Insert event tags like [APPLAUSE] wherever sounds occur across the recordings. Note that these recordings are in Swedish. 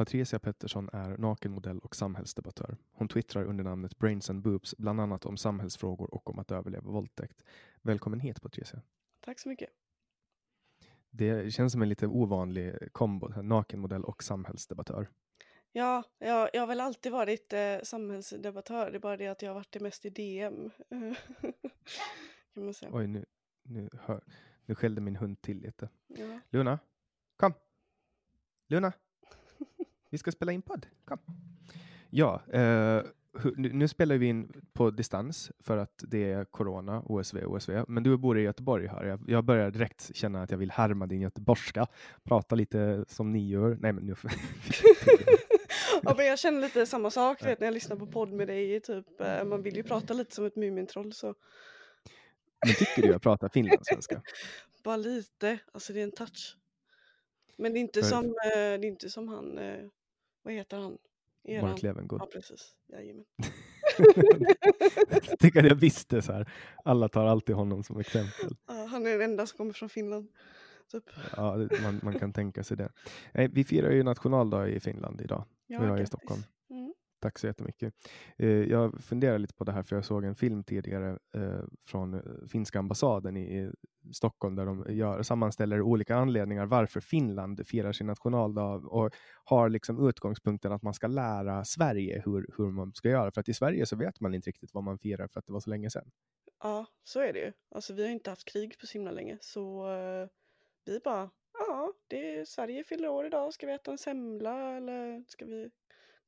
Patricia Pettersson är nakenmodell och samhällsdebattör. Hon twittrar under namnet Brains and Boobs, bland annat om samhällsfrågor och om att överleva våldtäkt. Välkommen hit Patricia. Tack så mycket. Det känns som en lite ovanlig kombo, nakenmodell och samhällsdebattör. Ja, jag, jag har väl alltid varit eh, samhällsdebattör, det är bara det att jag har varit det mest i DM. [LAUGHS] kan man säga. Oj, nu, nu, hör, nu skällde min hund till lite. Ja. Luna, kom! Luna! Vi ska spela in podd. Kom. Ja, eh, nu, nu spelar vi in på distans för att det är corona, OSV, OSV. Men du bor i Göteborg här. Jag, jag börjar direkt känna att jag vill härma din göteborgska. Prata lite som ni gör. Nej, men nu. [LAUGHS] ja, men jag känner lite samma sak vet, när jag lyssnar på podd med dig. Typ, eh, man vill ju prata lite som ett Mumintroll. Så. Men tycker du jag pratar finlandssvenska? [LAUGHS] Bara lite. Alltså det är en touch. Men det är inte, som, eh, det är inte som han, eh, vad heter han? Eran... Mark Levengood. Ja, precis. Jajamän. jag [LAUGHS] tycker att jag visste så här. Alla tar alltid honom som exempel. Ja, han är den enda som kommer från Finland. Typ. Ja, man, man, kan tänka sig det. Vi firar ju nationaldag i Finland idag. Ja, jag är i Stockholm. Tack så jättemycket. Eh, jag funderar lite på det här för jag såg en film tidigare eh, från eh, finska ambassaden i Stockholm där de gör, sammanställer olika anledningar varför Finland firar sin nationaldag och har liksom utgångspunkten att man ska lära Sverige hur, hur man ska göra. För att i Sverige så vet man inte riktigt vad man firar för att det var så länge sedan. Ja, så är det ju. Alltså vi har inte haft krig på så himla länge så eh, vi bara, ja, det är, Sverige fyller år idag, ska vi äta en semla eller ska vi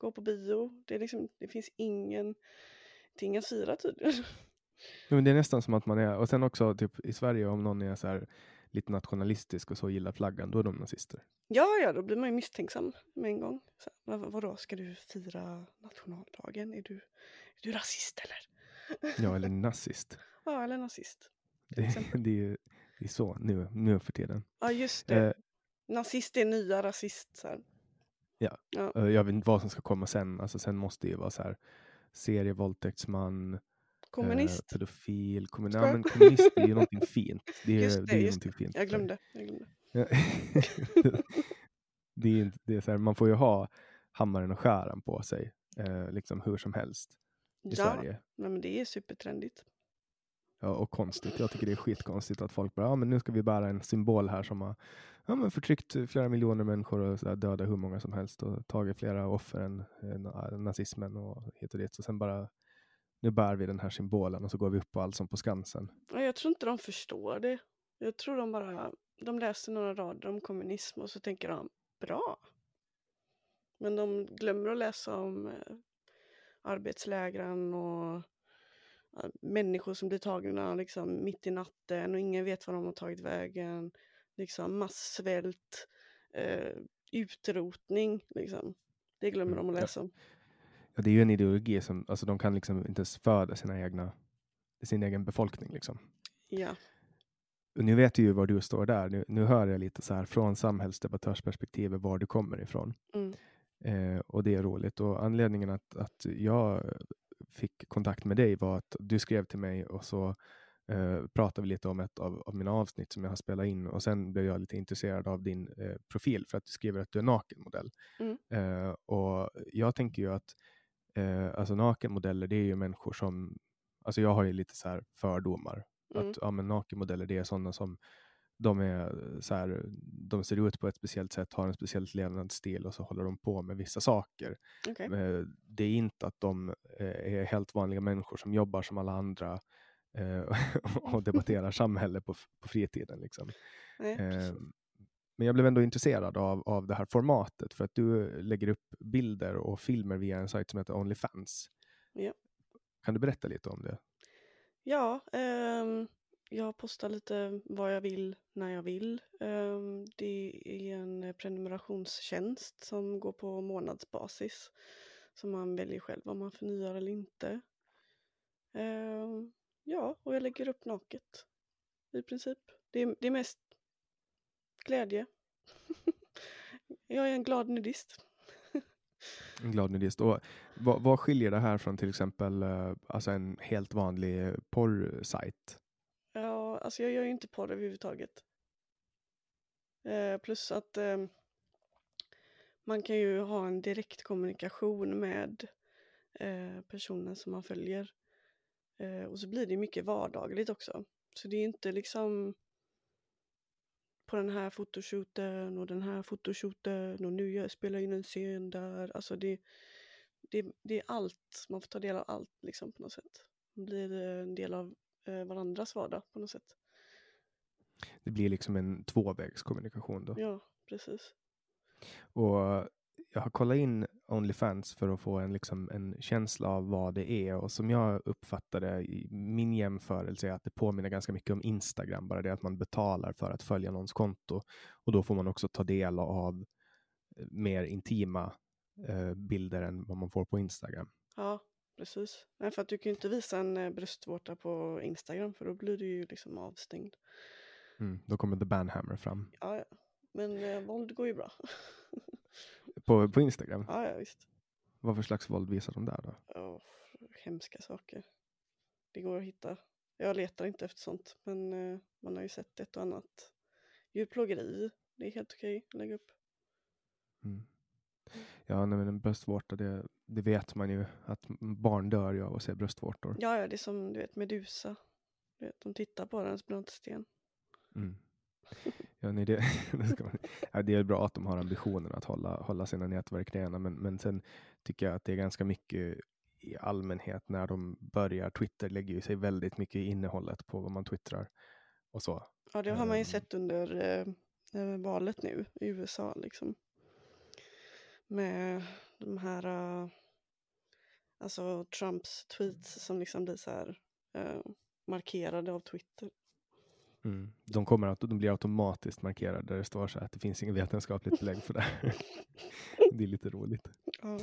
gå på bio? Det, är liksom, det finns ingen, ting att fira tydligen. Ja, men det är nästan som att man är, och sen också typ i Sverige om någon är så här lite nationalistisk och så gillar flaggan, då är de nazister. Ja, ja, då blir man ju misstänksam med en gång. Så, vad, vadå, ska du fira nationaldagen? Är du, är du rasist eller? Ja, eller nazist. [LAUGHS] ja, eller nazist. Det, det, är ju, Det är så nu, nu för tiden. Ja, just det. Eh, Nazist är nya rasist. Så här. Ja. ja. eh, jag vet inte vad som ska komma sen. Alltså, sen måste det ju vara så här serievåldtäktsman, Kommunist. eh, pedofil, kommun- ja, men kommunist är ju någonting [LAUGHS] fint. Det är, Just det, det är ju just fint. Jag glömde. Jag glömde. [LAUGHS] Ja. det är, inte- det är så här, man får ju ha hammaren och skäran på sig eh, liksom hur som helst i Ja, Sverige. nej, men det är supertrendigt. Och konstigt. Jag tycker det är skitkonstigt att folk bara, ja men nu ska vi bära en symbol här som har ja, men förtryckt flera miljoner människor och så där, dödat hur många som helst och tagit flera offer än eh, nazismen och hit och dit. Så sen bara, nu bär vi den här symbolen och så går vi upp på allt som på Skansen. Jag tror inte de förstår det. Jag tror de bara, de läser några rader om kommunism och så tänker de, bra. Men de glömmer att läsa om eh, arbetslägren och människor som blir tagna liksom mitt i natten och ingen vet var de har tagit vägen. Liksom massvält, eh, utrotning liksom. Det glömmer Mm, de att läsa om. Ja, det är ju en ideologi som, alltså de kan liksom inte ens föda sina egna, sin egen befolkning liksom. Ja, Och nu vet du ju var du står där. Nu, nu hör jag lite så här från samhällsdebattörsperspektivet var du kommer ifrån. Mm. Eh, och det är roligt. Och anledningen att, att jag fick kontakt med dig var att du skrev till mig och så eh, pratade vi lite om ett av, av mina avsnitt som jag har spelat in och sen blev jag lite intresserad av din eh, profil för att du skriver att du är nakenmodell. Mm. Eh, och jag tänker ju att eh, alltså nakenmodeller det är ju människor som, alltså jag har ju lite så här fördomar Mm. att ja, men nakenmodeller det är sådana som de, är så här, de ser ut på ett speciellt sätt, har en speciell levnadsstil och så håller de på med vissa saker. okej. Eh, Det är inte att de eh, är helt vanliga människor som jobbar som alla andra eh, [LAUGHS] och debatterar [LAUGHS] samhälle på, på fritiden. Liksom. Nej, precis. Eh, Men jag blev ändå intresserad av, av det här formatet för att du lägger upp bilder och filmer via en sajt som heter Onlyfans. Ja. Kan du berätta lite om det? Ja, ehm, jag postar lite vad jag vill när jag vill. Ehm, det är en prenumerationstjänst som går på månadsbasis. Som man väljer själv om man förnyar eller inte. Ehm, ja, och jag lägger upp naket. I princip. Det är, det är mest glädje. [LAUGHS] jag är en glad nudist. En glad nudist. Och vad, vad skiljer det här från till exempel eh, alltså en helt vanlig porrsajt? Alltså jag gör ju inte porr överhuvudtaget. Eh, plus att eh, man kan ju ha en direkt kommunikation med eh, personen som man följer. Eh, och så blir det mycket vardagligt också. Så det är inte liksom på den här fotoshooten och den här fotoshooten och nu jag spelar jag in en scen där. Alltså det, det, det är allt, man får ta del av allt liksom på något sätt. Man blir en del av eh, varandras vardag på något sätt. Det blir liksom en tvåvägskommunikation då. Ja, precis. Och jag har kollat in Onlyfans för att få en, liksom, en känsla av vad det är och som jag uppfattade i min jämförelse är att det påminner ganska mycket om Instagram, bara det att man betalar för att följa någons konto och då får man också ta del av eh, mer intima eh, bilder än vad man får på Instagram. Ja, precis. Nej, för att du kan ju inte visa en eh, bröstvårta på Instagram för då blir du ju liksom avstängd. Mm, då kommer The Banhammer fram. Ja, ja. Men eh, våld går ju bra. [LAUGHS] På, på Instagram, ja, ja, visst. vad för slags våld visar de där då? Åh, hemska saker. Det går att hitta. Jag letar inte efter sånt, men eh, man har ju sett ett och annat. Djurplågeri, det är helt okej att lägga upp. Mm. Ja, nej, men en bröstvårta, det, det vet man ju att barn dör ju av att se bröstvårtor. Ja, ja, det är som du vet Medusa. Du vet, de tittar på den som brottsten. Mm. [LAUGHS] Ja, nej, det, [LAUGHS] det, man, ja, det är bra att de har ambitionen att hålla, hålla sina nätverk rena, men, men sen tycker jag att det är ganska mycket i allmänhet när de börjar. Twitter lägger ju sig väldigt mycket i innehållet på vad man twittrar och så. Ja, det har man ju Ehm. sett under eh, eh, valet nu i USA liksom. Med de här, eh, alltså Trumps tweets som liksom blir så här eh, markerade av Twitter. Mm. De, kommer att, de blir automatiskt markerade där det står så här att det finns inget vetenskapligt belägg för det [LAUGHS] det är lite roligt. Ja.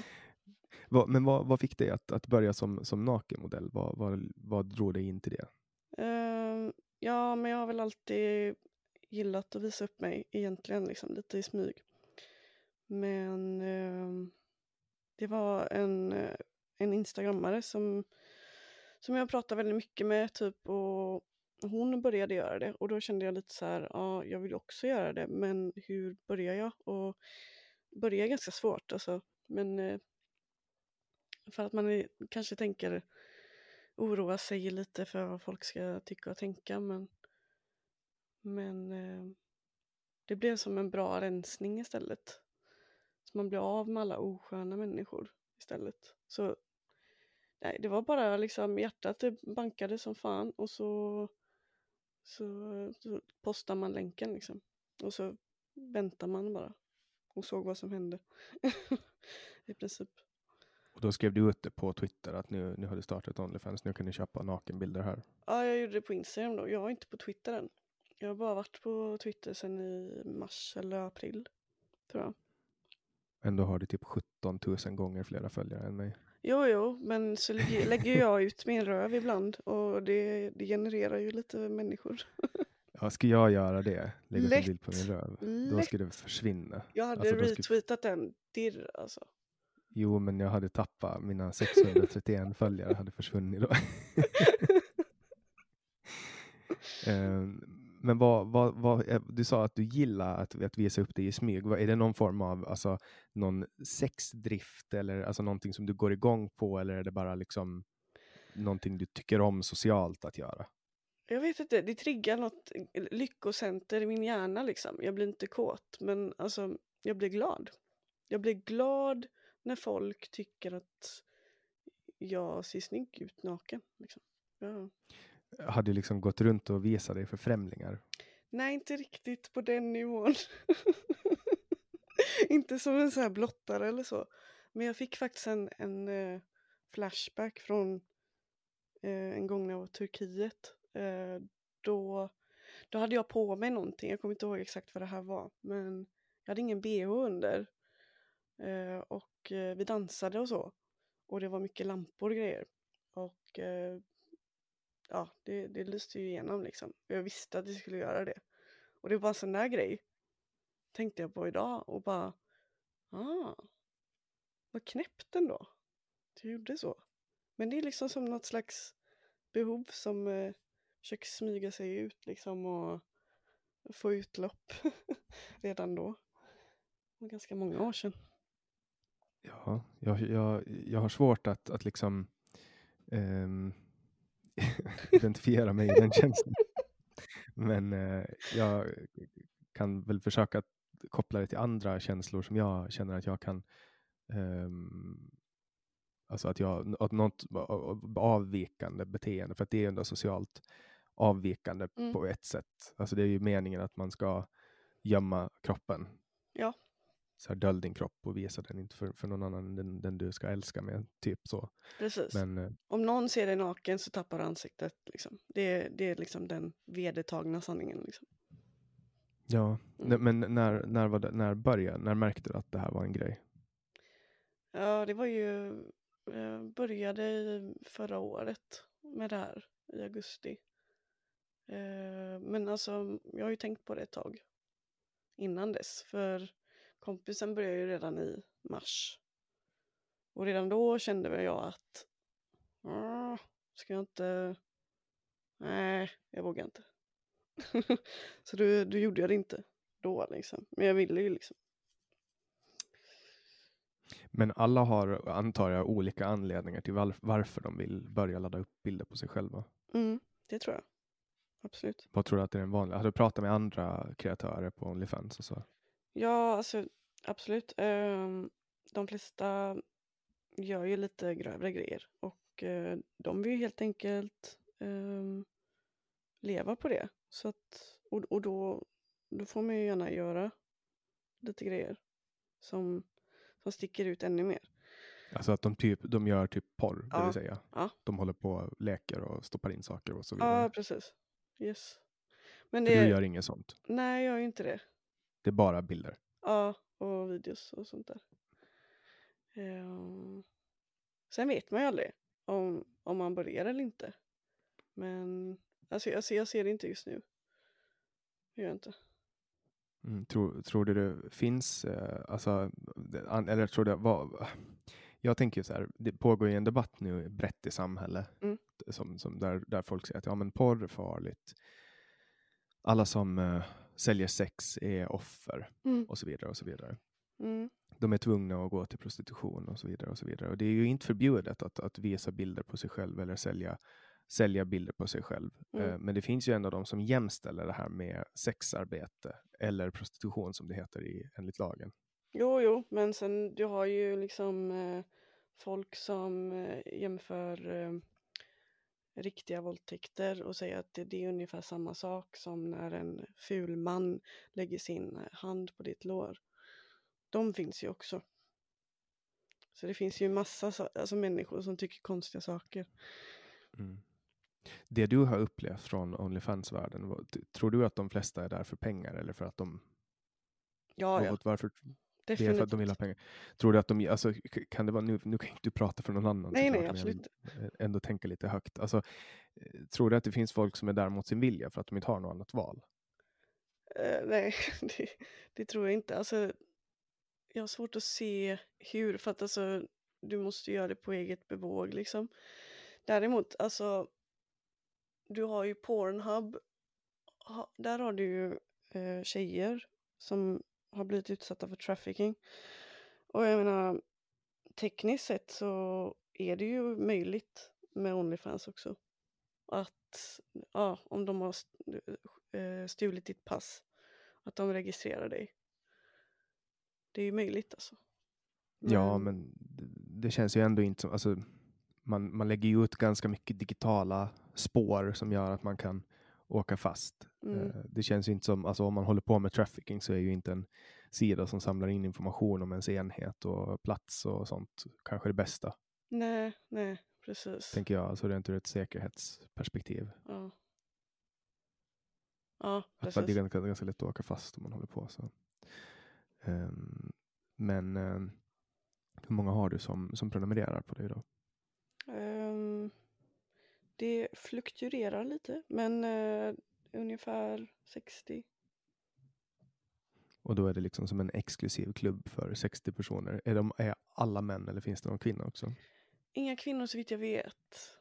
Vad, men vad, vad fick dig att, att börja som, som nakenmodell? Vad, vad, vad drog dig in till det? Eh, Ja, men jag har väl alltid gillat att visa upp mig egentligen, liksom lite i smyg. Men eh, det var en, eh, en instagrammare som, som jag pratade väldigt mycket med typ och hon började göra det och då kände jag lite så här, ja, jag vill också göra det, men hur börjar jag? Och börja är ganska svårt alltså, men eh, för att man är, kanske tänker oroa sig lite för vad folk ska tycka och tänka, men men eh, det blev som en bra rensning istället. Så man blir av med alla osköna människor istället. Så nej, det var bara liksom hjärtat det bankade som fan och så, så, så postar man länken liksom. Och så väntar man bara och såg vad som hände. [LAUGHS] I princip. Och då skrev du ut det på Twitter att nu, nu har du startat Onlyfans, nu kan ni köpa nakenbilder här. Ja, jag gjorde det på Instagram då. Jag är inte på Twitter än. Jag har bara varit på Twitter sedan i mars eller april, tror jag. Ändå har du typ 17 000 gånger flera följare än mig. Jo, jo, men så lägger jag ut min röv ibland och det, det genererar ju lite människor. [LAUGHS] Ja, ska jag göra det, lägga upp en Lätt. bild på min röv, då Lätt. skulle det försvinna. Jag hade Alltså, då skulle- retweetat den dirr alltså. Jo, men jag hade tappat mina 631 följare hade försvunnit då. [LAUGHS] [LAUGHS] Eh, men vad, vad, vad, eh, du sa att du gillar att, att visa upp dig i smyg. Är det någon form av alltså, någon sexdrift eller alltså, någonting som du går igång på eller är det bara liksom någonting du tycker om socialt att göra? Jag vet inte, det triggar något eh, lyckocenter i min hjärna liksom. Jag blir inte kåt, men alltså jag blir glad. Jag blir glad när folk tycker att jag ser snygg ut naken. Liksom. Ja. Hade du liksom gått runt och visat dig för främlingar? Nej, inte riktigt på den nivån. [LAUGHS] inte som en sån här blottare eller så. Men jag fick faktiskt en, en eh, flashback från eh, en gång när jag var i Turkiet. Eh, då, då hade jag på mig någonting, jag kommer inte ihåg exakt vad det här var. Men jag hade ingen bh under. Eh, och eh, vi dansade och så. Och det var mycket lampor och grejer. Och eh, ja, det, det lyste ju igenom liksom. Jag visste att det skulle göra det. Och det var bara en sån där grej. Tänkte jag på idag och bara, ah, vad knäppt ändå. Du gjorde så. Men det är liksom som något slags behov som eh, försöker smyga sig ut liksom och få utlopp [LAUGHS] redan då. Det var ganska många år sedan. Ja, jag, jag, jag har svårt att, att liksom ehm, [LAUGHS] identifiera mig i den känslan. Men eh, jag kan väl försöka koppla det till andra känslor som jag känner att jag kan ehm, Alltså att jag att något avvikande beteende, för att det är ju ändå socialt avvikande Mm. på ett sätt. Alltså det är ju meningen att man ska gömma kroppen. Ja. Så här, dölj din kropp och visa den inte för, för någon annan än den, den du ska älska med. Typ så. Precis. Men eh, Om någon ser dig naken så tappar du ansiktet. Liksom. Det, det är liksom den vedertagna sanningen. Liksom. ja, Mm. men när, när, var det, när började, när märkte du att det här var en grej? Ja, det var ju... Jag började i förra året med det här i augusti. Eh, Men alltså, jag har ju tänkt på det ett tag innan dess. För kompisen började ju redan i mars. Och redan då kände väl jag att "Ah, ska jag inte... Nej, jag vågar inte. [LAUGHS] Så då, då gjorde jag det inte då liksom. Men jag ville ju liksom. Men alla har, antar jag, olika anledningar till var, varför de vill börja ladda upp bilder på sig själva. Mm, det tror jag. Absolut. Vad tror du att det är en vanlig? Har du pratat med andra kreatörer på Onlyfans och så? Ja, alltså absolut. Ehm, de flesta gör ju lite grövre grejer och eh, de vill ju helt enkelt ehm, leva på det. Så att, och och då, då får man ju gärna göra lite grejer som, som sticker ut ännu mer. Alltså att de, typ, de gör typ porr, det Ja, vill säga. ja. De håller på och leker och stoppar in saker och så vidare. Ja, precis. Yes. Men För det, du gör inget sånt. nej, jag gör inte det. Det är bara bilder. Ja, och videos och sånt där. Ehm, sen vet man ju aldrig om, om man börjar eller inte. Men Alltså, alltså jag ser det inte just nu. Det gör jag inte. Mm, tror, tror du det finns, eh, alltså, eller tror du, vad, jag tänker ju så här, det pågår ju en debatt nu brett i samhället Mm. som, som där, där folk säger att ja, men porr är farligt. Alla som eh, säljer sex är offer Mm. och så vidare och så vidare. Mm. De är tvungna att gå till prostitution och så vidare och så vidare. Och det är ju inte förbjudet att, att visa bilder på sig själv eller sälja, sälja bilder på sig själv. Mm. Eh, Men det finns ju ändå de som jämställer det här med sexarbete eller prostitution som det heter i, enligt lagen. Jo, jo, men sen du har ju liksom eh, folk som eh, jämför eh, riktiga våldtäkter och säger att det, det är ungefär samma sak som när en ful man lägger sin hand på ditt lår. De finns ju också. Så det finns ju massa sa- alltså människor som tycker konstiga saker. Mm. Det du har upplevt från Onlyfans-världen, tror du att de flesta är där för pengar eller för att de... Ja, ja, varför det är för definitivt. att de vill ha pengar? Tror du att de, alltså, kan det vara, nu, nu kan inte du prata för någon annan Nej, nej, jag absolut eh, ändå tänka lite högt. Alltså, eh, tror du att det finns folk som är där mot sin vilja för att de inte har något annat val? Eh, nej, [LAUGHS] det, det tror jag inte. Alltså, jag har svårt att se hur, för att alltså, du måste göra det på eget bevåg liksom. Däremot, alltså, du har ju Pornhub, ha, där har du ju eh, tjejer som har blivit utsatta för trafficking. Och jag menar, tekniskt sett så är det ju möjligt med Onlyfans också. Att, ja, om de har eh, stulit ditt pass, att de registrerar dig. Det är ju möjligt alltså. Ja, men det, det känns ju ändå inte som, alltså, man, man lägger ju ut ganska mycket digitala spår som gör att man kan åka fast. Mm. Eh, Det känns ju inte som, alltså om man håller på med trafficking så är ju inte en sida som samlar in information om ens enhet och plats och sånt kanske det bästa, Nej, nej, precis. tänker jag. Alltså rent ur ett säkerhetsperspektiv. Ja. Ja, Att det är precis. ganska, ganska lätt att åka fast om man håller på så. Ehm, men ehm, hur många har du som, som prenumererar på dig då? Ehm, det fluktuerar lite, men eh, ungefär 60. Och då är det liksom som en exklusiv klubb för 60 personer. Är, de, är alla män eller finns det någon kvinna också? Inga kvinnor så vitt jag vet.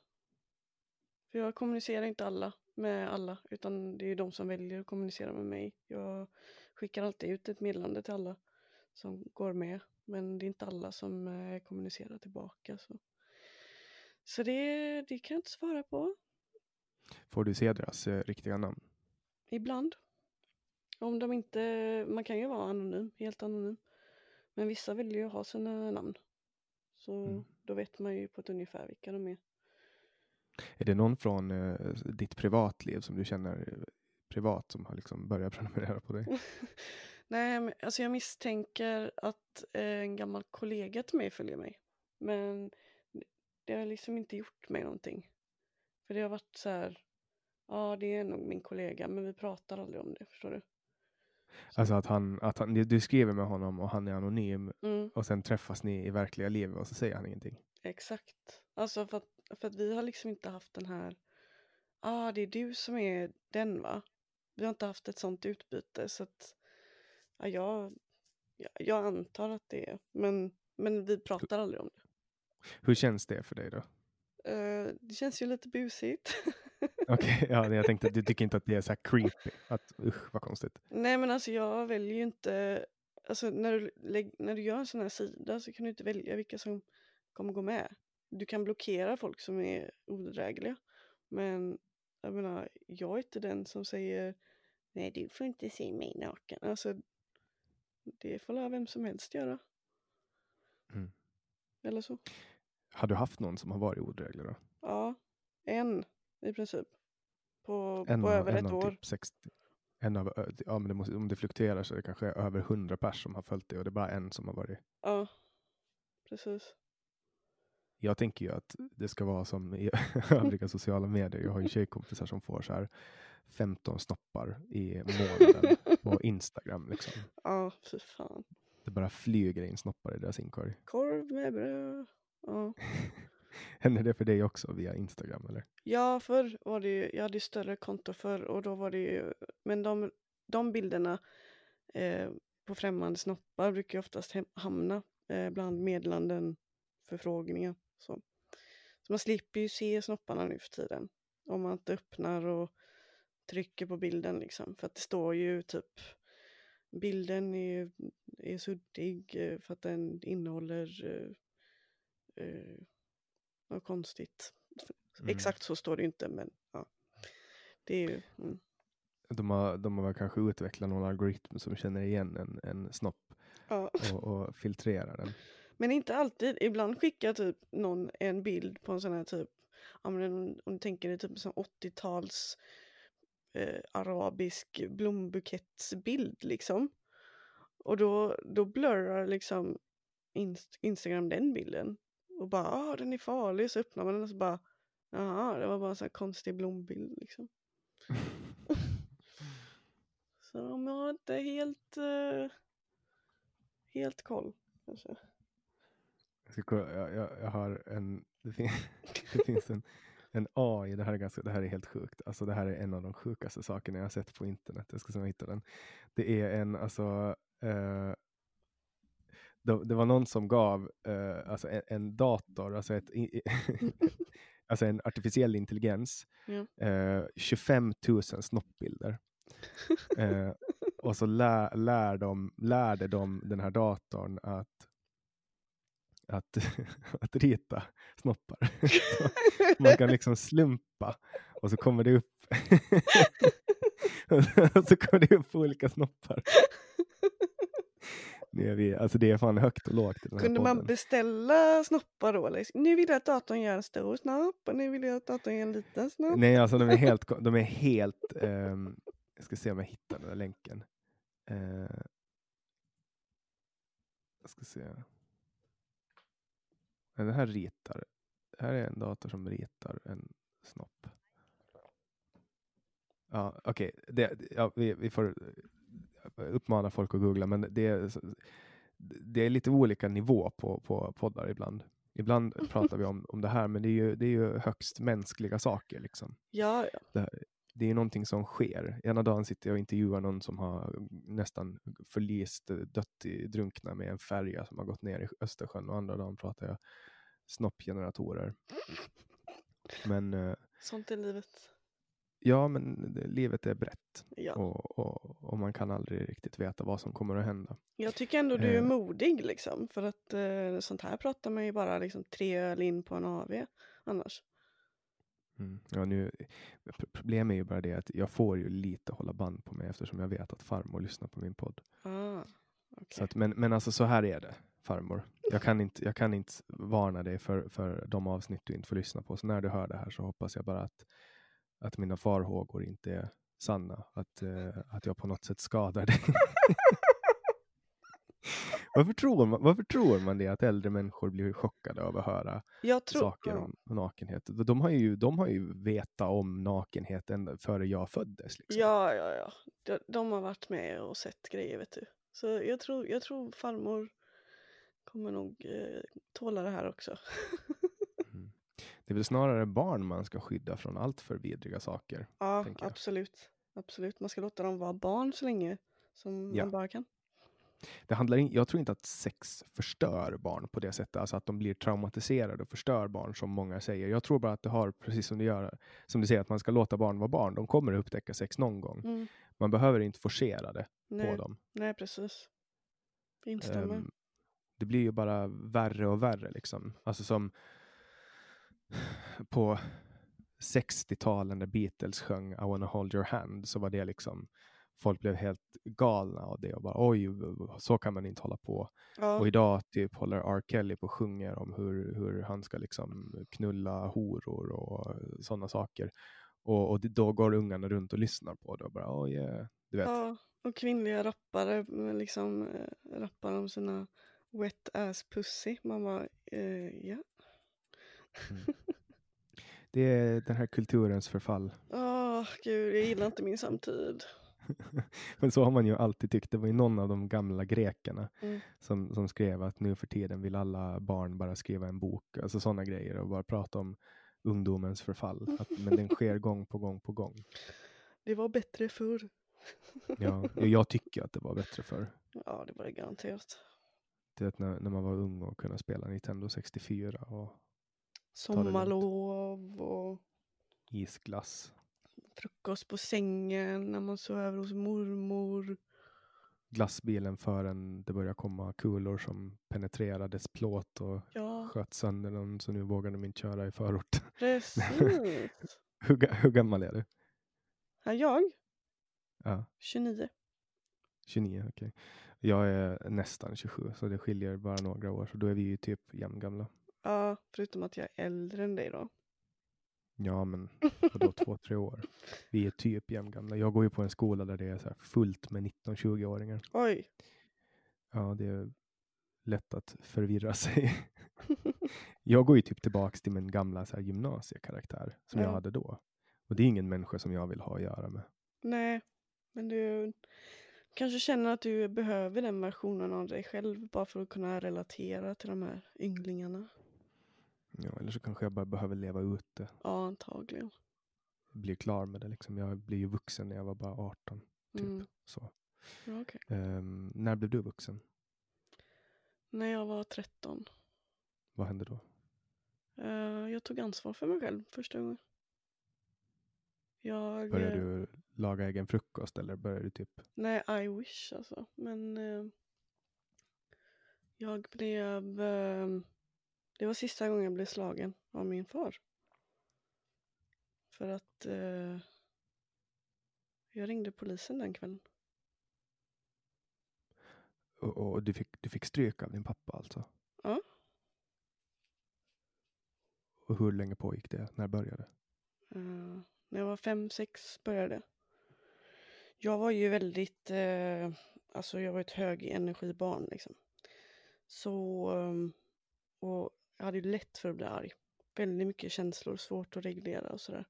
För jag kommunicerar inte alla med alla, utan det är ju de som väljer att kommunicera med mig. Jag skickar alltid ut ett meddelande till alla som går med, men det är inte alla som eh, kommunicerar tillbaka. Så, så det, det kan jag inte svara på. Får du se deras eh, riktiga namn? Ibland. Om de inte, man kan ju vara anonym, helt anonym. Men vissa vill ju ha sina namn. Så Mm. då vet man ju på ett ungefär vilka de är. Är det någon från eh, ditt privatliv som du känner eh, privat som har liksom börjat [LAUGHS] prenumerera på dig? [LAUGHS] Nej, men alltså jag misstänker att eh, en gammal kollega till mig följer mig. Men det har liksom inte gjort mig någonting. För det har varit så här, ja det är nog min kollega men vi pratar aldrig om det, förstår du? Alltså att han, att han, du skriver med honom och han är anonym Mm, och sen träffas ni i verkliga livet och så säger han ingenting. exakt. Alltså för att, för att vi har liksom inte haft den här, ah det är du som är den va? Vi har inte haft ett sånt utbyte så att, ja, jag, jag, jag antar att det är, men, men vi pratar aldrig om det. Hur känns det för dig då? Eh, det känns ju lite busigt. Okej, [LAUGHS] ja, jag tänkte att du tycker inte att det är så här creepy. Att usch vad konstigt. Nej men alltså jag väljer ju inte, alltså när du, när du gör en sån här sida så kan du inte välja vilka som kommer gå med. Du kan blockera folk som är odrägliga. Men jag menar, jag är inte den som säger nej du får inte se mig naken. Alltså det får vem som helst göra. Mm. Eller så. Har du haft någon som har varit odräglig då? Ja, en i princip. På, En på av, över en ett av år. typ 60. En av, ja, men det måste, om det fluktuerar så är det kanske över 100 pers som har följt det och det är bara en som har varit. Ja, precis. Jag tänker ju att det ska vara som i [LAUGHS] övriga [LAUGHS] sociala medier. Jag har ju tjejkompisar som får så här 15 snoppar i månaden på [LAUGHS] Instagram. Liksom. Ja, fy fan. Det bara flyger in snoppar i deras inkorg. Korv med bröd. [LAUGHS] Händer det för dig också via Instagram eller? Ja, förr var det ju, jag hade ju större konto förr och då var det ju, men de, de bilderna eh, på främmande snoppar brukar ju oftast hem, hamna eh, bland meddelanden, förfrågningar. Så. så man slipper ju se snopparna nu för tiden. Om man inte öppnar och trycker på bilden liksom. För att det står ju typ bilden är, är suddig eh, för att den innehåller eh, något konstigt. [LAUGHS] Mm. Exakt så står det inte men ja. Det är ju, mm. De har, de har kanske utvecklat någon algoritm som känner igen en, en snopp ja. och, och filtrerar den. Men inte alltid. Ibland skickar typ någon en bild på en sån här typ, om du tänker dig typ en sån 80-tals eh, arabisk blombukettsbild liksom. Och då, då blurrar liksom Inst Instagram den bilden. Och bara, ah den är farlig. Så öppnar man den och så bara, jaha det var bara en sån här konstig blombild liksom. [LAUGHS] så de har inte helt, eh, helt koll kanske. Jag, ska, kolla, jag, jag, jag har en, det, fin, [LAUGHS] det finns en, en AI, det här, är ganska, det här är helt sjukt. Alltså det här är en av de sjukaste sakerna jag har sett på internet. Jag ska se om jag hittar den. Det är en, alltså, eh, det, var någon som gav eh, alltså en, en, dator, alltså, ett, [LAUGHS] [LAUGHS] alltså en artificiell intelligens, Ja. eh, 25 000 snoppbilder. Eh, och så lär, lär de, lärde de den här datorn att att, [LAUGHS] att rita snoppar. Så man kan liksom slumpa och så kommer det upp och så kommer det upp olika snoppar. Nu är vi, alltså det är fan högt och lågt Kunde man beställa snoppar då? Eller? Nu vill jag att datorn gör en stor snopp och nu vill jag att datorn gör en liten snopp. Nej, alltså de är [LAUGHS] helt, de är helt ehm, jag ska se om jag hittar den där länken. Eh, jag ska se. Men den här ritar. Det här är en dator som ritar en snopp. Ja, okej. Det- Ja, vi, vi får uppmana folk att googla, men det är, det är lite olika nivå på, på poddar ibland. Ibland [LAUGHS] pratar vi om, om det här, men det är, ju, det är ju högst mänskliga saker. Liksom Ja, ja. det är någonting som sker. Ena dagen sitter jag och intervjuar någon som har nästan förlist, dött i drunkna med en färja som har gått ner i Östersjön och andra dagen pratar jag snoppgeneratorer. Men eh, Sånt är livet. Ja, men livet är brett Ja. och, och, och man kan aldrig riktigt veta vad som kommer att hända. Jag tycker ändå du är Eh. modig liksom. För att eh, sånt här pratar man ju bara liksom tre öl in på en AV annars. Mm. Ja, nu, pro- problemet är ju bara det att jag får ju lite hålla band på mig eftersom jag vet att farmor lyssnar på min podd. Ah, Så okej. att, men, men alltså så här är det, farmor. Jag [LAUGHS] kan inte, jag kan inte varna dig för, för de avsnitt du inte får lyssna på. Så när du hör det här så hoppas jag bara att, att mina farhågor inte är sanna. Att, eh, att jag på något sätt skadar dig. [LAUGHS] varför, tror man, varför tror man det att äldre människor blir chockade av att höra tror... saker om nakenhet? De har ju, de har ju vetat om nakenhet ända före jag föddes. Liksom. Ja, ja, ja. De, de har varit med och sett grejer vet du. Så jag tror, jag tror farmor kommer nog eh, tåla det här också. [LAUGHS] Det är väl snarare barn man ska skydda från allt för vidriga saker. Ja, absolut. Absolut. Man ska låta dem vara barn så länge som Ja. man bara kan. Det handlar in, jag tror inte att sex förstör barn på det sättet, alltså att de blir traumatiserade och förstör barn som många säger. Jag tror bara att det har, precis som du gör, som du säger, att man ska låta barn vara barn. De kommer att upptäcka sex någon gång. Mm. Man behöver inte forcera det Nej, på dem. nej, precis. Instämmer. Ehm, det blir ju bara värre och värre liksom. Alltså som på 60-talen när Beatles sjöng I wanna hold your hand så var det liksom folk blev helt galna av det och bara oj, så kan man inte hålla på. ja. Och idag typ håller R. Kelly på och sjunger om hur, hur han ska liksom knulla horor och sådana saker. Och, och då går ungarna runt och lyssnar på det och bara oj, yeah. du vet. ja, och kvinnliga rappare liksom eh, rappar om sina wet ass pussy. Man bara, eh, ja. [LAUGHS] Det är den här kulturens förfall. Åh, gud, jag gillar inte min samtid. [LAUGHS] Men så har man ju alltid tyckt. Det var ju någon av de gamla grekerna Mm. som, som skrev att nu för tiden vill alla barn bara skriva en bok. Alltså sådana grejer och bara prata om ungdomens förfall. Att, men den sker [LAUGHS] gång på gång på gång. Det var bättre förr. Ja, jag tycker att det var bättre för Ja, det var det garanterat. det att när, när man var ung och kunde spela Nintendo 64 och. Sommarlov och isglass. frukost på sängen när man sov över hos mormor. Glassbilen förrän det började komma kulor som penetrerade dess plåt och Ja, sköt sönder den så nu vågar de inte köra i förort. precis. [LAUGHS] hur, hur gammal är du? Här jag, Ja, 29. 29, okej. Jag är nästan 27 så det skiljer bara några år så då är vi ju typ jämngamla. Ja, förutom att jag är äldre än dig då. Ja, men [LAUGHS] vadå två, tre år? Vi är typ jämngamla. Jag går ju på en skola där det är så fullt med 19-20-åringar. Oj. Ja, det är lätt att förvirra sig. [LAUGHS] jag går ju typ tillbaks till min gamla så här, gymnasiekaraktär som jag Ja. hade då. Och det är ingen människa som jag vill ha att göra med. Nej, men du kanske känner att du behöver den versionen av dig själv bara för att kunna relatera till de här ynglingarna. Ja, eller så kanske jag bara behöver leva ut det. Ja, antagligen. Bli klar med det. Liksom. Jag blev ju vuxen när jag var bara 18. Typ. Mm. Så. Ja, okej. Ehm, när blev du vuxen? När jag var 13. Vad hände då? eh, jag tog ansvar för mig själv första gången. Jag... Började eh, du laga egen frukost eller började du typ? Nej, I wish alltså. Men eh, jag blev... Eh, det var sista gången jag blev slagen av min far. För att eh, jag ringde polisen den kvällen. Och, och du, fick, du fick stryk av din pappa alltså? Ja. Och hur länge pågick det? När började det? Eh, när jag var fem, sex började det. Jag var ju väldigt, eh, alltså jag var ett hög energibarn liksom. Så, eh, och jag hade lätt för att bli arg. Väldigt mycket känslor, svårt att reglera och sådär.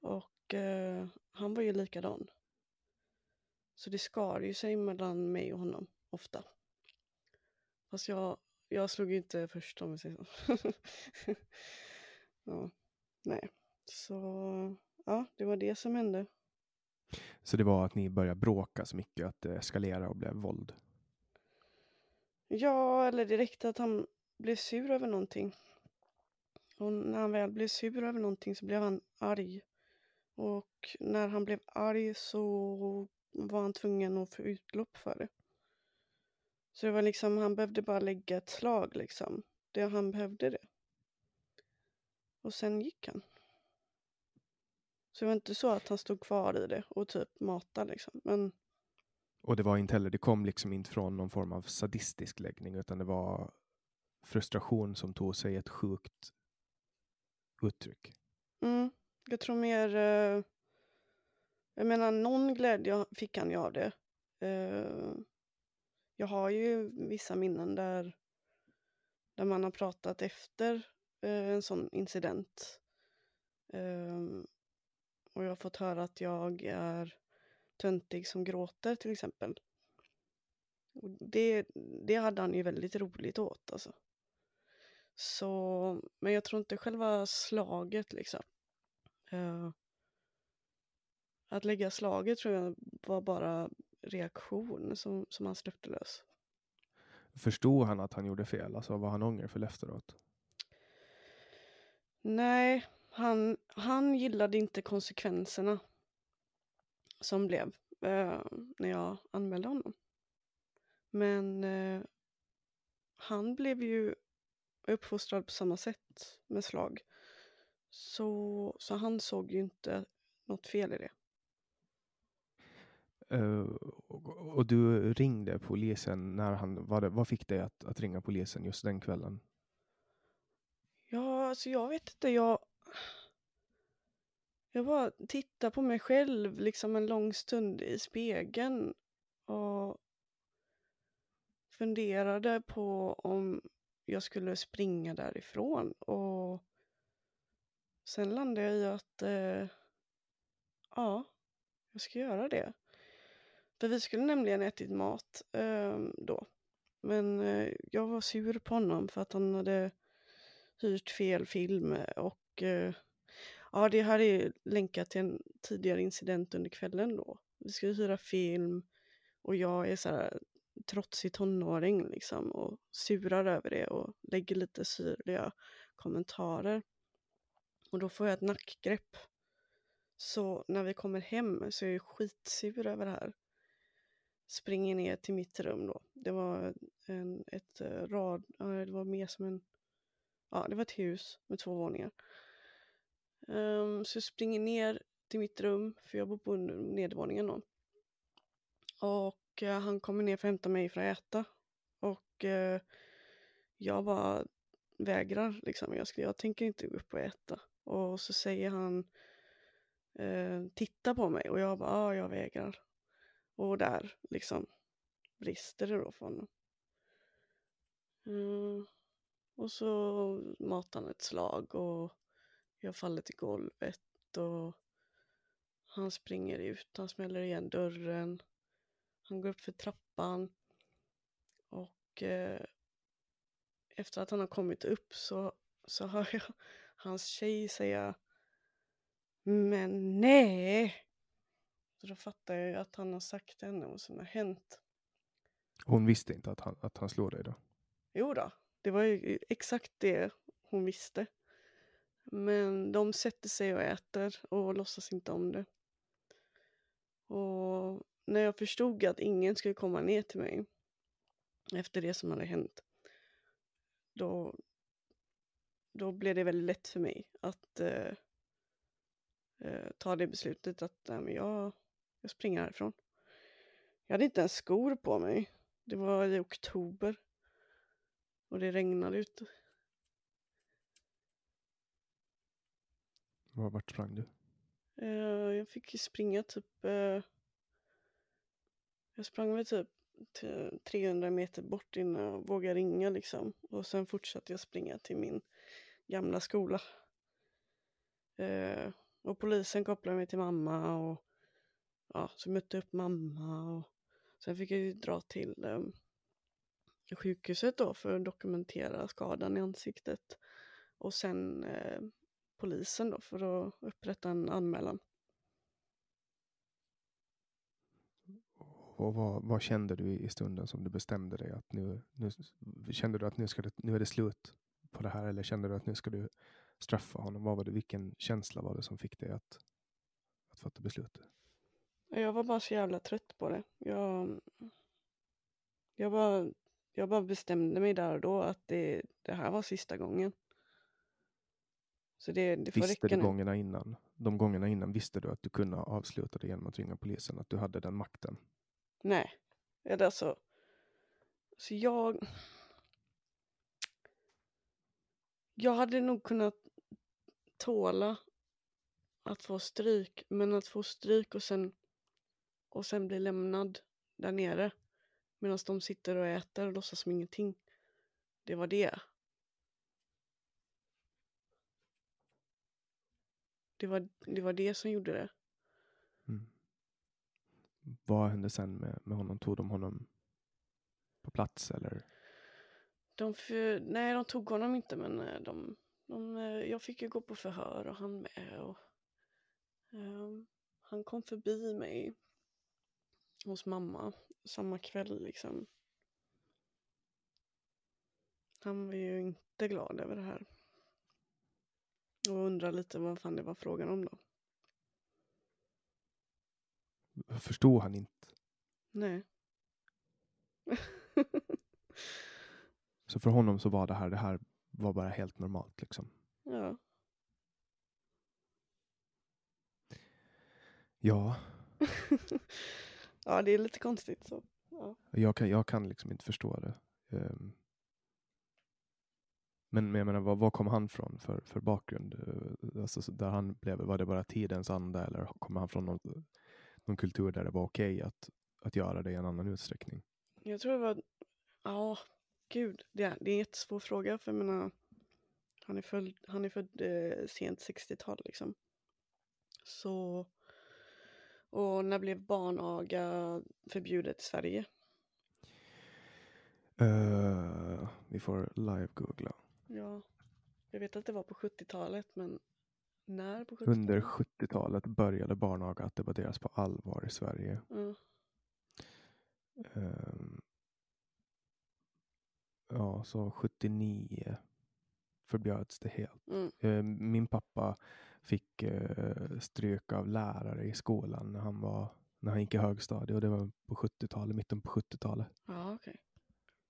Och eh, han var ju likadan. Så det skar ju sig mellan mig och honom ofta. Fast jag, jag slog ju inte först om vi säger så. [LAUGHS] ja, nej. Så ja, det var det som hände. Så det var att ni började bråka så mycket att det eskalerade och blev våld? Ja, eller direkt att han blev sur över någonting. Och när han väl blev sur över någonting så blev han arg. Och när han blev arg så var han tvungen att få utlopp för det. Så det var liksom, han behövde bara lägga ett slag liksom. Det han behövde det. Och sen gick han. Så det var inte så att han stod kvar i det och typ matade liksom. Men Och det var inte heller, det kom liksom inte från någon form av sadistisk läggning utan det var frustration som tog sig ett sjukt uttryck. Mm, jag tror mer... eh, jag menar, någon glädje fick han ju av det. Eh, jag har ju vissa minnen där, där man har pratat efter eh, en sån incident. Eh, och jag har fått höra att jag är töntig som gråter till exempel. Och det, det hade han ju väldigt roligt åt alltså. Så, men jag tror inte själva slaget liksom. Eh, att lägga slaget tror jag var bara reaktion som, som han släppte lös. Förstod han att han gjorde fel? Alltså var han ångerfull efteråt? Nej, han, han gillade inte konsekvenserna som blev eh, när jag anmälde honom. Men eh, han blev ju uppfostrad på samma sätt med slag. Så, så han såg ju inte något fel i det. Eh, och, och du ringde polisen när han, vad, det, vad fick dig att, att ringa polisen just den kvällen? Ja, alltså jag vet inte, jag... Jag bara tittade på mig själv liksom en lång stund i spegeln och funderade på om jag skulle springa därifrån och sen landade jag i att eh, ja, jag ska göra det. För vi skulle nämligen ätit mat eh, då. Men eh, jag var sur på honom för att han hade hyrt fel film och eh, ja, det här är länkat till en tidigare incident under kvällen då. Vi skulle hyra film och jag är så här trotsig tonåring liksom och surar över det och lägger lite syrliga kommentarer. Och då får jag ett nackgrepp. Så när vi kommer hem så är jag skitsur över det här. Springer ner till mitt rum då. Det var en, ett eh, rad, det var mer som en, ja det var ett hus med två våningar. Um, så jag springer ner till mitt rum, för jag bor på nedervåningen då. Och uh, han kommer ner för att hämta mig för att äta. Och eh, jag bara vägrar liksom. Jag, ska, jag tänker inte gå upp och äta. Och så säger han eh, titta på mig och jag bara ja, jag vägrar. Och där liksom brister det då för honom. Mm. Och så matar han ett slag och jag faller till golvet och han springer ut, han smäller igen dörren. Han går upp för trappan. Och eh, efter att han har kommit upp så, så hör jag hans tjej säga Men nej! Så då fattar jag ju att han har sagt till henne vad som har hänt. Hon visste inte att han, att han slår dig då? Jo då, det var ju exakt det hon visste. Men de sätter sig och äter och låtsas inte om det. Och när jag förstod att ingen skulle komma ner till mig efter det som hade hänt, då, då blev det väldigt lätt för mig att eh, eh, ta det beslutet att äh, jag, jag springer härifrån. Jag hade inte ens skor på mig. Det var i oktober och det regnade ute. Vart sprang du? Uh, jag fick springa typ... Jag sprang väl typ 300 meter bort innan jag vågade ringa liksom. Och sen fortsatte jag springa till min gamla skola. Eh, och polisen kopplade mig till mamma och ja, så mötte jag upp mamma och sen fick jag ju dra till eh, sjukhuset då för att dokumentera skadan i ansiktet. Och sen eh, polisen då för att upprätta en anmälan. Och vad, vad, kände du i stunden som du bestämde dig att nu, nu kände du att nu, ska det, nu är det slut på det här eller kände du att nu ska du straffa honom? Vad var det, vilken känsla var det som fick dig att, att fatta beslutet? Jag var bara så jävla trött på det. Jag, jag, bara, jag bara bestämde mig där och då att det, det här var sista gången. Så det, det visste du gångerna innan? De gångerna innan visste du att du kunde avsluta det genom att ringa polisen? Att du hade den makten? Nej. eller Alltså, så jag... Jag hade nog kunnat tåla att få stryk, men att få stryk och sen, och sen bli lämnad där nere medan de sitter och äter och låtsas som ingenting. Det var det. Det var, det var det som gjorde det. Vad hände sen med, med honom? Tog de honom på plats eller? De för, nej, de tog honom inte men eh, de, de, eh, jag fick ju gå på förhör och han med. Och, um, han kom förbi mig hos mamma samma kväll liksom. Han var ju inte glad över det här. Och undrade lite vad fan det var frågan om då. Förstod han inte? Nej. [LAUGHS] så för honom så var det här, det här var bara helt normalt liksom? Ja. Ja. [LAUGHS] ja, det är lite konstigt så. Ja. Jag, kan, jag kan liksom inte förstå det. Um, men, men jag menar, vad, vad kom han från för, för bakgrund? Alltså, där han blev, var det bara tidens anda eller kom han från någon, någon kultur där det var okej okay att, att göra det i en annan utsträckning? Jag tror det var, ja, gud, det är, det är en jättesvår fråga för jag menar, han är född, han är född eh, sent 60-tal liksom. Så, Och när blev barnaga förbjudet i Sverige? Eh, vi får live-googla. Ja, jag vet att det var på 70-talet, men när på 70-talet? Under 70-talet började barnaga att debatteras på allvar i Sverige. Ja. Ehm, ja, så 79 förbjöds det helt. Mm. Eh, Min pappa fick eh, stryk av lärare i skolan när han, var, när han gick i högstadiet och det var på 70-talet, mitten på 70-talet. Ja, okej.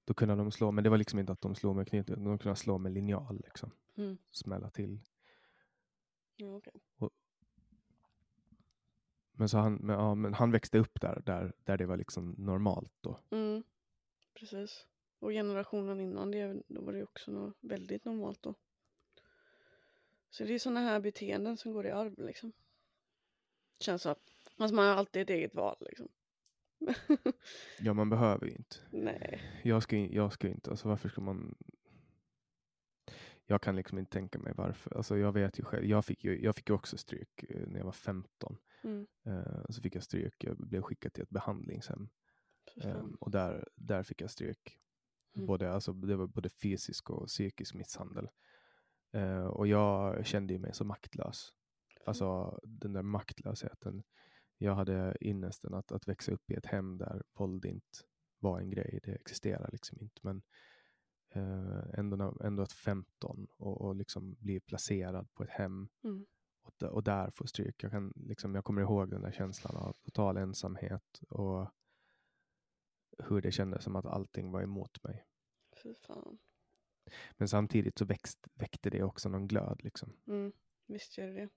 Då kunde de slå, men det var liksom inte att de slog med knytnäve, de kunde slå med linjal liksom. Mm. Smälla till. Ja, okej. Men, så han, men, ja, men han växte upp där, där, där det var liksom normalt då. Mm. Precis. Och generationen innan det, då var det också något väldigt normalt då. Så det är sådana här beteenden som går i arv liksom. Känns att alltså man har alltid ett eget val liksom. [LAUGHS] Ja, man behöver ju inte. Nej. Jag ska, jag ska inte, alltså varför ska man? Jag kan liksom inte tänka mig varför. Alltså jag vet ju själv, jag fick ju, jag fick ju också stryk eh, när jag var 15. Mm. Eh, så fick jag stryk, jag blev skickad till ett behandlingshem. Eh, och där, där fick jag stryk. Mm. Både, alltså, det var både fysisk och psykisk misshandel. Eh, och jag kände ju mig så maktlös. Alltså den där maktlösheten. Jag hade ynnesten att, att växa upp i ett hem där våld inte var en grej. Det existerar liksom inte. Men ändå, när- ändå att 15 och, och liksom bli placerad på ett hem Mm. och, och där få stryk. Jag, kan, liksom, jag kommer ihåg den där känslan av total ensamhet och hur det kändes som att allting var emot mig. Fy fan. Men samtidigt så växt, väckte det också någon glöd. Liksom. Mm. Visst gör det.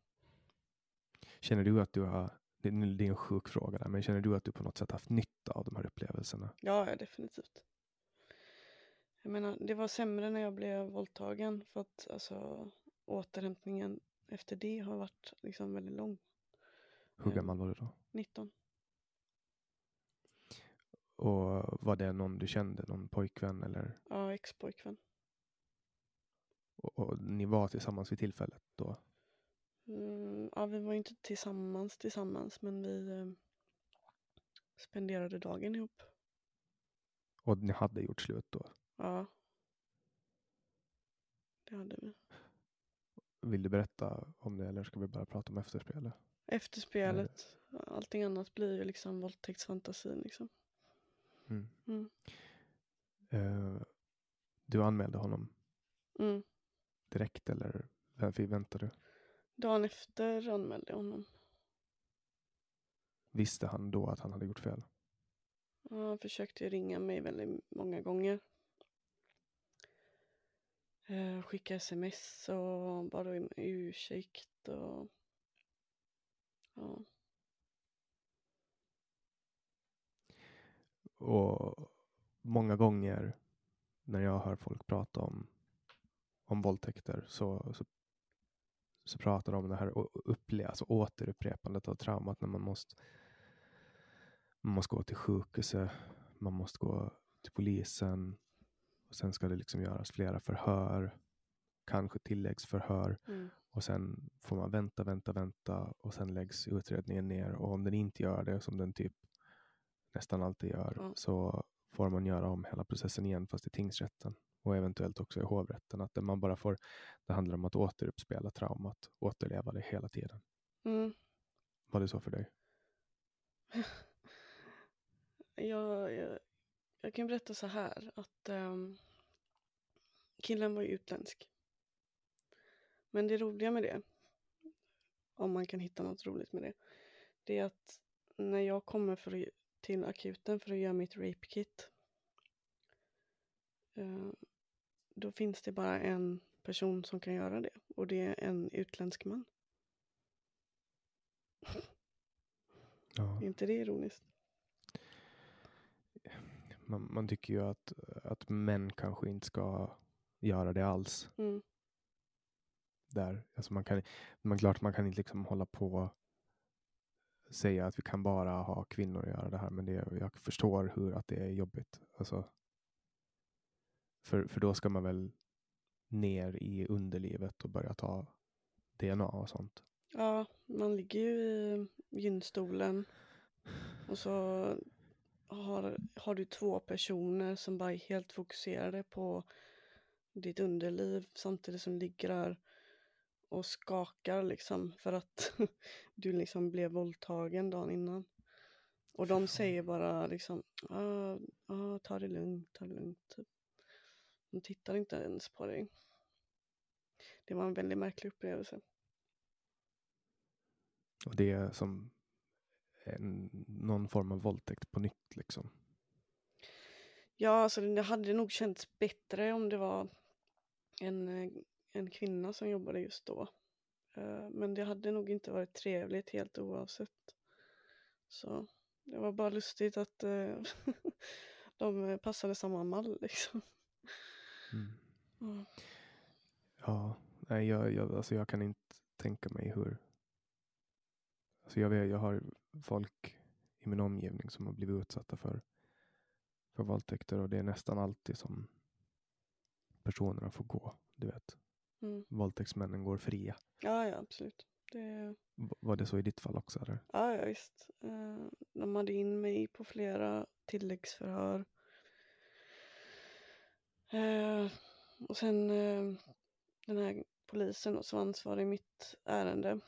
Känner du att du har, det är en sjuk fråga där, men känner du att du på något sätt haft nytta av de här upplevelserna? Ja, definitivt. Jag menar, det var sämre när jag blev våldtagen för att alltså återhämtningen efter det har varit liksom väldigt lång. Hur Mm. gammal var du då? 19. Och var det någon du kände, någon pojkvän eller? Ja, ex-pojkvän. Och, och ni var tillsammans vid tillfället då? Mm, ja, vi var inte tillsammans tillsammans, men vi eh, spenderade dagen ihop. Och ni hade gjort slut då? Ja. Det hade vi. Vill du berätta om det eller ska vi bara prata om efterspelet? Efterspelet, allting annat blir ju liksom våldtäktsfantasin liksom. Mm. Mm. Eh, du anmälde honom Mm. direkt eller väntade du? Dagen efter anmälde jag honom. Visste han då att han hade gjort fel? Ja, Han försökte ringa mig väldigt många gånger. Eh, skicka sms och bad om ursäkt och ja. Och många gånger när jag hör folk prata om, om våldtäkter så, så, så pratar de om det här upple- alltså återupprepandet av traumat när man måste, man måste gå till sjukhuset, man måste gå till polisen och sen ska det liksom göras flera förhör, kanske tilläggsförhör Mm. och sen får man vänta, vänta, vänta och sen läggs utredningen ner och om den inte gör det som den typ nästan alltid gör Ja. så får man göra om hela processen igen fast i tingsrätten och eventuellt också i hovrätten. Att man bara får, det handlar om att återuppspela traumat, återleva det hela tiden. Mm. Var det så för dig? [LAUGHS] Jag, jag, jag kan berätta så här att ehm, killen var ju utländsk. Men det roliga med det, om man kan hitta något roligt med det, det är att när jag kommer för till akuten för att göra mitt rape kit eh, då finns det bara en person som kan göra det och det är en utländsk man. Ja. Är inte det ironiskt? Man, man tycker ju att, att män kanske inte ska göra det alls. Mm. Där. Alltså man kan, man, klart man kan inte liksom hålla på och säga att vi kan bara ha kvinnor göra det här. Men det, jag förstår hur att det är jobbigt. Alltså, för, för då ska man väl ner i underlivet och börja ta DNA och sånt. Ja, man ligger ju i gynstolen och så har, har du två personer som bara är helt fokuserade på ditt underliv samtidigt som ligger där och skakar liksom för att [LAUGHS] du liksom blev våldtagen dagen innan. Och de säger bara liksom, ah, ah, ta det lugnt, ta det lugnt. Typ. De tittar inte ens på dig. Det var en väldigt märklig upplevelse. Och det som någon form av våldtäkt på nytt liksom. Ja, alltså det hade nog känts bättre om det var en, eh, en kvinna som jobbade just då. Eh, men det hade nog inte varit trevligt helt oavsett. Så det var bara lustigt att eh, [LAUGHS] de passade samma mall liksom. Mm. Mm. Ja, nej, jag, jag, alltså jag kan inte tänka mig hur. Alltså jag, vet, jag har folk i min omgivning som har blivit utsatta för, för våldtäkter och det är nästan alltid som personerna får gå. Du vet, mm. våldtäktsmännen går fria. Ja, ja absolut. Det... Var det så i ditt fall också? Eller? Ja, ja visst. Uh, de hade in mig på flera tilläggsförhör. Uh, och sen uh, den här polisen som ansvarig i mitt ärende.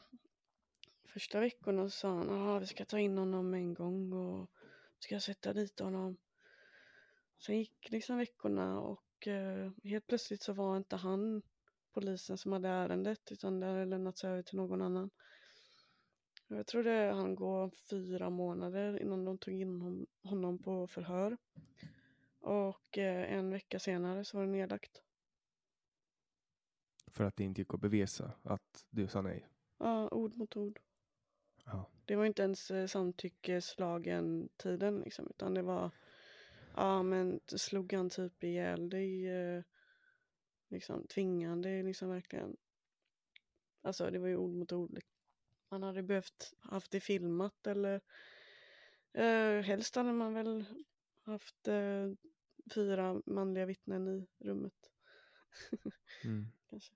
Första veckorna sa han att vi ska ta in honom en gång och ska sätta dit honom. Sen gick liksom veckorna och uh, helt plötsligt så var inte han polisen som hade ärendet utan det hade lämnats över till någon annan. Jag tror det han gå fyra månader innan de tog in honom på förhör. Och eh, en vecka senare så var det nedlagt. För att det inte gick att bevisa att du sa nej? Ja, ord mot ord. Ja. Det var inte ens eh, samtyckeslagen tiden liksom, utan det var ja men slog han typ ihjäl dig liksom tvingande liksom verkligen. Alltså det var ju ord mot ord. Man hade behövt haft det filmat eller eh, helst hade man väl haft eh, fyra manliga vittnen i rummet. mm. [LAUGHS] Kanske.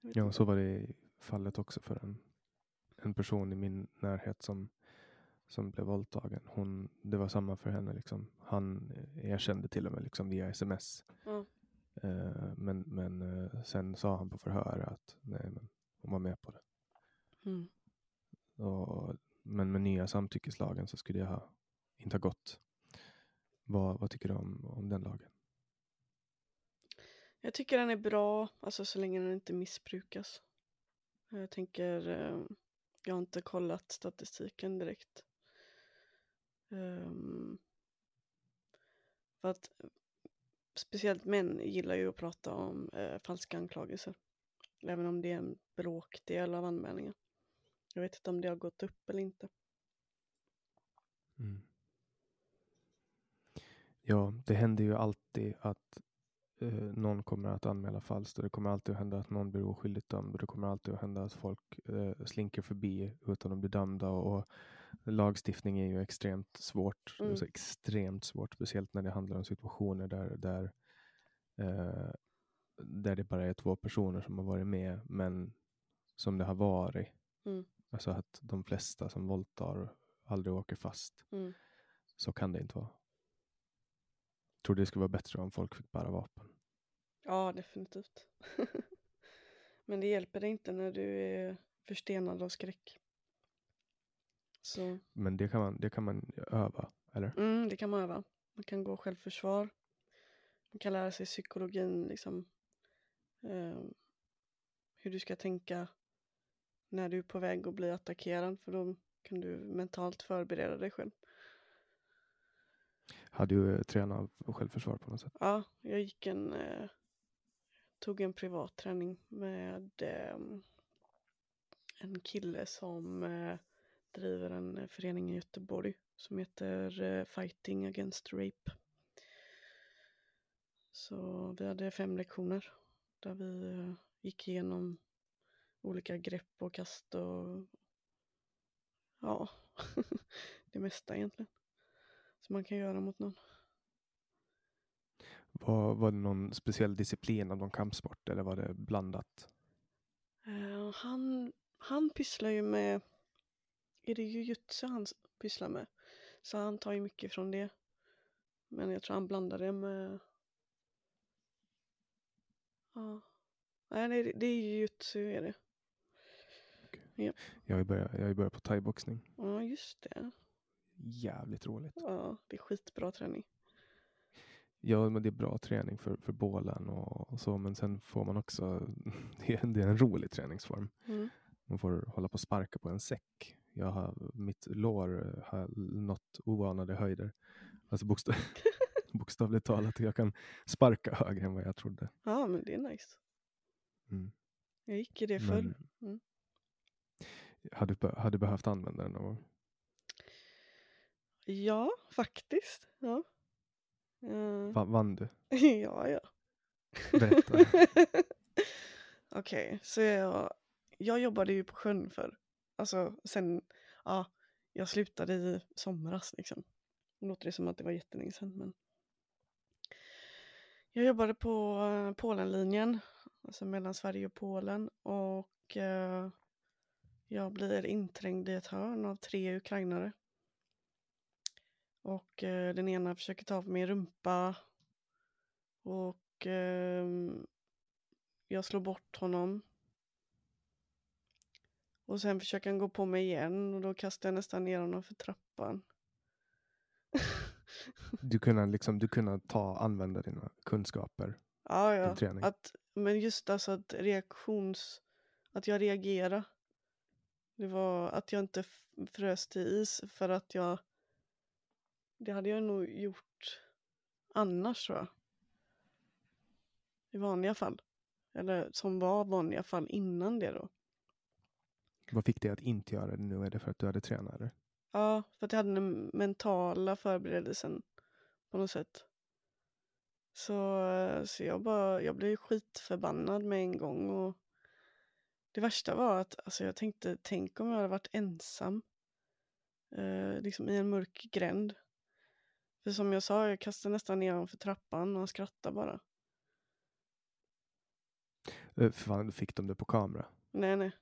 Ja, så var det i fallet också för en, en person i min närhet som, som blev våldtagen. Hon, det var samma för henne. Liksom. Han erkände till och med liksom, via sms. Ja. Eh, men men eh, sen sa han på förhör att nej, men hon var med på det. Mm. Och, men med nya samtyckeslagen så skulle jag ha, inte ha gått. Vad, vad tycker du om, om den lagen? Jag tycker den är bra, alltså så länge den inte missbrukas. Jag tänker, eh, jag har inte kollat statistiken direkt. Um, för att speciellt män gillar ju att prata om eh, falska anklagelser. Även om det är en bråkdel av anmälningar. Jag vet inte om det har gått upp eller inte. Mm. Ja, det händer ju alltid att eh, någon kommer att anmäla falskt och det kommer alltid att hända att någon blir oskyldigt dömd och det kommer alltid att hända att folk eh, slinker förbi utan att bli dömda och, och lagstiftning är ju extremt svårt. Mm. Alltså extremt svårt, speciellt när det handlar om situationer där, där, eh, där det bara är två personer som har varit med, men som det har varit. Mm. Alltså att de flesta som våldtar aldrig åker fast. Mm. Så kan det inte vara. Tror det skulle vara bättre om folk fick bära vapen. Ja, definitivt. [LAUGHS] men det hjälper dig inte när du är förstenad av skräck. Så. Men det kan, man, det kan man öva, eller? Mm, det kan man öva. Man kan gå självförsvar. Man kan lära sig psykologin, liksom. Eh, hur du ska tänka när du är på väg att bli attackerad, för då kan du mentalt förbereda dig själv. Hade du eh, tränat självförsvar på något sätt? Ja, jag gick en, eh, tog en privatträning med eh, en kille som eh, driver en eh, förening i Göteborg som heter eh, Fighting Against Rape. Så vi hade fem lektioner där vi eh, gick igenom olika grepp och kast och ja, [LAUGHS] det mesta egentligen som man kan göra mot någon. Var, var det någon speciell disciplin av någon kampsport eller var det blandat? Uh, han han pysslar ju med, är det jujutsu han s- pysslar med? Så han tar ju mycket från det. Men jag tror han blandar det med, ja. Nej, det- det är jujutsu är det. Ju börjat, jag har ju börjat på thaiboxning. Ja, just det. Jävligt roligt. Ja, det är skitbra träning. Ja, men det är bra träning för, för bålen och, och så, men sen får man också, [LAUGHS] det är, det är en rolig träningsform. Mm. Man får hålla på och sparka på en säck. Jag har, mitt lår har nått oanade höjder. Alltså bokstav, [LAUGHS] bokstavligt talat, jag kan sparka högre än vad jag trodde. Ja, men det är nice. Mm. Jag gick i det förr. Mm. hade, hade behövt använda den någon gång. Ja, faktiskt. Ja. Eh, Va, vann du? [LAUGHS] ja, ja. Berätta. [LAUGHS] Okej, så jag, jag jobbade ju på sjön för Alltså sen, ja, jag slutade i somras liksom. Nu låter det som att det var jättelänge sedan men. Jag jobbade på eh, Polenlinjen, alltså mellan Sverige och Polen och eh, jag blir inträngd i ett hörn av tre ukrainare. Och eh, den ena försöker ta på min rumpa och ehm, jag slår bort honom. Och sen försöker han gå på mig igen och då kastar jag nästan ner honom för trappan. [LAUGHS] Du kunde, liksom, du kunde ta, använda dina kunskaper. Ja, ja. Träning. Att, men just alltså att reaktions... Att jag reagerade. Det var att jag inte frös till is för att jag... Det hade jag nog gjort annars tror jag. I vanliga fall. Eller som var vanliga fall innan det då. Vad fick dig att inte göra det nu? Är det för att du hade tränat? Eller? Ja, för att jag hade den mentala förberedelsen på något sätt. Så, så jag, bara, jag blev skitförbannad med en gång. Och det värsta var att alltså jag tänkte, tänk om jag hade varit ensam. Eh, liksom i en mörk gränd. För som jag sa, jag kastade nästan ner honom för trappan och han skrattade bara. Eh, Fan, fick de det på kamera? Nej, nej.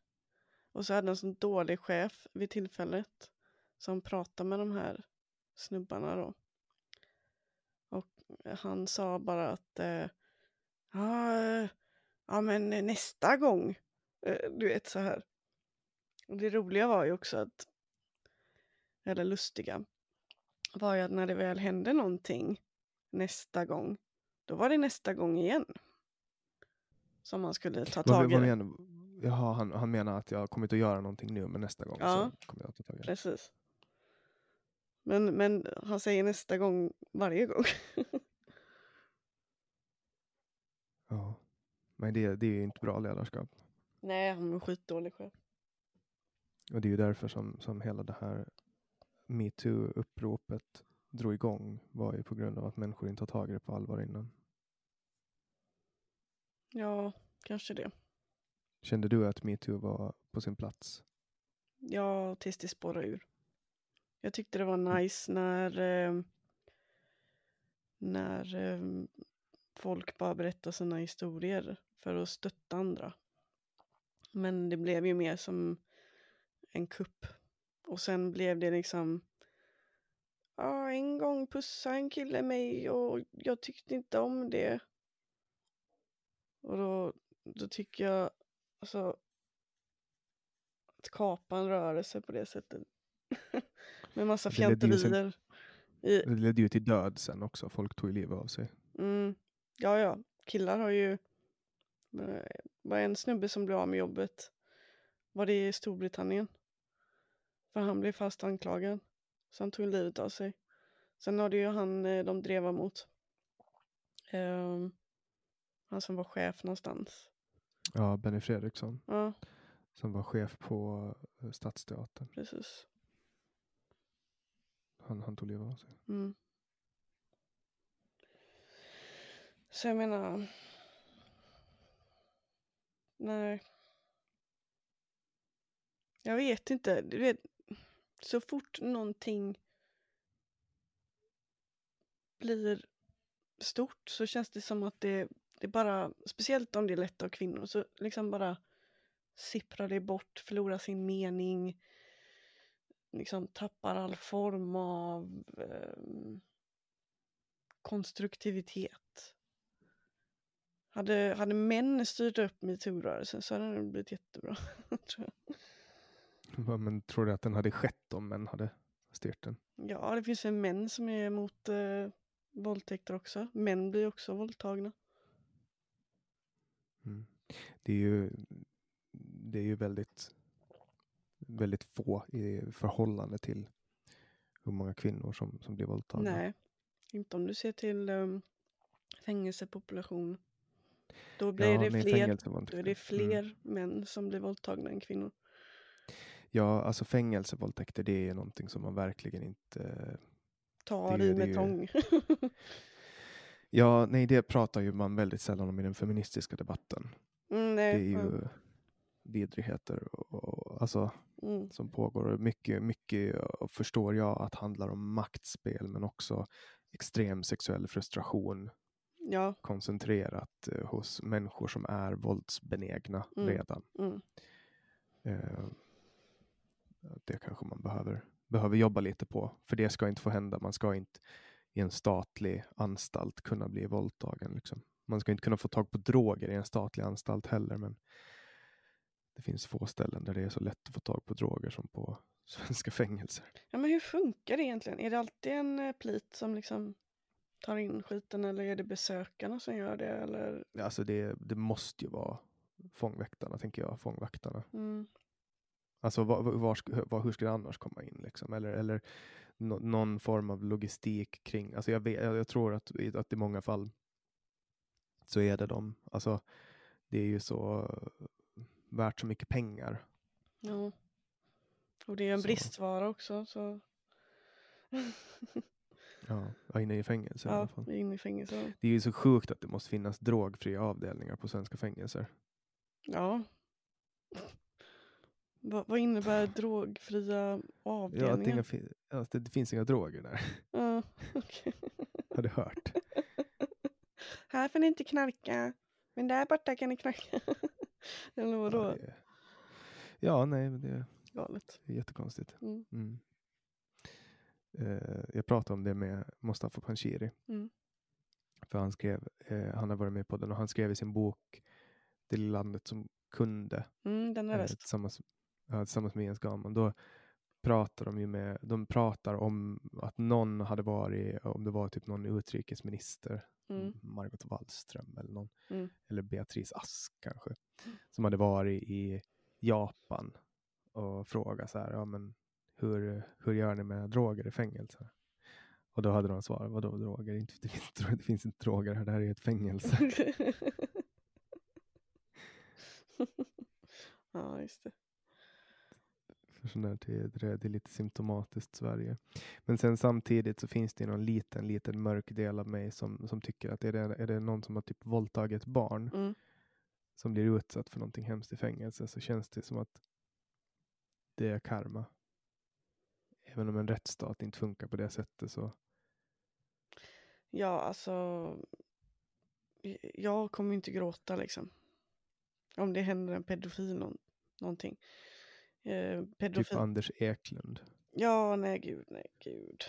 Och så hade jag en sån dålig chef vid tillfället som pratade med de här snubbarna då. Och han sa bara att eh, ja, eh, ja, men nästa gång, eh, du vet så här. Och det roliga var ju också att, eller lustiga, var ju att när det väl hände någonting nästa gång, då var det nästa gång igen. Som man skulle ta tag i jaha, han, han menar att jag kommer inte att göra någonting nu, men nästa gång Ja. så kommer jag att ta tag i det. Precis. Men, men han säger nästa gång varje gång. [LAUGHS] Ja. Men det, det är ju inte bra ledarskap. Nej, han är skitdålig chef. Och det är ju därför som, som hela det här metoo-uppropet drog igång. var ju på grund av att människor inte har tagit det på allvar innan. Ja, kanske det. Kände du att metoo var på sin plats? Ja, tills det spårade ur. Jag tyckte det var nice när, eh, när eh, folk bara berättar sina historier för att stötta andra. Men det blev ju mer som en kupp. Och sen blev det liksom Ja, en gång pussade en kille mig och jag tyckte inte om det. Och då, då tycker jag alltså att kapa en rörelse på det sättet. [LAUGHS] Med massa fjanterier. I, Det ledde ju till död sen också. Folk tog livet av sig. mm, ja, ja, killar har ju... Det var en snubbe som blev av med jobbet. Var det i Storbritannien? För han blev fast anklagad. Så han tog livet av sig. Sen har det ju han eh, de drev mot. Ehm, han som var chef någonstans. Ja, Benny Fredriksson Ja, som var chef på eh, Stadsteatern. precis. Han, han tog livet av sig. Mm. Så jag menar... Nej. Jag vet inte. Du vet, så fort någonting blir stort så känns det som att det, det bara, speciellt om det är lätt av kvinnor, så liksom bara sipprar det bort, förlorar sin mening, liksom tappar all form av eh, konstruktivitet. Hade, hade män styrt upp metoo-rörelsen så hade den blivit jättebra. [LAUGHS] tror jag. Men tror du att den hade skett om män hade styrt den? Ja, det finns väl män som är emot eh, våldtäkter också. Män blir också våldtagna. Mm. Det är ju, det är ju väldigt, väldigt få i förhållande till hur många kvinnor som, som blir våldtagna. Nej, inte om du ser till um, fängelsepopulation. Då blir Ja, det nej, fler, då är det Mm. fler män som blir våldtagna än kvinnor. Ja, alltså fängelsevåldtäkter, det är någonting som man verkligen inte... Tar Det- i det är med tång. Ja, nej, det pratar ju man väldigt sällan om i den feministiska debatten. mm, Det nej, är ju ja, vidrigheter och, och, alltså, mm, som pågår. Mycket, mycket förstår jag att handlar om maktspel, men också extrem sexuell frustration ja, koncentrerat eh, hos människor som är våldsbenägna Mm. redan. mm, Eh, det kanske man behöver, behöver jobba lite på, för det ska inte få hända. Man ska inte i en statlig anstalt kunna bli våldtagen. Liksom. Man ska inte kunna få tag på droger i en statlig anstalt heller, men det finns få ställen där det är så lätt att få tag på droger som på [LAUGHS] svenska fängelser. ja, men hur funkar det egentligen? Är det alltid en eh, plit som liksom tar in skiten eller är det besökarna som gör det? Eller? Alltså det, det måste ju vara fångväktarna, tänker jag, fångvaktarna. Mm, Alltså var, var, hur ska det annars komma in? Liksom? Eller, eller nå- någon form av logistik kring, alltså jag, vet, jag, tror att, i- att i många fall så är det de, alltså det är ju så värt så mycket pengar. ja. Och det är en Så. bristvara också. Så. [LAUGHS] Ja, ja, inne i fängelse i alla ja, fall. inne i fängelse. Det är ju så sjukt att det måste finnas drogfria avdelningar på svenska fängelser. Ja. Va, vad innebär drogfria Ja, avdelningar? inga, fi- att det, finns inga droger där, [LAUGHS] Ja, okej. har du hört? [LAUGHS] Här får ni inte knarka, men där borta kan ni knarka. [LAUGHS] Eller vadå? Ja, det ja, nej, men det Galet. det är jättekonstigt. Mm. Mm. Eh, jag pratade om det med Mustafa Panshiri. Mm. För han skrev, eh, han har varit med på den och han skrev i sin bok Det landet som kunde Mm, den är eh, tillsammans, ja, tillsammans med Jens Gahman. Då pratar de ju med, de pratar om att någon hade varit, om det var typ någon utrikesminister, Mm. Margot Wallström eller någon, Mm. eller Beatrice Ask kanske, som hade varit i Japan och frågat så här, ja men hur, hur gör ni med droger i fängelse? Och då hade de svarat, vadå droger? Inte, det, finns, det finns inte droger här, det här är ett fängelse. [LAUGHS] ja, just det. Sån där, det, det, är lite symptomatiskt Sverige. Men sen samtidigt så finns det någon liten, liten mörk del av mig som, som tycker att är det, är det någon som har typ våldtagit barn Mm. som blir utsatt för någonting hemskt i fängelse så känns det som att det är karma. Även om en rättsstat inte funkar på det sättet så Ja, alltså. Jag kommer inte gråta liksom. Om det händer en pedofil någon, någonting. Eh, typ. Anders Eklund. Ja, nej gud, nej gud.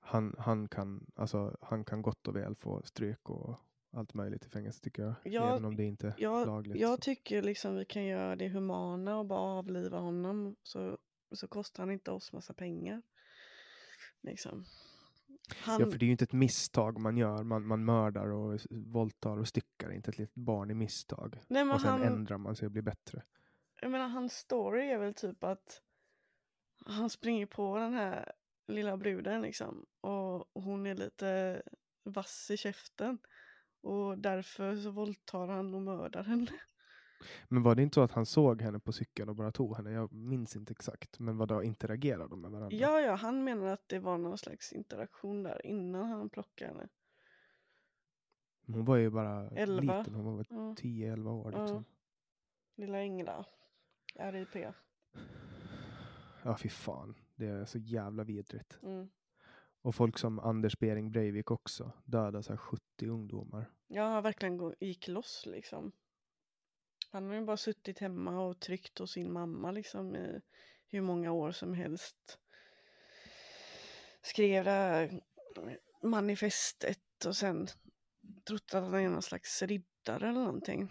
Han, han, kan, alltså, han kan gott och väl få stryk och allt möjligt i fängelse tycker jag. Ja, Även om det inte är Jag, lagligt. jag så. tycker liksom vi kan göra det humana och bara avliva honom. Så, så kostar han inte oss massa pengar. Liksom. Han, Ja, för det är ju inte ett misstag man gör. Man, man mördar och våldtar och styckar inte ett litet barn i misstag. nej, Och sen han, ändrar man sig och blir bättre. Jag menar, hans story är väl typ att han springer på den här lilla bruden liksom. Och hon är lite vass i käften. Och därför så våldtar han och mördar henne. Men var det inte så att han såg henne på cykeln och bara tog henne? Jag minns inte exakt. Men vad då interagerade de med varandra? Ja, ja, han menar att det var någon slags interaktion där innan han plockade henne. Hon var ju bara Elva. liten. Hon var väl Ja. 10-11 år. Ja. Liksom. Lilla Engla. RIP. Ja, fy fan. Det är så jävla vidrigt. Mm. Och folk som Anders Bering Breivik också. Dödade så här 70 ungdomar. Ja, han verkligen gick loss liksom. Han har ju bara suttit hemma och tryckt hos sin mamma liksom i hur många år som helst. Skrev det här manifestet och sen trott att han är någon slags riddare eller någonting.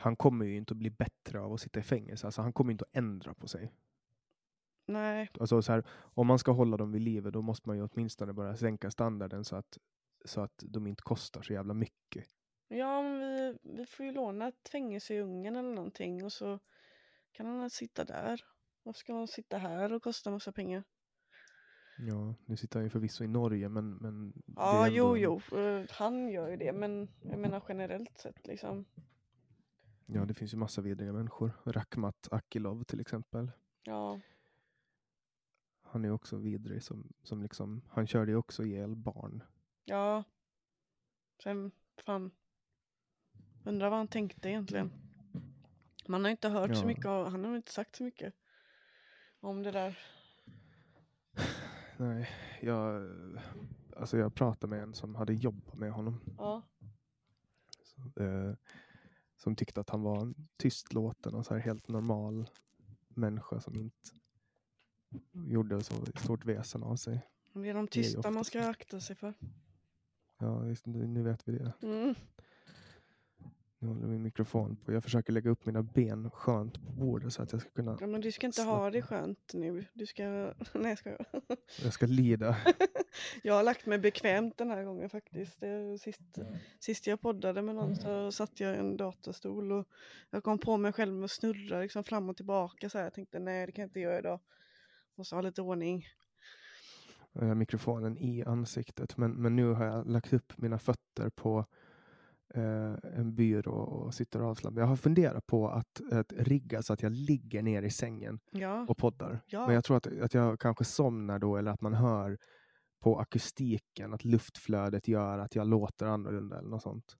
Han kommer ju inte att bli bättre av att sitta i fängelse. Alltså, han kommer inte att ändra på sig. Nej, Alltså, så här, om man ska hålla dem vid livet då måste man ju åtminstone börja sänka standarden så att, så att de inte kostar så jävla mycket. ja men vi, vi får ju låna ett fängelse i Ungern eller någonting och så kan han sitta där. Varför ska han sitta här och kosta massa pengar? Ja, nu sitter han ju förvisso i Norge men, men Ja, är jo, ändå- jo, eh, han gör ju det, men jag menar generellt sett liksom. Ja, det finns ju massa vidriga människor. Rakhmat Akilov till exempel. Ja, Han är också vidrig som, som liksom, han körde ju också ihjäl barn. ja. Sen, fan. Undrar vad han tänkte egentligen. Man har inte hört så Ja. mycket av, han har inte sagt så mycket om det där. [SIGHS] Nej, jag, alltså jag pratade med en som hade jobbat med honom. Ja, Så, eh, som tyckte att han var en tystlåten och så här helt normal människa som inte gjorde så stort väsen av sig. det är de är tysta man oftast- ska akta sig för. Ja, just, nu nu vet vi det. Mm. Nu håller min mikrofon på. Jag försöker lägga upp mina ben skönt på bordet så att jag ska kunna, Ja, men du ska inte ha det skönt nu. Du ska, [LAUGHS] nej jag ska. [LAUGHS] jag ska lida. [LAUGHS] Jag har lagt mig bekvämt den här gången faktiskt. Sist, sist jag poddade med någon så satt jag i en datorstol och jag kom på mig själv med att snurra liksom fram och tillbaka så här. Jag tänkte nej det kan jag inte göra idag. Måste ha lite ordning. Jag har mikrofonen i ansiktet. Men, men nu har jag lagt upp mina fötter på eh, en byrå och sitter avslappnad. Jag har funderat på att, att rigga så att jag ligger ner i sängen Ja, och poddar. ja. Men jag tror att, att jag kanske somnar då eller att man hör på akustiken att luftflödet gör att jag låter annorlunda eller något sånt.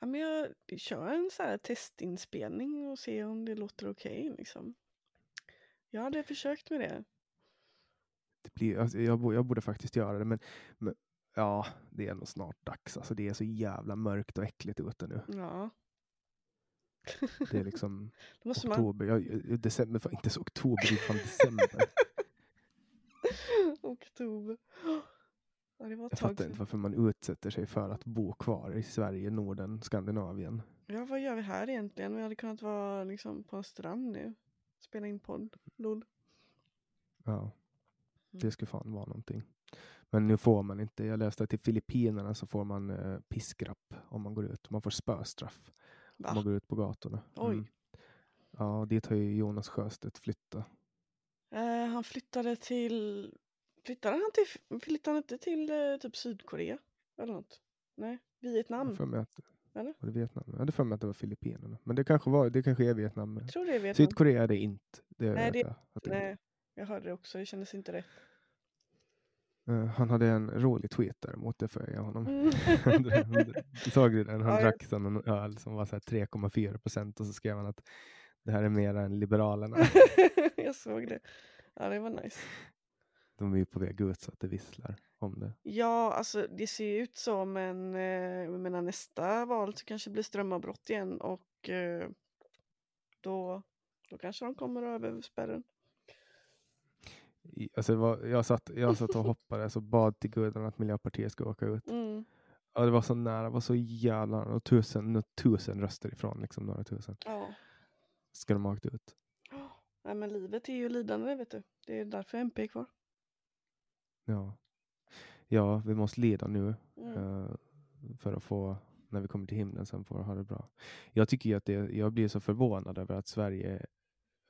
ja men jag kör en så här testinspelning och ser om det låter okej liksom. Jag hade försökt med det. Det blir, alltså, jag, jag borde faktiskt göra det men, men ja, det är nog snart dags. Alltså, det är så jävla mörkt och äckligt ute nu. Ja, Det är liksom [LAUGHS] man. oktober. Jag, jag- december, fan, inte så oktober, fan december. [LAUGHS] Oktober. Ja, det var Jag fattar inte varför man utsätter sig för att bo kvar i Sverige, Norden, Skandinavien. Ja, vad gör vi här egentligen? Vi hade kunnat vara liksom på en strand nu. Spela in podd. Lol. Ja, Mm. det ska fan vara någonting. Men nu får man inte. Jag läste att i Filippinerna så får man eh, piskrapp om man går ut. Man får spöstraff om Va? man går ut på gatorna. Oj. Mm. Ja, dit har ju Jonas Sjöstedt flyttat. Eh, han flyttade till... Flyttade han till... Flyttade han inte till eh, typ Sydkorea? Eller något? Nej, Jag Vietnam. mig att, Eller? var det Vietnam? Jag hade för mig att det var Filippinerna. Men det kanske, var, det kanske är Vietnam. Jag tror det är Vietnam. Sydkorea är det inte. Det Nej, det- jag. Att det Nej, jag hörde det också. Det kändes inte rätt. Eh, han hade en rolig tweet däremot, det får jag ge honom. Mm. [LAUGHS] Såg du den? [LAUGHS] Han Ja, ja. drack som en öl som var så här 3,4 procent och så skrev han att det här är mera än Liberalerna. [LAUGHS] jag såg det. Ja, det var nice. De är ju på väg ut så att det visslar om det. Ja, alltså det ser ju ut så, men eh, jag menar, nästa val så kanske det blir strömavbrott igen och eh, då, då kanske de kommer över spärren. Alltså var, jag, satt, jag satt och [LAUGHS] hoppades och bad till gudarna att Miljöpartiet ska åka ut. Mm. Ja, det var så nära, det var så jävla. Och tusen, tusen röster ifrån, liksom några tusen. Ja. Ska de ha åkt ut? [GASPS] Nej, men livet är ju lidande, vet du. Det är därför MP är kvar. Ja. Ja, vi måste lida nu. Mm. eh, för att få, när vi kommer till himlen sen, få ha det bra. Jag tycker att det, jag blir så förvånad över att Sverige,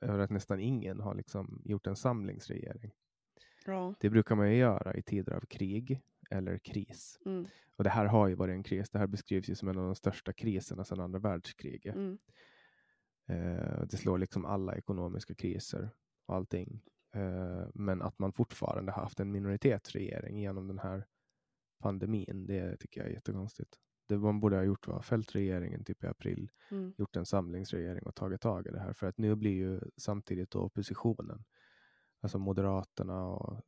över att nästan ingen har liksom gjort en samlingsregering. Ja. Det brukar man ju göra i tider av krig eller kris. Mm. Och det här har ju varit en kris. Det här beskrivs ju som en av de största kriserna sedan andra världskriget. Mm. Eh, det slår liksom alla ekonomiska kriser och allting. Eh, men att man fortfarande haft en minoritetsregering genom den här pandemin, det tycker jag är jättekonstigt. Det man borde ha gjort var fällt regeringen typ i april, Mm. gjort en samlingsregering och tagit tag i det här. För att nu blir ju samtidigt då oppositionen, alltså Moderaterna och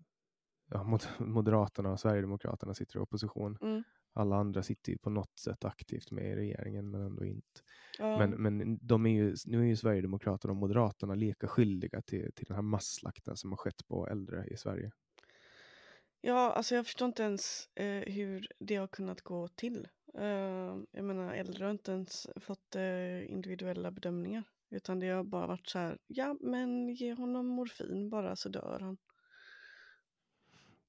ja, mod- [LAUGHS] Moderaterna och Sverigedemokraterna sitter i opposition. Mm. Alla andra sitter ju på något sätt aktivt med i regeringen men ändå inte. Ja, Men, men de är ju, nu är ju Sverigedemokraterna och Moderaterna lika skyldiga till, till den här masslakten som har skett på äldre i Sverige. ja, alltså jag förstår inte ens eh, hur det har kunnat gå till. Eh, jag menar, äldre har inte ens fått eh, individuella bedömningar. Utan det har bara varit så här, ja men ge honom morfin bara så dör han.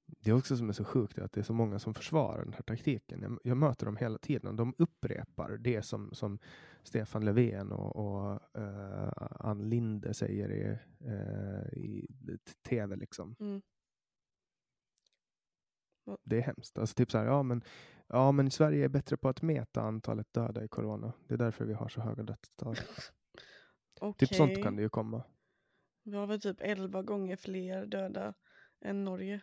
Det är också som är så sjukt att det är så många som försvarar den här taktiken. Jag, jag möter dem hela tiden. De upprepar det som, som Stefan Löfven och, och eh, Ann Linde säger i, eh, i tv. Liksom. Mm. Det är hemskt. Alltså typ så här, ja men, ja men Sverige är bättre på att mäta antalet döda i corona. Det är därför vi har så höga dödstal. [LAUGHS] Typ sånt kan det ju komma. Vi har väl typ 11 gånger fler döda än Norge.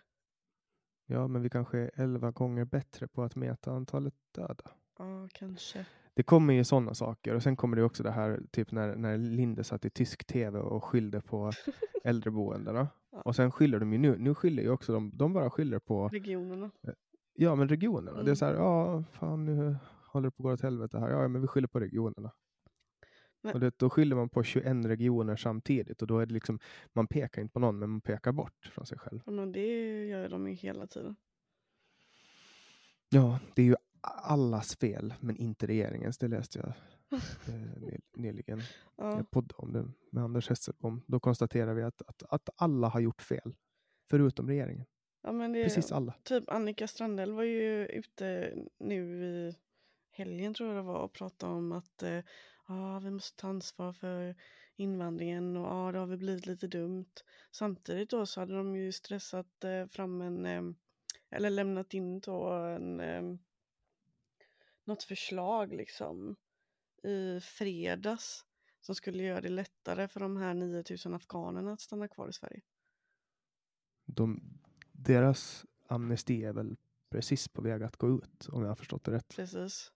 Ja, men vi kanske är elva gånger bättre på att mäta antalet döda. Ja, kanske. Det kommer ju sådana saker och sen kommer det också det här typ när, när Linde satt i tysk tv och skyllde på [LAUGHS] äldreboendena. Ja. Och sen skyller de ju nu, nu skyller ju också de, de bara skyller på Regionerna. Ja men regionerna. Det är Mm. så här, ja fan nu håller det på att gå åt helvete här. Ja men vi skyller på regionerna. Men- Och det, då skyller man på 21 regioner samtidigt och då är det liksom, man pekar inte på någon men man pekar bort från sig själv. Men det gör de ju hela tiden. Ja, det är ju allas fel men inte regeringens. Det läste jag [LAUGHS] eh, ny- nyligen. Ja, Jag poddade om det med Anders Hesselbom. Då konstaterar vi att, att, att alla har gjort fel. Förutom regeringen. Ja men det Precis alla. Typ Annika Strandhäll var ju ute nu i helgen tror jag det var och pratade om att eh, ja, vi måste ta ansvar för invandringen och ja, det har väl blivit lite dumt. Samtidigt då så hade de ju stressat eh, fram en, eh, eller lämnat in då en, eh, något förslag liksom i fredags som skulle göra det lättare för de här 9000 afghanerna att stanna kvar i Sverige. De, deras amnesti är väl precis på väg att gå ut om jag har förstått det rätt. Precis.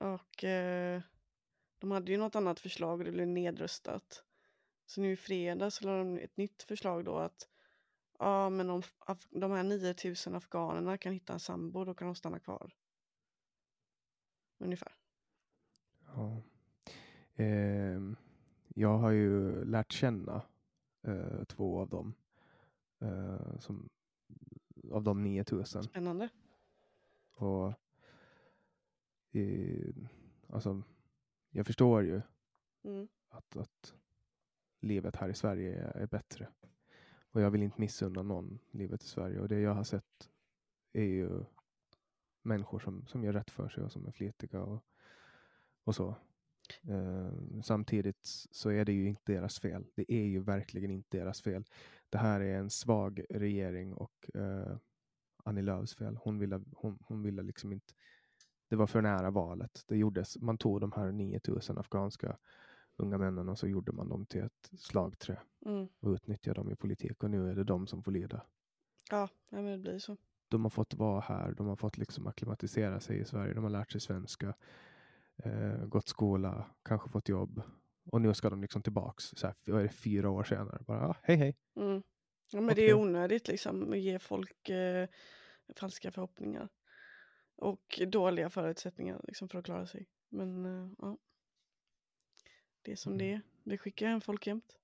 Och eh, de hade ju något annat förslag och det blev nedröstat. Så nu i fredags så lade de ett nytt förslag då att ja men om de här 9000 afghanerna kan hitta en sambo då kan de stanna kvar. Ungefär. Ja. Ehm, jag har ju lärt känna eh, två av dem. Eh, som, av de 9000. Spännande. Och eh, alltså, jag förstår ju Mm. att, att livet här i Sverige är, är bättre. Och jag vill inte missunna någon livet i Sverige. Och det jag har sett är ju människor som, som gör rätt för sig och som är flitiga och, och så. Eh, samtidigt så är det ju inte deras fel. Det är ju verkligen inte deras fel. Det här är en svag regering och eh, Annie Lööfs fel. Hon ville, hon, hon ville liksom inte det var för nära valet. Det gjordes, man tog de här 9000 afghanska unga männen och så gjorde man dem till ett slagträ Mm. och utnyttjade dem i politik och nu är det de som får lida. Ja, ja, men det blir så. De har fått vara här, de har fått liksom akklimatisera sig i Sverige, de har lärt sig svenska, eh, gått skola, kanske fått jobb och nu ska de liksom tillbaks, så här, vad är det, fyra år senare, bara ah, hej hej. Mm. Ja, men det är onödigt liksom att ge folk eh, falska förhoppningar. Och dåliga förutsättningar liksom, för att klara sig. Men eh, ja. Det är som Mm. det är. Vi skickar hem folk jämt.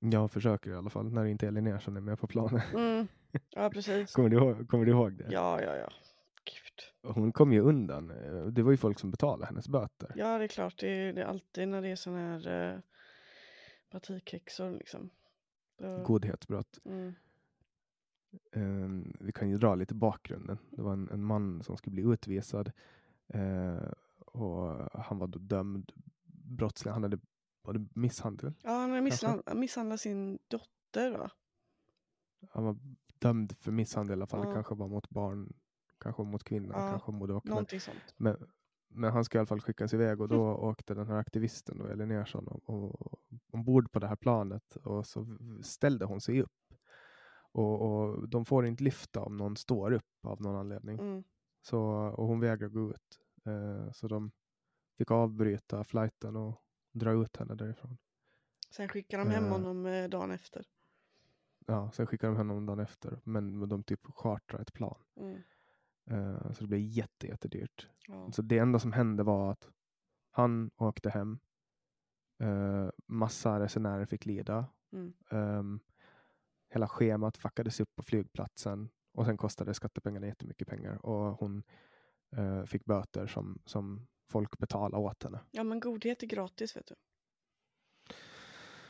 Jag försöker i alla fall, när inte Elin Ersson är med på planen. Mm. Ja, precis. [LAUGHS] Kommer du ihåg, kommer du ihåg det? Ja, ja, ja. Hon kom ju undan, eh, det var ju folk som betalade hennes böter. Ja, det är klart. Det är, det är alltid när det är sådana här eh, partikhäxor liksom. Då, Godhetsbrott. mm. Eh, vi kan ju dra lite bakgrunden. Det var en, en man som skulle bli utvisad eh, och han var då dömd brottslig. Han hade både misshandel. Ja, han Kanske. misshandlat, misshandlat sin dotter va? Han var dömd för misshandel i alla fall. Ja. Det kanske var mot barn, kanske mot kvinnor, Ja, kanske mot och. Men, men, han ska i alla fall skickas iväg och då åkte den här aktivisten då, Elin Ersson och, och, ombord på det här planet och så ställde hon sig upp. Och, och de får inte lyfta om någon står upp av någon anledning. Mm. Så, och hon vägrar gå ut. Eh, så de fick avbryta flighten och dra ut henne därifrån. Sen skickar de hem Eh. honom eh, dagen efter. Ja, sen skickade de henne dagen efter. Men, men de typ chartrar ett plan. Mm. Eh, så det blev jätte, jättedyrt. Ja. Så det enda som hände var att han åkte hem. Uh, massa resenärer fick lida. Mm. Um, hela schemat fuckades upp på flygplatsen och sen kostade skattepengarna jättemycket pengar och hon uh, fick böter som, som folk betalade åt henne. ja, men godhet är gratis vet du.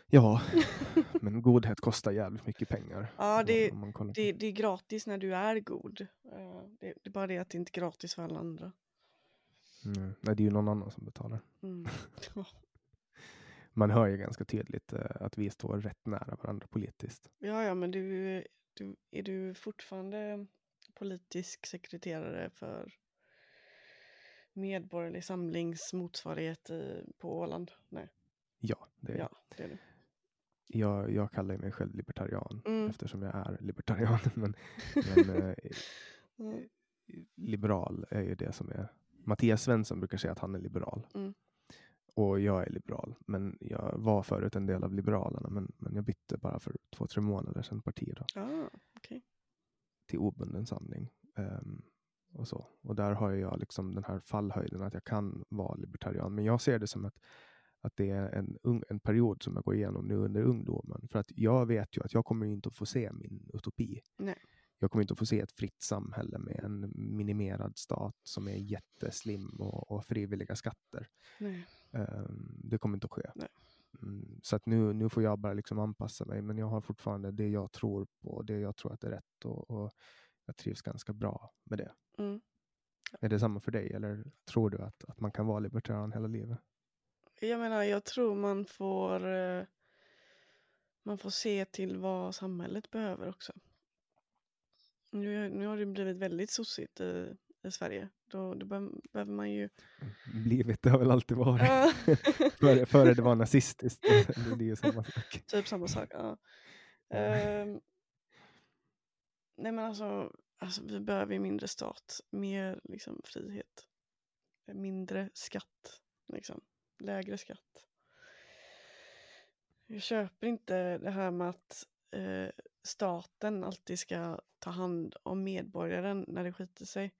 Ja, [LAUGHS] men godhet kostar jävligt mycket pengar. Ja, det, det, det är gratis när du är god. Eh, Det, det är bara det att det inte är gratis för alla andra. Mm. Nej, det är ju någon annan som betalar. Mm. [LAUGHS] Man hör ju ganska tydligt eh, att vi står rätt nära varandra politiskt. Ja, ja, men du, du, är du fortfarande politisk sekreterare för Medborgerlig Samlings motsvarighet i, på Åland? Nej, Ja, det är, ja, det är du. Jag, jag kallar mig själv libertarian Mm. eftersom jag är libertarian. [LAUGHS] Men, [LAUGHS] men Mm. liberal är ju det som är... Mattias Svensson brukar säga att han är liberal. Mm. Och jag är liberal. Men jag var förut en del av Liberalerna. Men, men jag bytte bara för två, tre månader sedan parti då, Ah, okej. till obunden samling. Ehm, och, så. och där har jag liksom den här fallhöjden att jag kan vara libertarian. Men jag ser det som att, att det är en, ung, en period som jag går igenom nu under ungdomen. För att jag vet ju att jag kommer inte att få se min utopi. Nej. Jag kommer inte att få se ett fritt samhälle med en minimerad stat som är jätteslim och, och frivilliga skatter. Ehm, det kommer inte att ske. Mm, så att nu, nu får jag bara liksom anpassa mig. Men jag har fortfarande det jag tror på, det jag tror att är rätt. Och, och jag trivs ganska bra med det. Mm. Är det samma för dig? Eller tror du att, att man kan vara libertarian hela livet? Jag menar, jag tror man får eh, man får se till vad samhället behöver också. Nu, nu har det blivit väldigt sossigt i, i Sverige. Då, då be- behöver man ju... [LAUGHS] Blivit, det har väl alltid varit. [LAUGHS] Före, före det var nazistiskt. [LAUGHS] det, det är ju samma sak. typ samma sak. Ja. Ehm, nej men alltså, alltså, vi behöver ju mindre stat, mer liksom frihet. Mindre skatt, liksom. Lägre skatt. Jag köper inte det här med att eh, staten alltid ska ta hand om medborgaren när det skiter sig.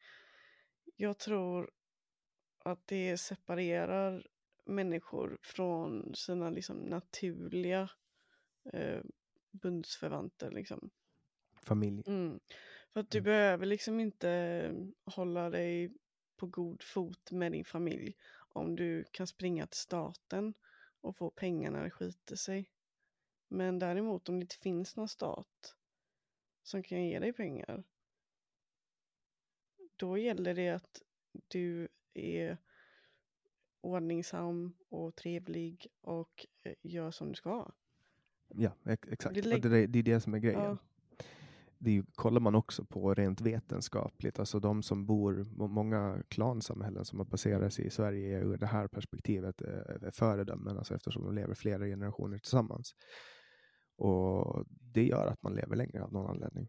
Jag tror att det separerar människor från sina liksom naturliga eh, bundsförvanter. Liksom. Familj. Mm. För att du Mm. behöver liksom inte eh, hålla dig på god fot med din familj om du kan springa till staten och få pengar när det skiter sig. Men däremot om det inte finns någon stat som kan ge dig pengar då gäller det att du är ordningsam och trevlig och eh, gör som du ska. Ja, ex- exakt. Det, det är det som är grejen. Ja. Det kollar man också på rent vetenskapligt, alltså de som bor, må- många klansamhällen som har baserats i Sverige är ur det här perspektivet eh, är föredömen, alltså eftersom de lever flera generationer tillsammans. Och det gör att man lever längre av någon anledning.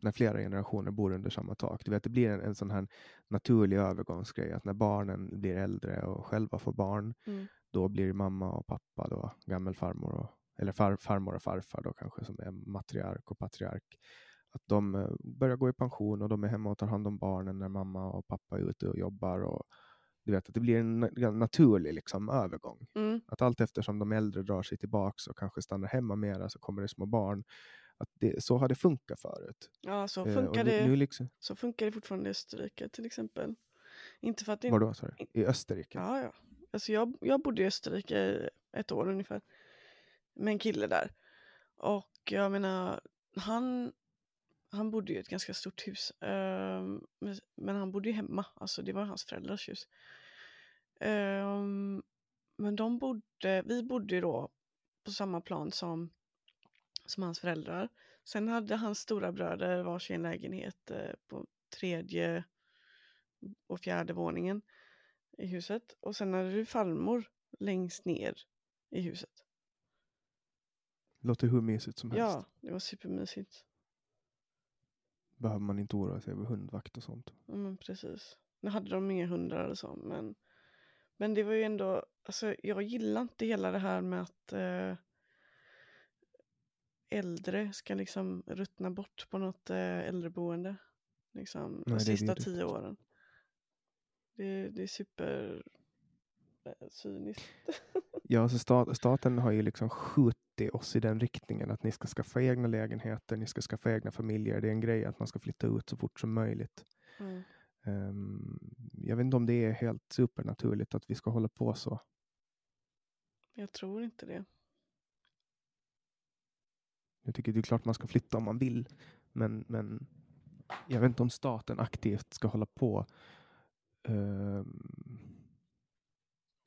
När flera generationer bor under samma tak. Du vet, det blir en, en sån här naturlig övergångsgrej, att när barnen blir äldre och själva får barn, Mm. då blir mamma och pappa då gammelfarmor och, eller far, farmor och farfar då kanske som är matriark och patriark. Att de eh, börjar gå i pension och de är hemma och tar hand om barnen när mamma och pappa är ute och jobbar. Och, du vet att det blir en na- naturlig liksom, övergång. Mm. Att allt eftersom de äldre drar sig tillbaks och kanske stannar hemma mera så kommer det små barn. Att det, så har det funkat förut. Ja, så Eh, funkar, nu, det, nu liksom, så funkar det fortfarande i Österrike till exempel. Inte för att det var då, sa du? I Österrike? Ja, ja. Alltså jag, jag bodde i Österrike i ett år ungefär. Med en kille där. Och jag menar, han, han bodde i ett ganska stort hus. Ehm, men, men han bodde ju hemma. Alltså det var hans föräldrars hus. Ehm, men de bodde, vi bodde ju då på samma plan som, som hans föräldrar. Sen hade hans stora bröder varsin lägenhet eh, på tredje och fjärde våningen i huset. Och sen hade du farmor längst ner i huset. Låter hur mysigt som helst. Ja, det var supermysigt. Behöver man inte oroa sig över hundvakt och sånt. Ja, men precis. Nu hade de inga hundar eller så, men, men det var ju ändå, alltså jag gillar inte hela det här med att eh, äldre ska liksom ruttna bort på något eh, äldreboende. liksom, Nej, de sista tio åren. Det, det är super eh, cyniskt. [LAUGHS] Ja, så sta- staten har ju liksom skjutit oss i den riktningen att ni ska skaffa egna lägenheter, ni ska skaffa egna familjer. Det är en grej att man ska flytta ut så fort som möjligt. Mm. Ehm, jag vet inte om det är helt supernaturligt att vi ska hålla på så. Jag tror inte det. Jag tycker det är klart man ska flytta om man vill, men, men jag vet inte om staten aktivt ska hålla på ehm,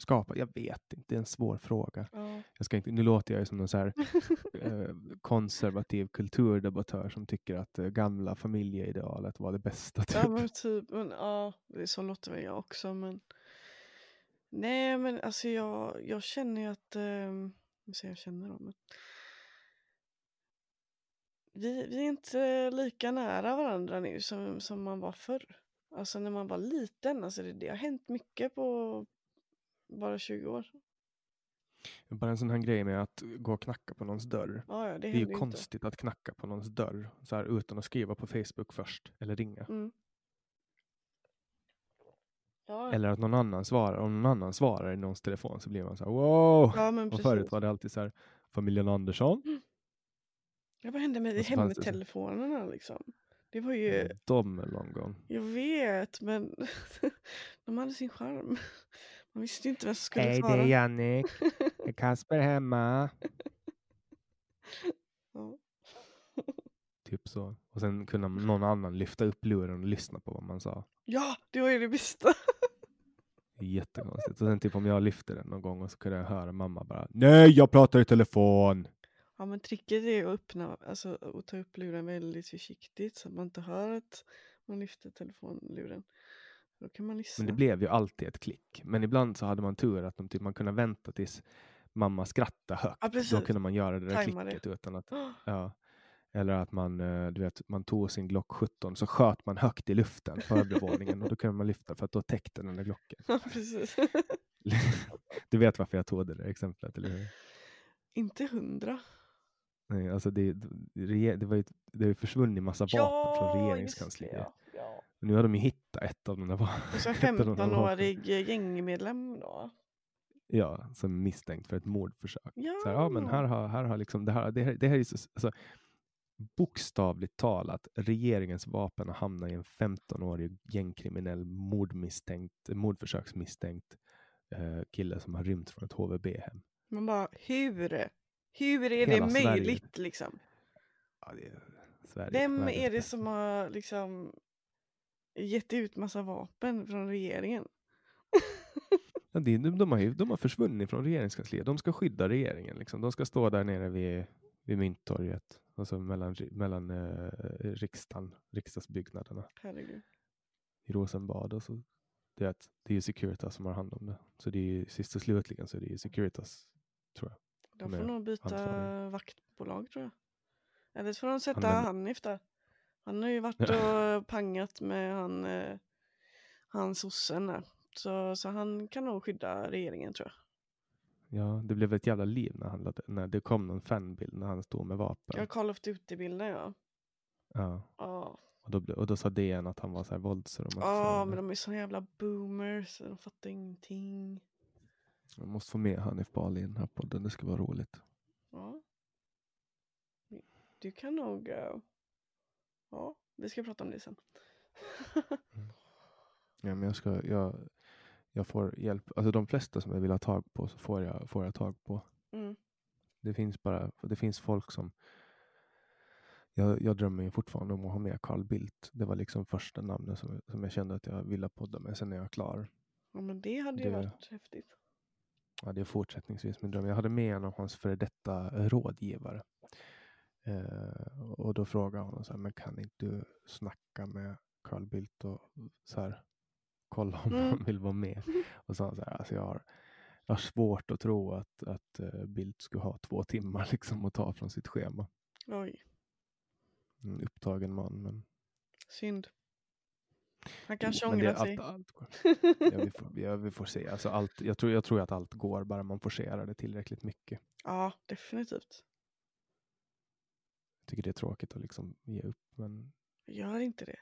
skapa. Jag vet inte, det är en svår fråga. Ja. Jag ska inte, nu låter jag ju som en så här [LAUGHS] eh, konservativ kulturdebattör som tycker att det gamla familjeidealet var det bästa. Typ. Ja men typ, men, ja, så låter väl jag också men Nej men alltså jag, jag känner ju att, eh, vad säger jag känner då, men vi, vi är inte lika nära varandra nu som, som man var förr. Alltså när man var liten, alltså det, det har hänt mycket på bara 20 år. Bara en sån här grej med att gå och knacka på någons dörr. Ja, ja, det Det är ju inte. konstigt att knacka på någons dörr så här, utan att skriva på Facebook först eller ringa. Mm. Ja, Eller att någon annan svarar. Om någon annan svarar i någons telefon så blir man så här wow. ja Och förut var det alltid så här familjen Andersson. Ja, vad hände med hemtelefonerna liksom? Det var ju, Mm, De är long gone. jag vet, men [LAUGHS] de hade sin charm. Man visste inte vem som skulle Hej, det svara. är Jannik. Är [LAUGHS] Kasper hemma? Ja. Typ så. Och sen kunde någon annan lyfta upp luren och lyssna på vad man sa. ja, det var ju det bästa. Det [LAUGHS] jättekonstigt. Och sen typ om jag lyfte den någon gång och så kunde jag höra mamma bara Nej, jag pratar i telefon. Ja, men tricket är att öppna, alltså att ta upp luren väldigt försiktigt så att man inte hör att man lyfter telefonluren. Men det blev ju alltid ett klick. Men ibland så hade man tur att de, typ, man kunde vänta tills mamma skrattade högt. Ja, Då kunde man göra det där Tajma det. klicket utan att [GASPS] Ja. Eller att man, eh, du vet, man tog sin Glock 17 så sköt man högt i luften på övre våningen och då kunde man lyfta för att då täckte den där Glocken. [LAUGHS] Ja, precis. [LAUGHS] Du vet varför jag tog det där exemplet, eller hur? inte hundra. Nej, alltså det, det, det, var ju, det har ju försvunnit massa vapen från just det, regeringskansliet. Ja, ja. Nu har de ju hittat ett av de där så en [LAUGHS] ett av de där vapnen. 15-årig gängmedlem då. Ja, som är misstänkt för ett mordförsök. Ja, Så här, ja, men här har, här har liksom, det, här, det, här, det här är så, alltså, bokstavligt talat, regeringens vapen har hamnat i en 15-årig gängkriminell mordmisstänkt, mordförsöksmisstänkt eh, kille som har rymt från ett HVB-hem. Man bara, hur? Hur är Hela det Sverige. möjligt liksom? Ja, det är Sverige, Vem världens är det som har liksom gett ut massa vapen från regeringen? [LAUGHS] Ja, det, de, de, har ju, de har försvunnit från regeringskansliet. De ska skydda regeringen. Liksom. De ska stå där nere vid, vid Mynttorget, alltså mellan, mellan eh, riksdagen, riksdagsbyggnaderna Herregud. i Rosenbad. Och så, det, är att, det är ju Securitas som har hand om det. Så det är ju, sist och slutligen så är det ju Securitas, tror jag. De får nog byta ansvarig. vaktbolag tror jag. Eller så får de sätta Hanif där. Han har ju varit och pangat med han, eh, han sossen där. Så, så han kan nog skydda regeringen tror jag. Ja, det blev ett jävla liv när, han lade, när det kom någon fanbild när han stod med vapen. Ja, Call of Duty-bilden ja. Ja, Ja, och, då, och då sa DN att han var så här våldsromantiserande. Ja, men de är såna jävla boomers. De fattar ingenting. Jag måste få med Hanif Bali i den här podden, det ska vara roligt. Ja. Du kan nog... eh, Ja, vi ska prata om det sen. Ja, men jag, ska, jag, jag får hjälp. Alltså de flesta som jag vill ha tag på så får jag, får jag tag på. Mm. Det finns bara, det finns folk som jag, jag drömmer ju fortfarande om att ha med Carl Bildt. Det var liksom första namnet som, som jag kände att jag ville podda med. Sen är jag klar. Ja, men det hade ju Det- varit häftigt. Ja, det är fortsättningsvis min dröm. Jag hade med en av hans före detta rådgivare. Eh, och då frågade honom så här, men kan inte du snacka med Carl Bildt och så här, kolla om Mm. han vill vara med? Och så sa han så här, alltså jag har, jag har svårt att tro att, att uh, Bildt skulle ha två timmar [LAUGHS] liksom att ta från sitt schema. Oj, En upptagen man, men, synd. Han kanske ångrar sig. allt, allt. [LAUGHS] Ja, vi, får, ja, vi får se. Alltså, allt, jag, tror, jag tror att allt går, bara man forcerar det tillräckligt mycket. Ja, definitivt. Tycker det är tråkigt att liksom ge upp, men Gör inte det.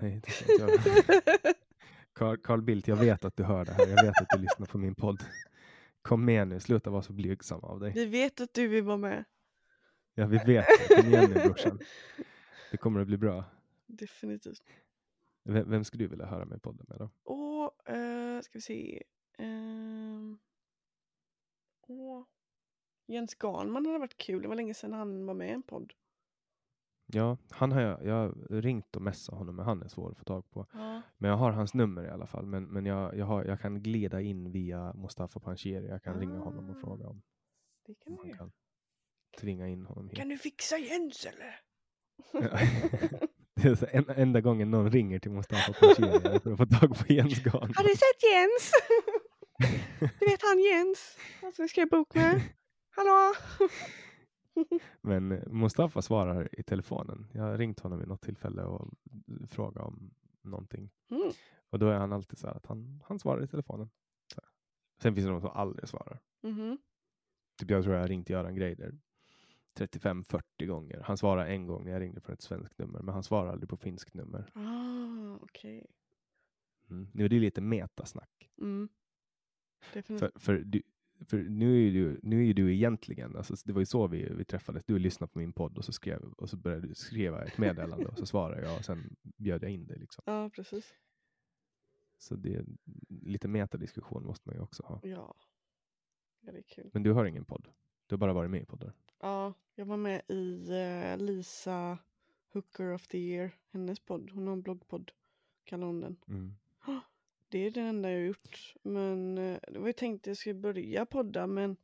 Nej, det ska jag. [LAUGHS] Carl, Carl Bildt, jag vet att du hör det här. Jag vet att du lyssnar på min podd. Kom med nu, sluta vara så blygsam av dig. Vi vet att du vill vara med. Ja, vi vet. Kom igen nu brorsan. Det kommer att bli bra. Definitivt. Vem, vem skulle du vilja höra mig podden med då? Och, eh, ska vi se. Ehm. Åh. Jens Garnman hade varit kul. Det var länge sedan han var med i en podd. Ja, han har jag, jag har ringt och messat honom, men han är svår att få tag på. Ja. Men jag har hans nummer i alla fall. Men, men jag, jag, har, jag kan glida in via Mustafa Panshiri. Jag kan ringa honom och Ah. fråga om, Det kan om du kan tvinga in honom hit. Kan du fixa Jens eller? [LAUGHS] det är så en, enda gången någon ringer till Mustafa Panshiri för att få tag på Jens Garnman. Har du sett Jens? [LAUGHS] du vet han Jens? Han som vi skrev bok med. Hallå? [LAUGHS] Men eh, Mustafa svarar i telefonen. Jag har ringt honom vid något tillfälle och frågat om någonting. Mm. Och då är han alltid så här att han, han svarar i telefonen. Sen finns det de som aldrig svarar. Mhm. Typ jag tror jag har ringt Göran Greider 35-40 gånger. Han svarar en gång när jag ringde från ett svenskt nummer, men han svarar aldrig på finskt nummer. Ah, okej. Mm. Nu är det lite metasnack. Mm. För, för, du, för nu är ju du, nu är du egentligen, alltså det var ju så vi, vi träffades. Du lyssnade på min podd och så, skrev, och så började du skriva ett meddelande och så svarade jag och sen bjöd jag in dig. Liksom. Ja, precis. Så det lite metadiskussion måste man ju också ha. Ja. Ja, det är kul. Men du har ingen podd? Du har bara varit med i poddar? Ja, jag var med i eh, Lisa Hooker of the Year, hennes podd. Hon har en bloggpodd, kallar hon den. Mm. Det är det enda jag har gjort. Men eh, det var ju tänkt att jag skulle börja podda men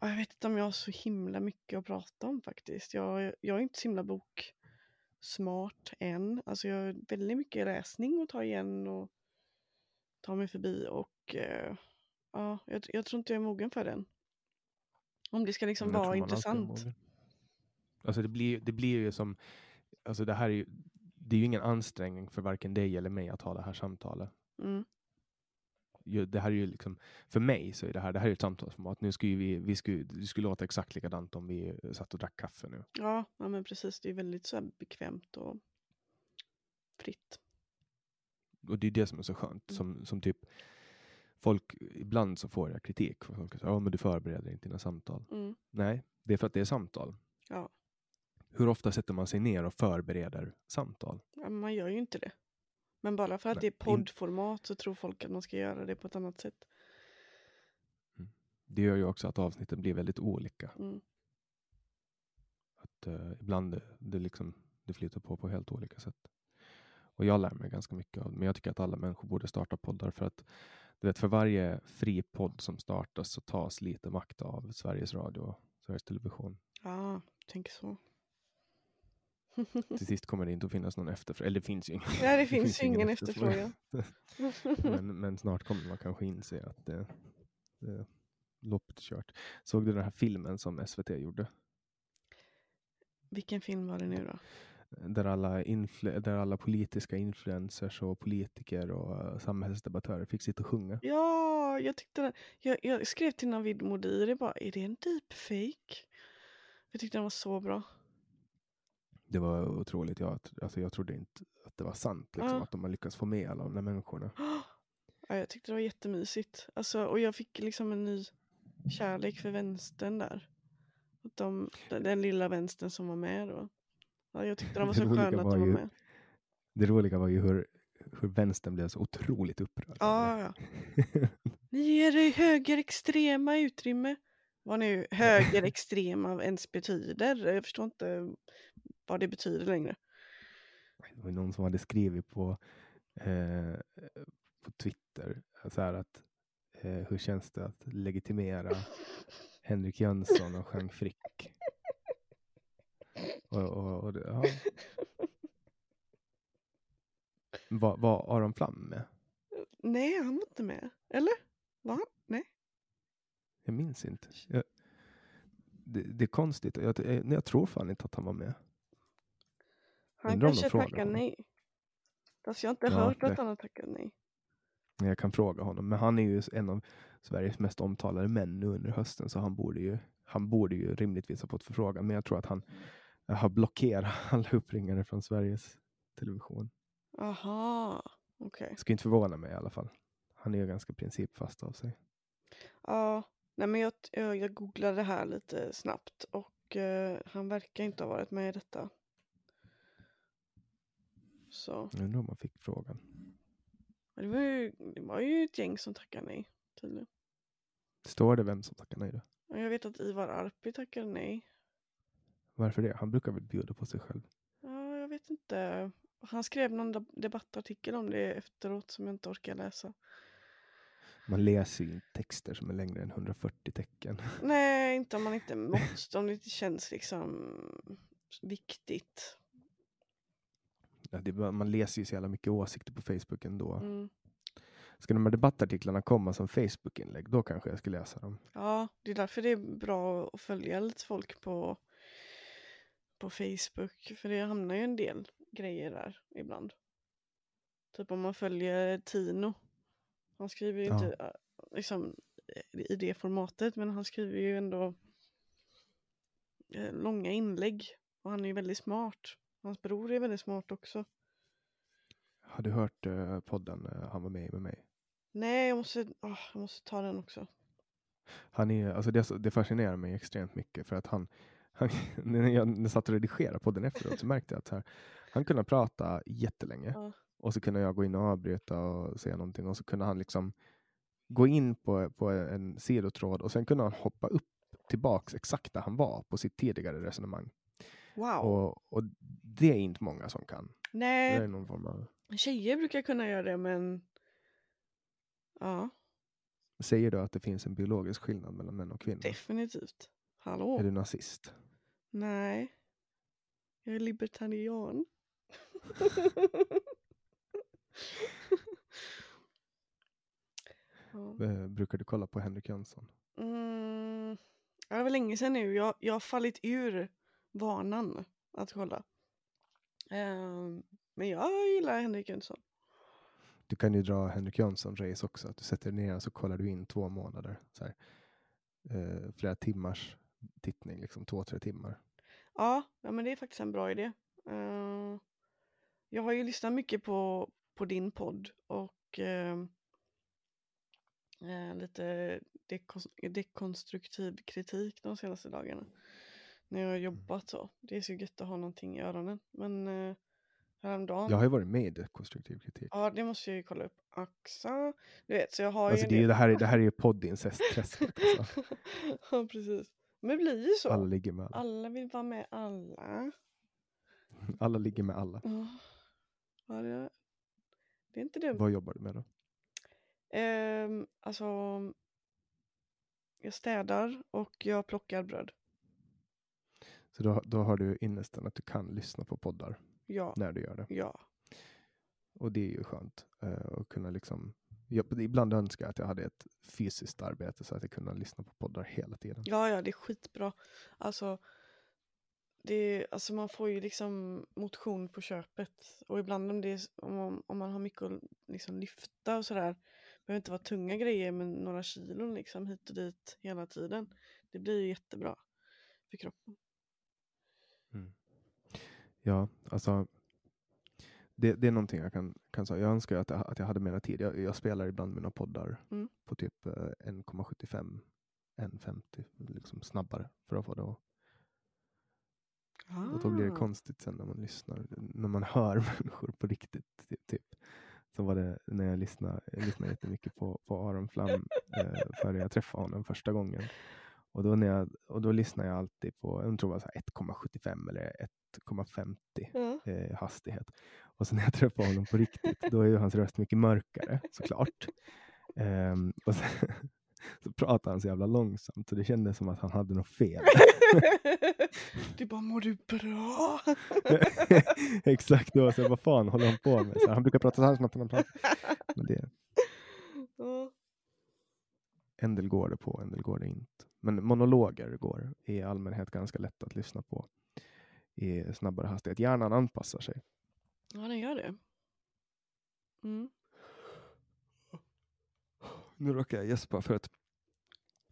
ja, jag vet inte om jag har så himla mycket att prata om faktiskt. Jag, jag är inte så himla boksmart än. Alltså jag har väldigt mycket läsning att ta igen och ta mig förbi och eh, ja, jag, jag tror inte jag är mogen för den. Om det ska liksom vara intressant. Alltså det blir, det blir ju som, alltså det här är ju, det är ju ingen ansträngning för varken dig eller mig att ha det här samtalet. Mm. Det här är ju liksom, för mig så är det här, det här är ett samtalsformat. Nu skulle vi, vi skulle, det skulle låta exakt likadant om vi satt och drack kaffe nu. Ja, ja, men precis. Det är väldigt så bekvämt och fritt. Och det är det som är så skönt. Mm. Som, som typ, folk, ibland så får jag kritik. För folk säger, ja men du förbereder inte dina samtal. Mm. Nej, det är för att det är samtal. Ja. Hur ofta sätter man sig ner och förbereder samtal? Ja, man gör ju inte det. Men bara för att Nej, det är poddformat så tror folk att man ska göra det på ett annat sätt. Det gör ju också att avsnitten blir väldigt olika. Mm. Att eh, ibland det, det, liksom, det flyter på på helt olika sätt. Och jag lär mig ganska mycket av det. Men jag tycker att alla människor borde starta poddar för att du vet, för varje fri podd som startas så tas lite makt av Sveriges Radio och Sveriges Television. Ja, tänk så. Till sist kommer det inte att finnas någon efterfrågan. Eller det finns ju ingen, Nej, det [LAUGHS] finns ju ingen efterfrågan. [LAUGHS] men, men snart kommer man kanske inse att det, det loppet är kört. Såg du den här filmen som SVT gjorde? Vilken film var det nu då? där alla, där alla politiska influencers och politiker och eh, samhällsdebattörer fick sitta och sjunga. Ja, jag tyckte den, jag, jag skrev till Navid Modiri bara, är det en deepfake? Jag tyckte den var så bra. Det var otroligt. Jag, alltså jag trodde inte att det var sant, liksom, Ja. att de har lyckats få med alla de där människorna. [GASPS] Ja, jag tyckte det var jättemysigt. Alltså, och jag fick liksom en ny kärlek för vänstern där. De, den, lilla vänstern som var med då. Ja, jag tyckte de var [LAUGHS] så sköna att de var ju- med. Det roliga var ju hur, hur vänstern blev så otroligt upprörd. Ja, ja. [LAUGHS] Ni ger er högerextrema utrymme. Vad nu högerextrema ens betyder. Jag förstår inte vad det betyder längre. Det var någon som hade skrivit på, eh, på Twitter så här att eh, hur känns det att legitimera [LAUGHS] Henrik Jönsson och Jean Frick? Och, och, och det, ja. Vad vad Aron Flam med? Nej, han var inte med. Eller? Var han? Nej. Jag minns inte. Jag, det, det är konstigt. Jag, jag, jag tror fan inte att han var med. Han kanske tackar nej. Fast jag har inte Ja, hört det- att han har tackat nej. Jag kan fråga honom. Men han är ju en av Sveriges mest omtalade män nu under hösten. Så han borde ju, han borde ju rimligtvis ha fått förfrågan. Men jag tror att han har blockerat [LAUGHS] alla uppringare från Sveriges Television. Aha, okej. Skulle inte förvåna mig i alla fall. Han är ju ganska principfast av sig. Ja, nej men jag, jag, jag googlade här lite snabbt och eh, han verkar inte ha varit med i detta. Så Jag undrar om man fick frågan. det var ju, det var ju ett gäng som tackade nej tydligen. Står det vem som tackar nej då? Jag vet att Ivar Arpi tackade nej. Varför det? Han brukar väl bjuda på sig själv? Ja, jag vet inte. Han skrev någon deb- debattartikel om det efteråt som jag inte orkar läsa. Man läser ju inte texter som är längre än 140 tecken. Nej, inte om man inte [LAUGHS] måste, om det inte känns liksom viktigt. Ja, det, man läser ju så jävla mycket åsikter på Facebook ändå. Mm. Ska de här debattartiklarna komma som Facebook-inlägg, då kanske jag ska läsa dem. Ja, det är därför det är bra att följa lite folk på, på Facebook. För det hamnar ju en del grejer där ibland. Typ om man följer Tino. Han skriver ju Ja. inte äh, liksom, eh, i det formatet men han skriver ju ändå eh, långa inlägg. Och han är ju väldigt smart. Hans bror är väldigt smart också. Har du hört eh, podden eh, Han var med i med mig? Nej, jag måste, åh, jag måste ta den också. Han är, alltså det, det fascinerar mig extremt mycket för att han, han [LAUGHS] när jag satt och redigerade podden efteråt så märkte jag att här, han kunde prata jättelänge Ja. och så kunde jag gå in och avbryta och säga någonting och så kunde han liksom gå in på, på en sidotråd och sen kunde han hoppa upp tillbaks exakt där han var på sitt tidigare resonemang. Wow. Och, och det är inte många som kan. Det Nej, är någon form av, tjejer brukar kunna göra det men ja, säger du att det finns en biologisk skillnad mellan män och kvinnor? definitivt. Hallå? Är du nazist? Nej. Jag är libertarian. [LAUGHS] ja. Eh, Brukar du kolla på Henrik Jönsson? mm, ja, det var länge sedan nu. Jag, jag har fallit ur vanan att kolla. Ehm, men jag gillar Henrik Jönsson. Du kan ju dra Henrik Jönsson-race också. Att du sätter ner och så kollar du in två månader. Så här, eh, flera timmars tittning, liksom två, tre timmar. Ja, ja, men det är faktiskt en bra idé. Eh, jag har ju lyssnat mycket på, på din podd och eh, lite dekon- dekonstruktiv kritik de senaste dagarna. När jag har jobbat så. Det är så gött att ha någonting i öronen. Men eh, häromdagen, Jag har ju varit med i dekonstruktiv kritik. ja det måste jag ju kolla upp. Axa, du vet så jag har Alltså ju det, är, det, här, är- det här är ju [LAUGHS] poddincest-träsket. Alltså. [LAUGHS] ja precis. Men det blir ju så. Alla ligger med alla. Alla vill vara med alla. [LAUGHS] Alla ligger med alla. Ja, ja det, det är inte dumt. Vad jobbar du med då? Ehm, alltså, jag städar och jag plockar bröd. Så då, då har du ynnesten att du kan lyssna på poddar Ja, när du gör det. ja. Och det är ju skönt. eh, att kunna liksom, jag, ibland önskar jag att jag hade ett fysiskt arbete så att jag kunde lyssna på poddar hela tiden. Ja, ja, det är skitbra. Alltså, det alltså man får ju liksom motion på köpet. Och ibland om, det är, om, man, om man har mycket att liksom lyfta och sådär. behöver inte vara tunga grejer men några kilon liksom hit och dit hela tiden. Det blir ju jättebra för kroppen. Ja, alltså. Det, det är någonting jag kan, kan säga. Jag önskar att jag, att jag hade mer tid. Jag, jag spelar ibland mina poddar Mm. på typ eh, 1,75, 1,50 liksom snabbare för att få det att Och då blir det Ah. konstigt sen när man lyssnar, när man hör [LAUGHS] människor på riktigt. Typ. typ. Så var det när jag lyssnade, jag lyssnade jättemycket på, på Aron Flam eh, före jag träffade honom första gången. Och då, när jag, och då lyssnar jag alltid på, jag tror det var så här 1,75 eller 1,50 Ja. eh, hastighet. Och så när jag träffar honom på riktigt, då är hans röst mycket mörkare såklart. Ehm, och så, [LAUGHS] så pratar han så jävla långsamt och det kändes som att han hade något fel. [LAUGHS] Du bara, mår du bra? [LAUGHS] Exakt, då, så jag, vad fan håller han på med? Så han brukar prata så här som att han pratar. Men det. En del går det på, en del går det inte. Men monologer går i allmänhet ganska lätt att lyssna på i snabbare hastighet. Hjärnan anpassar sig. ja, den gör det. Mm. Nu råkar jag gäspa för att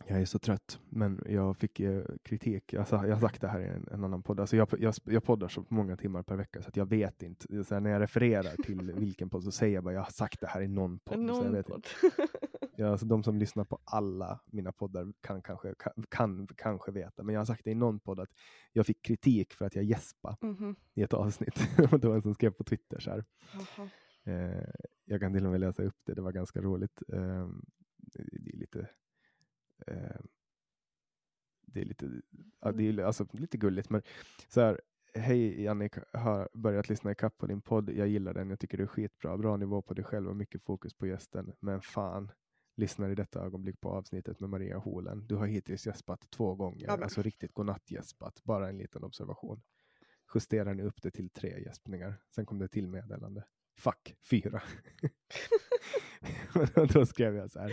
Jag är så trött, men jag fick eh, kritik. Alltså, jag har sagt det här i en, en annan podd. Alltså, jag, jag, jag poddar så många timmar per vecka så att jag vet inte. När jag refererar till [LAUGHS] vilken podd så säger jag bara jag har sagt det här i någon podd. så jag Någon vet podd. inte. [LAUGHS] Ja, alltså, de som lyssnar på alla mina poddar kan kanske, kan, kan kanske veta, men jag har sagt det i någon podd att jag fick kritik för att jag gäspade Mhm. i ett avsnitt. [LAUGHS] Det var en som skrev på Twitter så här. Eh, jag kan till och med läsa upp det, det var ganska roligt. Eh, det är lite eh, det är lite, ja, det är alltså, lite gulligt, men så här. Hej Jannik, har börjat lyssna i kapp på din podd. Jag gillar den. Jag tycker det är skitbra. Bra nivå på dig själv och mycket fokus på gästen. Men fan, lyssnar i detta ögonblick på avsnittet med Maria Holen. Du har hittills gäspat två gånger, Ja, alltså riktigt godnattgäspat. Bara en liten observation. Justerar ni upp det till tre gäspningar. Sen kom det till meddelande. Fuck, fyra. [LAUGHS] Och då skrev jag så här.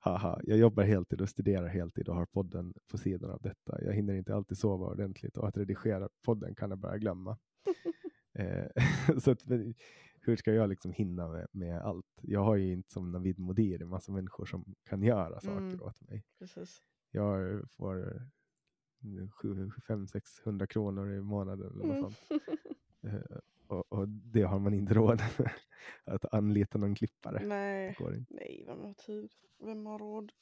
Haha, jag jobbar heltid och studerar heltid och har podden på sidan av detta. Jag hinner inte alltid sova ordentligt och att redigera podden kan jag börja glömma. [LAUGHS] eh, [LAUGHS] så att, hur ska jag liksom hinna med, med allt? Jag har ju inte som Navid Modir en massa människor som kan göra saker Mm. åt mig. Precis. Jag får 500-600 kronor i månaden eller Mm. sånt. [LAUGHS] Eh, och, och det har man inte råd. [LAUGHS] Att anlita någon klippare. Nej. Nej, vem har tid? Vem har råd?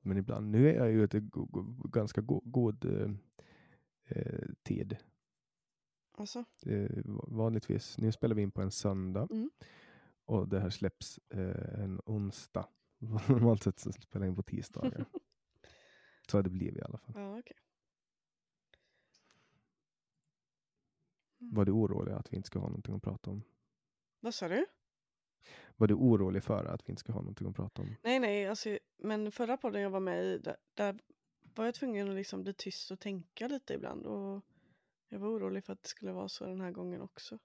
Men ibland, nu är jag ju ute ganska go, god eh, eh, tid. Alltså? Vanligtvis, nu spelar vi in på en söndag Mm. och det här släpps eh, en onsdag. [LAUGHS] Normalt sett så spelar jag in på tisdagar. [LAUGHS] så har det blivit i alla fall. Ja, okej. Mm. Var du orolig att vi inte ska ha någonting att prata om? Vad sa du? Var du orolig för att vi inte ska ha någonting att prata om? Nej, nej, alltså, men förra podden jag var med i, där, där var jag tvungen att liksom bli tyst och tänka lite ibland. Och jag var orolig för att det skulle vara så den här gången också.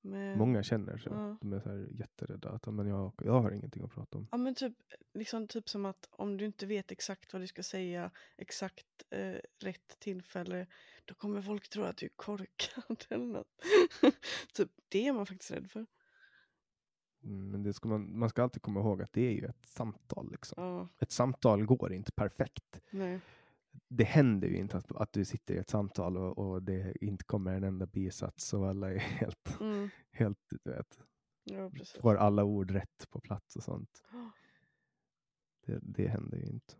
Men, Många känner så. Ja. De är så här jätterädda. Att, men jag, jag har ingenting att prata om. Ja, men typ, liksom, typ som att om du inte vet exakt vad du ska säga, exakt eh, rätt tillfälle, då kommer folk tro att du är korkad [LAUGHS] eller något. [LAUGHS] typ, det är man faktiskt rädd för. Mm, Men det ska man, man ska alltid komma ihåg att det är ju ett samtal. Liksom. Ja, Ett samtal går inte perfekt. nej. Det händer ju inte att, att du sitter i ett samtal och, och det inte kommer en enda bisats och alla är [LAUGHS] helt, Mm, helt du vet, ja, får alla ord rätt på plats och sånt. Det, det händer ju inte.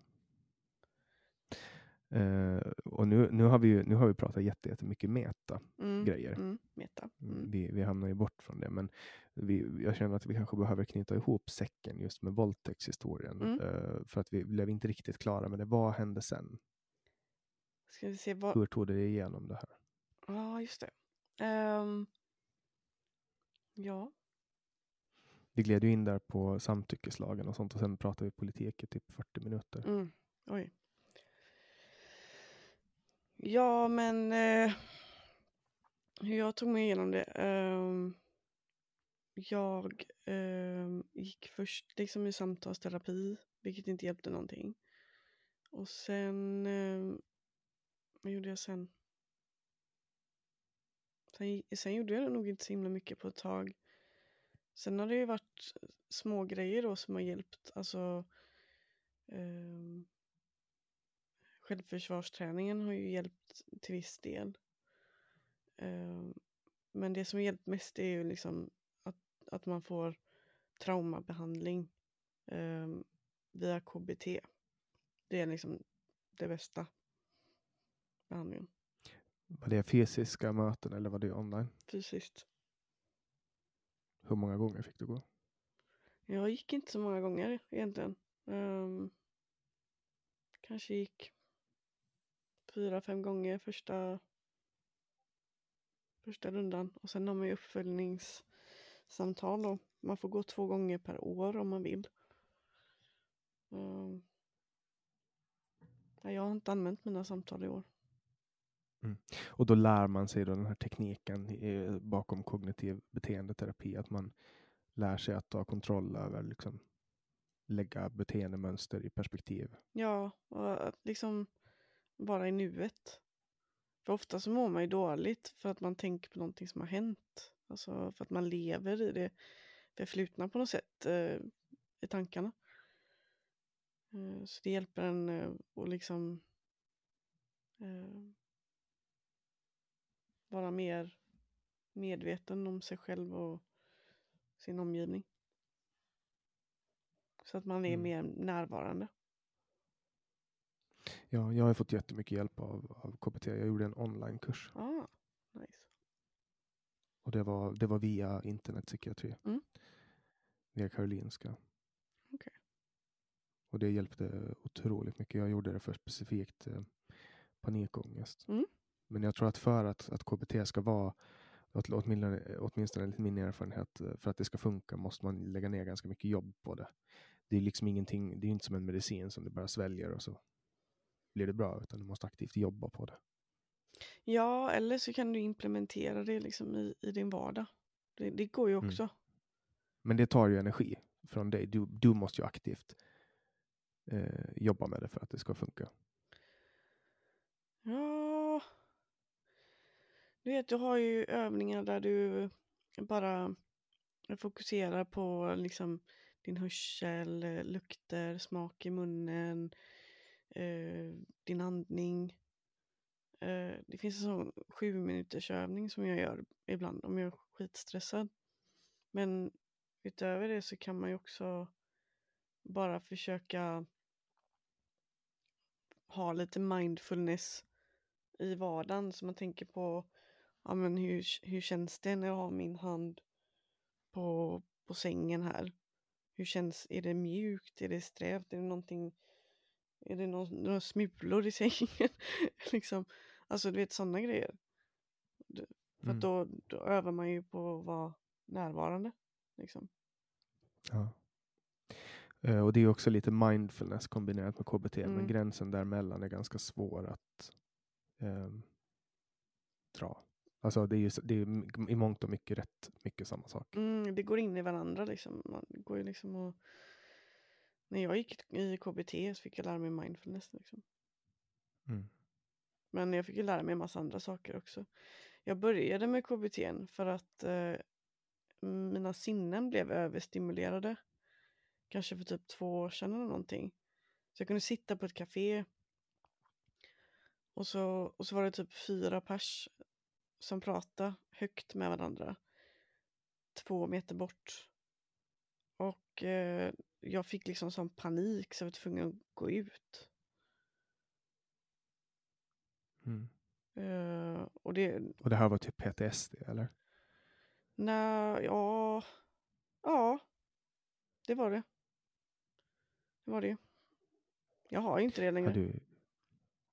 Eh, och nu, nu, har vi ju, nu har vi pratat jätte- jättemycket meta. Mm, grejer. Mm, meta. Mm. Vi, vi hamnar ju bort från det, men vi, jag känner att vi kanske behöver knyta ihop säcken just med våldtäktshistorien. Eh, för att vi blev inte riktigt klara med det. Vad hände sen? Ska vi se vad... Hur tog det igenom det här? Ja, just det. Ehm, ja. Vi gled ju in där på samtyckeslagen och sånt och sen pratade vi politik i typ 40 minuter. Mm. Oj. Ja, men eh, hur jag tog mig igenom det. ehm, jag ehm, gick först liksom i samtalsterapi, vilket inte hjälpte någonting. Och sen, ehm, vad gjorde jag sen? Sen, sen gjorde jag nog inte så himla mycket på ett tag. Sen har det ju varit små grejer då som har hjälpt. Alltså eh, självförsvarsträningen har ju hjälpt till viss del. Eh, men det som har hjälpt mest är ju liksom att, att man får traumabehandling eh, via KBT. Det är liksom det bästa behandlingen Var det fysiska möten eller var det online? fysiskt. Hur många gånger fick du gå? Jag gick inte så många gånger egentligen. Ehm, kanske gick fyra, fem gånger första, första rundan. Och sen har man ju uppföljningssamtal då. Man får gå två gånger per år om man vill. Nej, jag har inte använt mina samtal i år. Mm. Och då lär man sig då den här tekniken eh, bakom kognitiv beteendeterapi, att man lär sig att ta kontroll över, liksom, lägga beteendemönster i perspektiv. Ja, och att liksom vara i nuet. För ofta så mår man ju dåligt för att man tänker på någonting som har hänt. Alltså för att man lever i det förflutna på något sätt eh, i tankarna. Eh, Så det hjälper en eh, att liksom eh, vara mer medveten om sig själv och sin omgivning. Så att man är Mm. mer närvarande. Ja, jag har fått jättemycket hjälp av, av KBT. Jag gjorde en onlinekurs Ah, nice. och det var, det var via internetpsykiatri. Mm. Via Karolinska. Okej. Och det hjälpte otroligt mycket. Jag gjorde det för specifikt eh, panikångest. Mm. Men jag tror att för att, att KBT ska vara, åt- åtminstone, åtminstone enligt min erfarenhet, eh, för att det ska funka måste man lägga ner ganska mycket jobb på det. Det är liksom ingenting, det är inte som en medicin som du bara sväljer och så blir det bra, utan du måste aktivt jobba på det. Ja, eller så kan du implementera det liksom i, i din vardag. Det, det går ju Mm. också. Men det tar ju energi från dig. Du, du måste ju aktivt eh, jobba med det för att det ska funka. Ja. Du vet, du har ju övningar där du bara fokuserar på liksom din hörsel, eh, lukter, smak i munnen, eh, din andning. Eh, det finns en sån sju minuters övning som jag gör ibland om jag är skitstressad. Men utöver det så kan man ju också bara försöka ha lite mindfulness i vardagen. Så man tänker på ja, men hur, hur känns det när jag har min hand på, på sängen här? Hur känns, är det mjukt, är det strävt, är det någonting, är det någon, några smulor i sängen? [LAUGHS] liksom, alltså du vet sådana grejer. För Mm. då, då övar man ju på att vara närvarande. Liksom. Ja. Eh, och det är också lite mindfulness kombinerat med KBT, men Mm. gränsen däremellan är ganska svår att ehm, dra. Alltså det är ju det är i mångt och mycket rätt mycket samma sak. Mm, det går in i varandra liksom. Man går ju liksom och... När jag gick i KBT så fick jag lära mig mindfulness liksom. Mm. Men jag fick ju lära mig en massa andra saker också. Jag började med KBT för att eh, mina sinnen blev överstimulerade. Kanske för typ två år sedan eller någonting. Så jag kunde sitta på ett café. Och så, och så var det typ fyra pers som pratade högt med varandra. Två meter bort. Och eh, jag fick liksom sån panik så jag var tvungen att gå ut. Mm. Eh, och det, Och det här var typ PTSD eller? Nej, ja, ja, det var det. Det var det. Jag har ju inte det längre. du,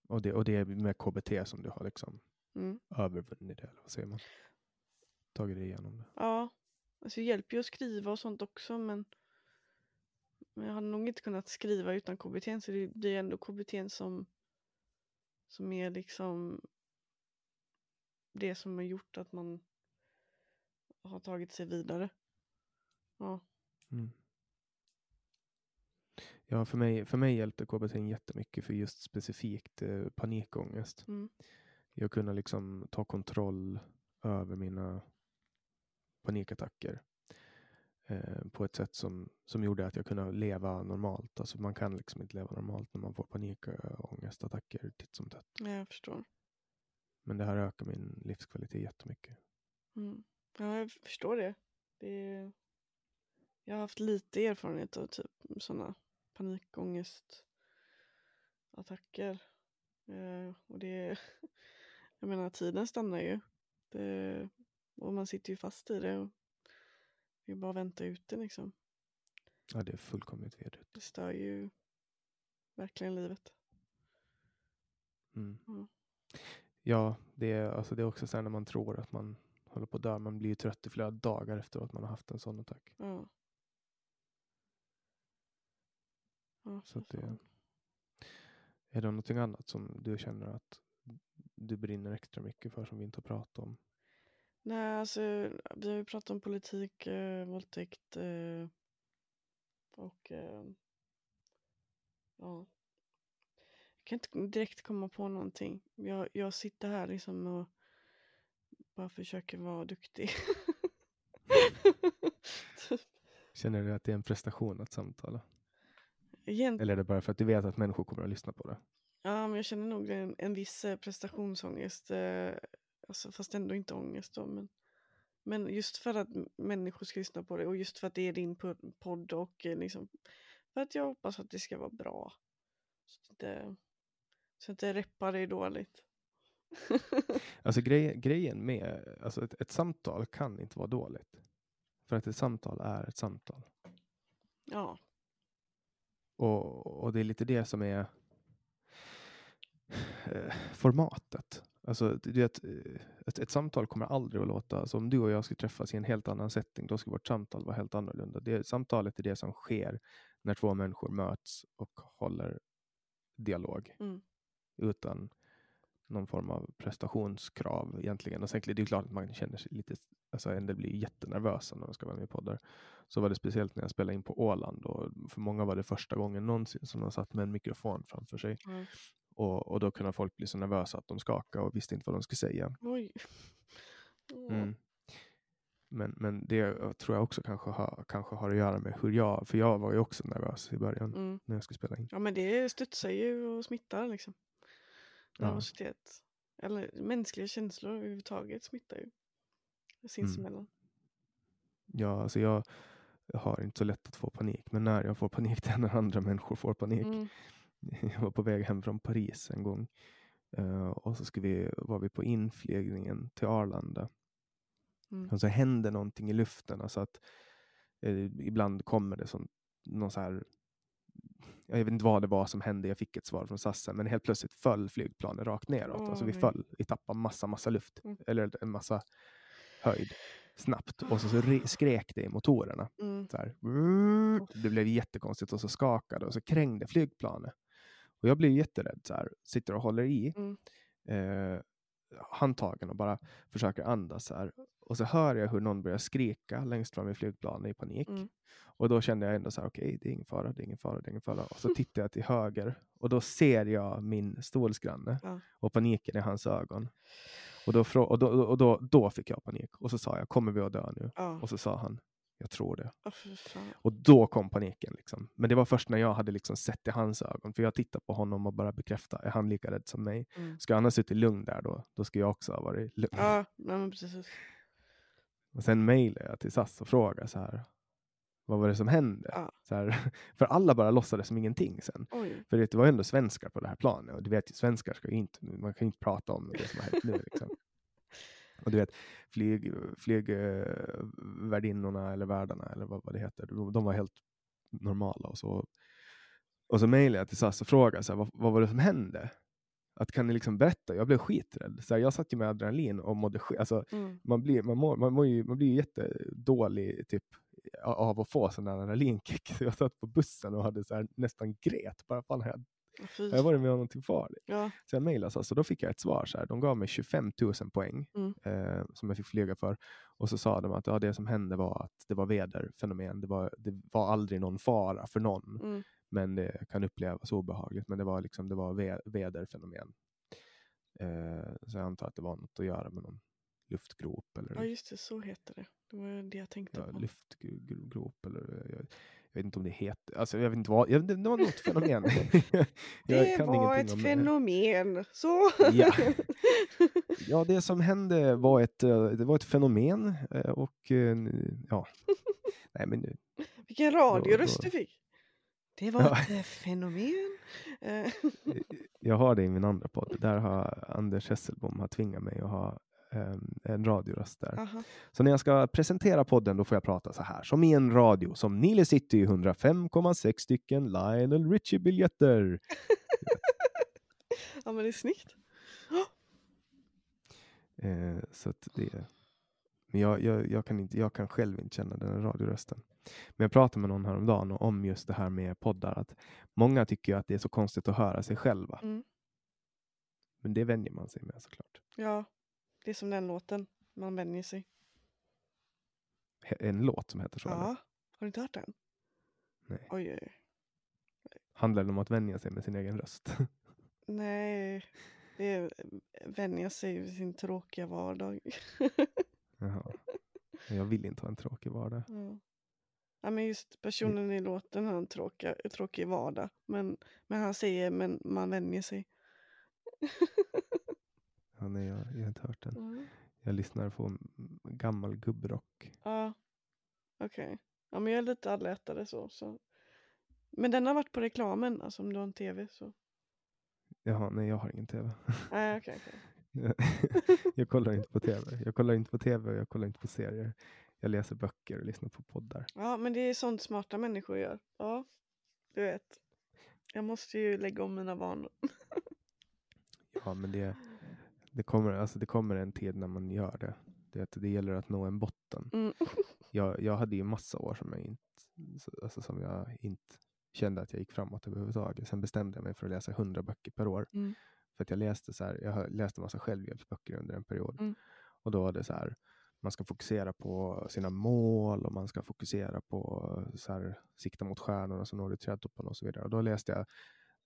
och, det, och det är med KBT som du har liksom Mm. övervunnit det, eller vad säger man? Tagit dig igenom det. Ja, alltså det hjälper ju att skriva och sånt också men, men jag hade nog inte kunnat skriva utan KBT så det blir ändå KBT som, som är liksom det som har gjort att man har tagit sig vidare. Ja, Mm. Ja, för mig, för mig hjälpte KBT jättemycket för just specifikt eh, panikångest. Mm. Jag kunde liksom ta kontroll över mina panikattacker eh, på ett sätt som, som gjorde att jag kunde leva normalt. Alltså man kan liksom inte leva normalt när man får panikångestattacker titt som tätt. ja, jag förstår. Men det här ökar min livskvalitet jättemycket. Mm. Ja, jag förstår det. det är... Jag har haft lite erfarenhet av typ sådana panikångestattacker. Eh, och det, [LAUGHS] jag menar tiden stannar ju. Det, och man sitter ju fast i det. Och det är bara att vänta ut det liksom. Ja, det är fullkomligt vedrigt. Det stör ju verkligen livet. Mm. Mm. Ja, det är, alltså det är också så här när man tror att man håller på att dö. Man blir ju trött i flera dagar efter att man har haft en sån attack. Ja. Ja, Så det, är det någonting annat som du känner att du brinner extra mycket för som vi inte har pratat om? Nej, alltså vi har ju pratat om politik, eh, våldtäkt eh, och eh, ja. Jag kan inte direkt komma på någonting. Jag, jag sitter här liksom och bara försöker vara duktig. [LAUGHS] typ. Känner du att det är en prestation att samtala? Igen, Eller är det bara för att du vet att människor kommer att lyssna på det? Ja, men jag känner nog en, en viss eh, prestationsångest. Eh, alltså, fast ändå inte ångest då. Men, men just för att människor ska lyssna på det och just för att det är din po- podd och eh, liksom för att jag hoppas att det ska vara bra. Så att inte, så att inte reppar är dåligt. [LAUGHS] Alltså grej, grejen med, alltså ett, ett samtal kan inte vara dåligt. För att ett samtal är ett samtal. ja, Och, och det är lite det som är formatet. Alltså, du vet, eh, ett, ett samtal kommer aldrig att låta, alltså om du och jag skulle träffas i en helt annan setting, då skulle vårt samtal vara helt annorlunda. Det, samtalet är det som sker när två människor möts och håller dialog Mm. utan någon form av prestationskrav egentligen. Och sen, det är klart att man känner sig lite, alltså en del blir jättenervösa när de ska vara med i poddar. Så var det speciellt när jag spelade in på Åland och för många var det första gången någonsin som de satt med en mikrofon framför sig. Ja. Och, och då kunde folk bli så nervösa att de skakade och visste inte vad de skulle säga. [LAUGHS] Mm. Men, men det tror jag också kanske har, kanske har att göra med hur jag, för jag var ju också nervös i början Mm. när jag skulle spela in. Ja men det studsar ju och smittar liksom. Ja. Nervositet. Eller mänskliga känslor överhuvudtaget smittar ju. Sinsemellan. Ja, alltså jag, jag har inte så lätt att få panik, men när jag får panik [LAUGHS] det är när andra människor får panik. Mm. [LAUGHS] Jag var på väg hem från Paris en gång eh, och så ska vi, var vi på inflygningen till Arlanda. Mm. Och så hände någonting i luften. Alltså att, eh, ibland kommer det som någon så här jag vet inte vad det var som hände, jag fick ett svar från SAS, men helt plötsligt föll flygplanet rakt neråt. Åh, alltså vi föll, vi tappade massa, massa luft, Mm. eller en massa höjd snabbt. Och så, så re- skrek det i motorerna. Mm. Så här, det blev jättekonstigt och så skakade och så krängde flygplanet. Och jag blev jätterädd, så här, sitter och håller i Mm. eh, handtagen och bara försöker andas. Så här. Och så hör jag hur någon börjar skrika längst fram i flygplanet i panik. Mm. Och då kände jag ändå så här, okej, det är ingen fara, det är ingen fara, det är ingen fara. Och så [LAUGHS] tittar jag till höger och då ser jag min stolsgranne Ja. och paniken i hans ögon. Och, då, och, då, och då, då fick jag panik. Och så sa jag, kommer vi att dö nu? Ja. Och så sa han, jag tror det. Fan. Och då kom paniken. Liksom. Men det var först när jag hade liksom sett i hans ögon. För jag tittade på honom och bara bekräfta, är han lika rädd som mig? Mm. Ska han ha suttit lugn där då, då ska jag också ha varit lugn. Ja, men precis. Och sen mejlade jag till SAS och frågade så här, vad var det som hände? Ja. Så här, [LAUGHS] för alla bara låtsades som ingenting sen. Oj. För det var ju ändå svenskar på det här planet och du vet ju svenskar ska ju inte, man kan ju inte prata om det som har hänt nu. Liksom. Och du vet, flyg, flygvärdinnorna eller värdarna eller vad, vad det heter, de, de var helt normala och så. Och så mejlade jag till SAS och frågade så här, vad, vad var det som hände? Att kan ni liksom berätta? Jag blev skiträdd. Så här, jag satt ju med adrenalin och mådde skit. Alltså, Mm. man blir, man mår, man mår ju, man blir ju jättedålig typ, av att få sån adrenalinkick. [LAUGHS] Så jag satt på bussen och hade så här, nästan gret. Bara, fan, har jag, Fy. har jag varit med om någonting farligt? Ja. Så jag mejlade så, så då fick jag ett svar. Så här, de gav mig 25 000 poäng Mm. eh, som jag fick flyga för. Och så sa de att ja, det som hände var att det var väderfenomen. Det var, det var aldrig någon fara för någon. Mm. Men det kan upplevas obehagligt. Men det var, liksom, det var vä- väderfenomen. Eh, så jag antar att det var något att göra med någon luftgrop. Eller, ja, just det. Så heter det. Det var det jag tänkte ja, på. luftgrop. Eller, jag, vet inte om det heter. Alltså, jag vet inte vad. Jag, det, det var något fenomen. [LAUGHS] Det var ett om fenomen. Så. Ja. [LAUGHS] Ja, det som hände var ett, eh, det var ett fenomen. eh, Och eh, ja, [LAUGHS] nej men nu. Vilken radioröst du fick. Det var ett fenomen. Jag har det i min andra podd. Där har Anders Hesselbom har tvingat mig att ha en radioröst där. Aha. Så när jag ska presentera podden då får jag prata så här. Som i en radio. Som Nile City 105,6 stycken Lionel Richie-biljetter. [LAUGHS] Ja men det är snyggt. [GASPS] Eh, så det, men jag, jag, jag, kan inte, jag kan själv inte känna den radiorösten. Men jag pratade med någon häromdagen om just det här med poddar. Att många tycker att det är så konstigt att höra sig själva. Mm. Men det vänjer man sig med såklart. Ja, det är som den låten. Man vänjer sig. En låt som heter så. Ja. eller? Har du inte hört den? Nej. Oj, oj, oj. Handlar det om att vänja sig med sin egen röst? [LAUGHS] Nej, det är vänja sig vid sin tråkiga vardag. [LAUGHS] Jaha. Jag vill inte ha en tråkig vardag. ja. Ja, men just personen i låten har en tråkig, tråkig vardag. Men, men han säger men man vänjer sig. [LAUGHS] Ja, nej, jag, jag har inte hört den. Mm. Jag lyssnar på gammal gubbrock. Ja, okej. Ja, men jag är lite allätare så, så. Men den har varit på reklamen, alltså om du har en tv så. Jaha, nej jag har ingen tv. Nej, okej, okej. [LAUGHS] jag kollar inte på tv. Jag kollar inte på tv och jag kollar inte på serier. Jag läser böcker och lyssnar på poddar. Ja, men det är sånt smarta människor gör. Ja, du vet. Jag måste ju lägga om mina vanor. [LAUGHS] Ja, men det, det, kommer, alltså det kommer en tid när man gör det. Det, det gäller att nå en botten. Mm. [LAUGHS] Jag, jag hade ju massa år som jag inte, så- alltså som jag inte kände att jag gick framåt överhuvudtaget. Sen bestämde jag mig för att läsa 100 böcker per år. Mm. För att jag läste så här, jag läste massa självhjälpsböcker under en period. Mm. Och då var det så här, man ska fokusera på sina mål och man ska fokusera på så här, sikta mot stjärnorna så når du trädtoppen och så vidare. Och då läste jag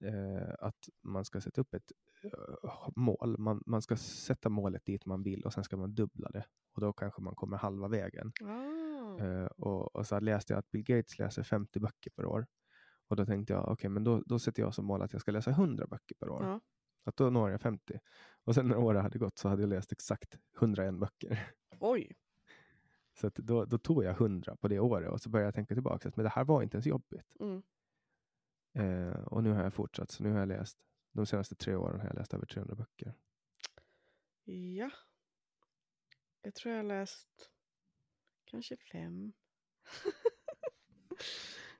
eh, att man ska sätta upp ett eh, mål. Man, man ska sätta målet dit man vill och sen ska man dubbla det. Och då kanske man kommer halva vägen. Ah. Eh, och, och så läste jag att Bill Gates läser 50 böcker per år. Och då tänkte jag, okej, men då, då sätter jag som mål att jag ska läsa 100 böcker per år. Ja. Att då når jag 50. Och sen när året hade gått så hade jag läst exakt 101 böcker. Oj. Så då, då tog jag 100 på det året och så började jag tänka tillbaka att men det här var inte ens jobbigt. Mm. Eh, och nu har jag fortsatt, så nu har jag läst, de senaste tre åren har jag läst över 300 böcker. Ja. Jag tror jag har läst kanske fem. [LAUGHS]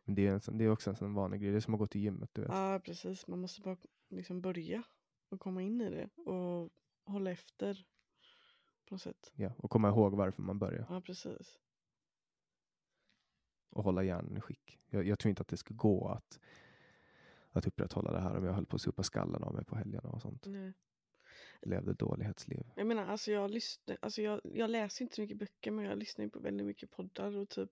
Men det är, en, sån- det är också en sån vanlig grej, det är som att gå till gymmet. Du vet. Ja, precis. Man måste bara liksom börja och komma in i det och hålla efter på något sätt. Ja, och komma ihåg varför man börjar Ja, precis. och hålla hjärnan i skick. Jag, jag tror inte att det skulle gå att, att upprätthålla det här om jag höll på att supa skallen av mig på helgerna och sånt. Nej. Levde dålighetsliv. Jag menar, alltså jag, lyssnar, alltså jag, jag läser inte så mycket böcker men jag lyssnar ju på väldigt mycket poddar och typ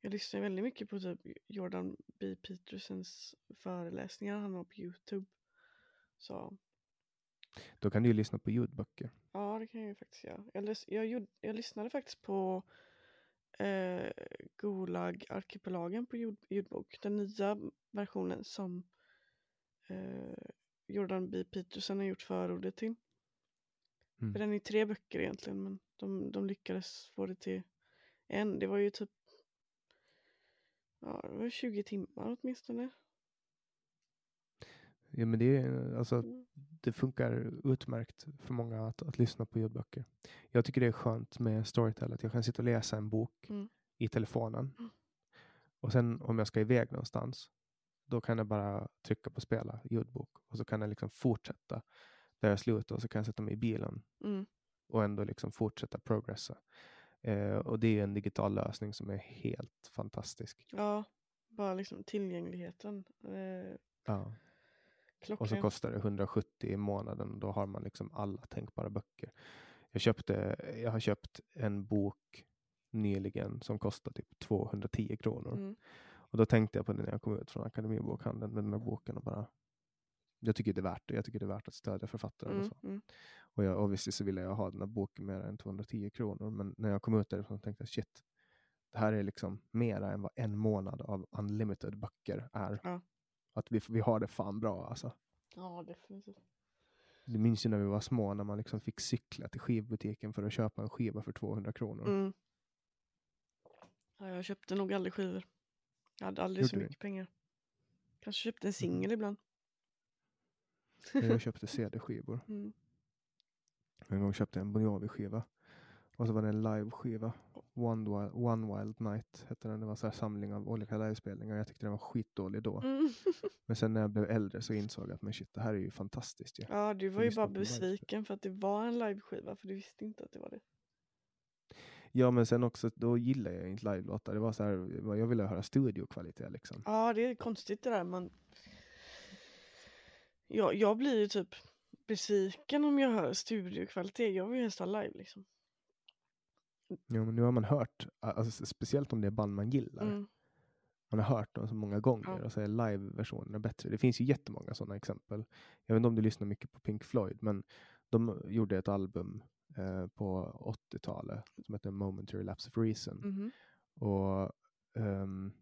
jag lyssnar väldigt mycket på typ Jordan B. Petersons föreläsningar han har på Youtube. Så Då kan du ju lyssna på ljudböcker. ja, det kan jag ju faktiskt göra. Jag, jag, jag lyssnade faktiskt på eh, Gulag Arkipelagen på ljud, ljudbok. Den nya versionen som eh, Jordan B. Peterson har gjort förordet till. Mm. För den är tre böcker egentligen men de, de lyckades få det till en. Det var ju typ ja, det var 20 timmar åtminstone. Ja, men det, är, alltså, det funkar utmärkt för många att, att lyssna på ljudböcker. Jag tycker det är skönt med Storytel att jag kan sitta och läsa en bok Mm. i telefonen. Mm. Och sen om jag ska iväg någonstans, då kan jag bara trycka på spela ljudbok och så kan jag liksom fortsätta där jag slutar och så kan jag sätta mig i bilen Mm. och ändå liksom fortsätta progressa. Eh, och det är en digital lösning som är helt fantastisk. Ja, bara liksom tillgängligheten. Eh, Ja. Klockan. Och så kostar det 170 i månaden och då har man liksom alla tänkbara böcker. Jag, köpte, jag har köpt en bok nyligen som kostar typ 210 kronor. Mm. Och då tänkte jag på det när jag kom ut från Akademibokhandeln med den här boken och bara jag tycker det är värt det. Jag tycker det är värt att stödja författaren. Och, Mm. så. Mm. och jag, obviously så ville jag ha den här boken mer än 210 kronor. Men när jag kom ut därifrån tänkte jag shit. Det här är liksom mera än vad en månad av unlimited böcker är. Ja. Att vi, vi har det fan bra alltså. Ja, definitivt. Det minns ju när vi var små när man liksom fick cykla till skivbutiken för att köpa en skiva för 200 kronor. Mm. Ja, jag köpte nog aldrig skivor. Jag hade aldrig Gjorde så du? mycket pengar. Kanske köpte en singel ibland. Men Jag [LAUGHS] köpte CD-skivor. Mm. En gång köpte jag en Bon Jovi-skiva. Och så var det en live-skiva. One, Wild, One Wild Night hette den. Det var så här samling av olika livespelningar. Jag tyckte den var skitdålig då. Mm. [LAUGHS] Men sen när jag blev äldre så insåg jag att men shit, det här är ju fantastiskt. ju. Ja, du var ju bara besviken för att det var en liveskiva för du visste inte att det var det. Ja, men sen också, då gillar jag inte live-låtar. Det var så här, jag ville höra studiokvalitet liksom. Ja, det är konstigt det där. Man... Ja, jag blir ju typ besviken om jag hör studiokvalitet. Jag vill ju helst ha live liksom. Ja, men nu har man hört, alltså, speciellt om det är band man gillar. Mm. Man har hört dem så många gånger Ja. och så är live-versionerna bättre. Det finns ju jättemånga sådana exempel. Jag vet inte om du lyssnar mycket på Pink Floyd, men de gjorde ett album eh, på 80-talet som heter Momentary Lapse of Reason. Mhm. Och ehm,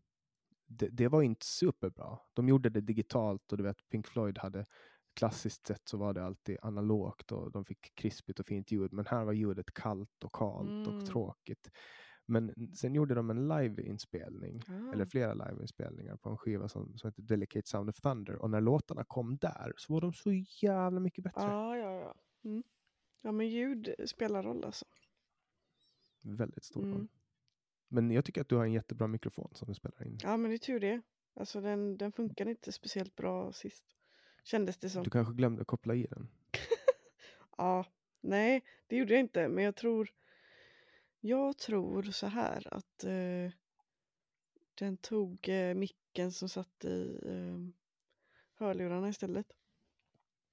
det, det var inte superbra. De gjorde det digitalt och du vet Pink Floyd hade klassiskt sett så var det alltid analogt och de fick krispigt och fint ljud. Men här var ljudet kallt och kalt Mm. och tråkigt. Men sen gjorde de en liveinspelning, eller Ah. flera liveinspelningar på en skiva som, som heter Delicate Sound of Thunder. Och när låtarna kom där så var de så jävla mycket bättre. Ja, ja, ja. Mm. Ja, men ljud spelar roll alltså. Väldigt stor roll. Mm. Men jag tycker att du har en jättebra mikrofon som du spelar in. Ja, men det är tur det. Alltså den, den funkar inte speciellt bra sist. Kändes det som. Du kanske glömde koppla i den. [LAUGHS] Ja, nej, det gjorde jag inte. Men jag tror, jag tror så här att eh, den tog eh, micken som satt i eh, hörlurarna istället.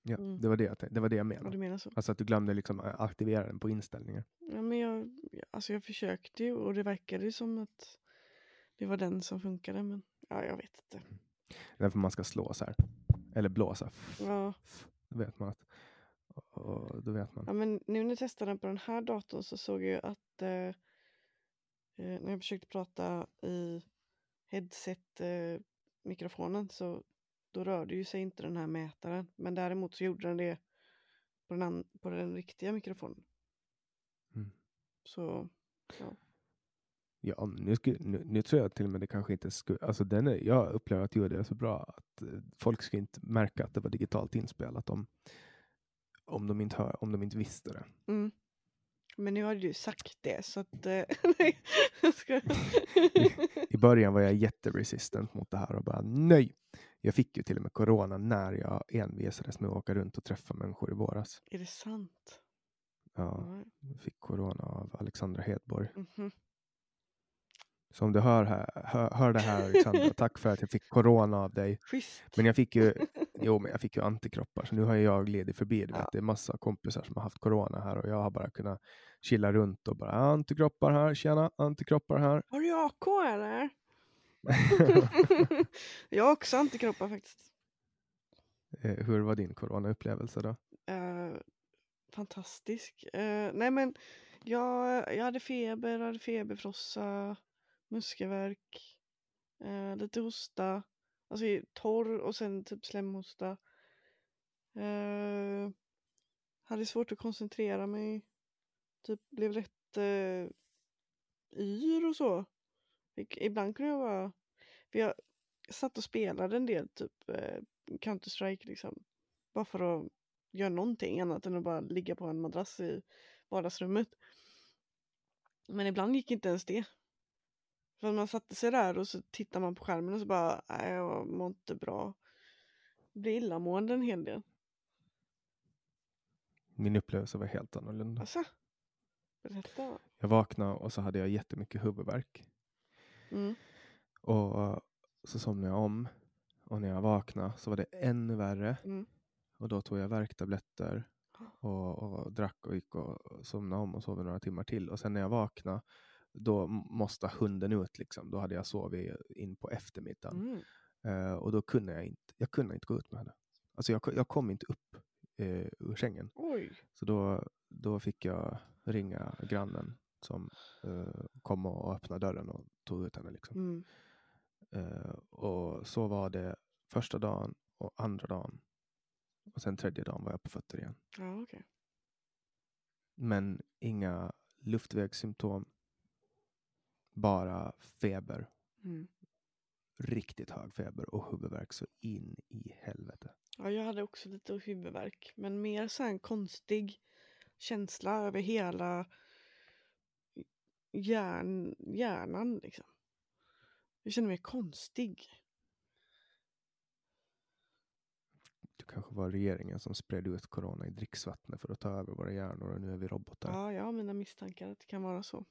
Ja, Mm. det, var det, jag, det var det jag Ja, menade. du menar så? Alltså att du glömde liksom a- aktivera den på inställningar. Ja, men jag, alltså jag försökte ju och det verkade ju som att det var den som funkade. Men ja, jag vet inte. Därför man ska slå så här. Eller blåsa. Ja, Då vet man att... Och, då vet man. ja, men nu när jag testade den på den här datorn så såg jag att eh, eh, när jag försökte prata i headset-mikrofonen så då rörde ju sig inte den här mätaren. Men däremot så gjorde den det på den, på den riktiga mikrofonen. Mm. Så Ja, men nu, sku, nu, nu tror jag till och med det kanske inte skulle... Alltså den är, jag upplever att ljudet är så bra att eh, folk skulle inte märka att det var digitalt inspelat om, om, de, inte hör, om de inte visste det. Mm. Men nu har du sagt det så att... eh, nej, [LAUGHS] jag ska... I början var jag jätteresistent mot det här och bara nej. Jag fick ju till och med corona när jag envisades med att åka runt och träffa människor i våras. Är det sant? Ja, Ja. jag fick corona av Alexandra Hedborg. Mhm. Så om du hör, här, hör, hör det här Alexandra, tack för att jag fick corona av dig. Schysst. Men jag fick ju, [LAUGHS] jo, men jag fick ju antikroppar, så nu har jag glidit förbi. Du vet. Ja. Det är massa kompisar som har haft corona här och jag har bara kunnat chilla runt och bara antikroppar här, tjena, antikroppar här. Har du AK eller? [LAUGHS] jag har också antikroppar faktiskt. Eh, Hur var din coronaupplevelse då? Eh, fantastisk. Eh, nej men jag, jag hade feber, jag hade feberfrossa, muskelvärk, eh, lite hosta, alltså torr och sen typ slemhosta. Eh, hade svårt att koncentrera mig, typ blev rätt eh, yr och så. Ibland kunde jag vara, för jag satt och spelade en del typ eh, Counter-Strike liksom. Bara för att göra någonting annat än att bara ligga på en madrass i vardagsrummet. Men ibland gick inte ens det. För man satte sig där och så tittar man på skärmen och så bara, nej jag mår inte bra. Blir illamående en hel del. Min upplevelse var helt annorlunda. Alltså, berätta. Jag vaknade och så hade jag jättemycket huvudvärk. Mm. Och så somnade jag om. Och när jag vaknade så var det ännu värre. Mm. Och då tog jag värktabletter och, och drack och gick och somnade om och sov några timmar till. Och sen när jag vaknade då måste hunden ut liksom. Då hade jag sovit in på eftermiddagen. Mm. Eh, och då kunde jag inte, jag kunde inte gå ut med henne. Alltså jag, jag kom inte upp eh, ur sängen. Oj. Så då, då fick jag ringa grannen som eh, kom och öppnade dörren och tog ut henne. Liksom. Mm. Eh, och så var det första dagen och andra dagen. Och sen tredje dagen var jag på fötter igen. Ja, okej. Men inga luftvägssymptom. Bara feber. Mm. Riktigt hög feber och huvudvärk så in i helvete. Ja, jag hade också lite huvudvärk. Men mer så en konstig känsla över hela hjärn, hjärnan liksom. Jag känner mig konstig. Det kanske var regeringen som spred ut corona i dricksvattnet för att ta över våra hjärnor och nu är vi robotar. Ja, jag har mina misstankar att det kan vara så.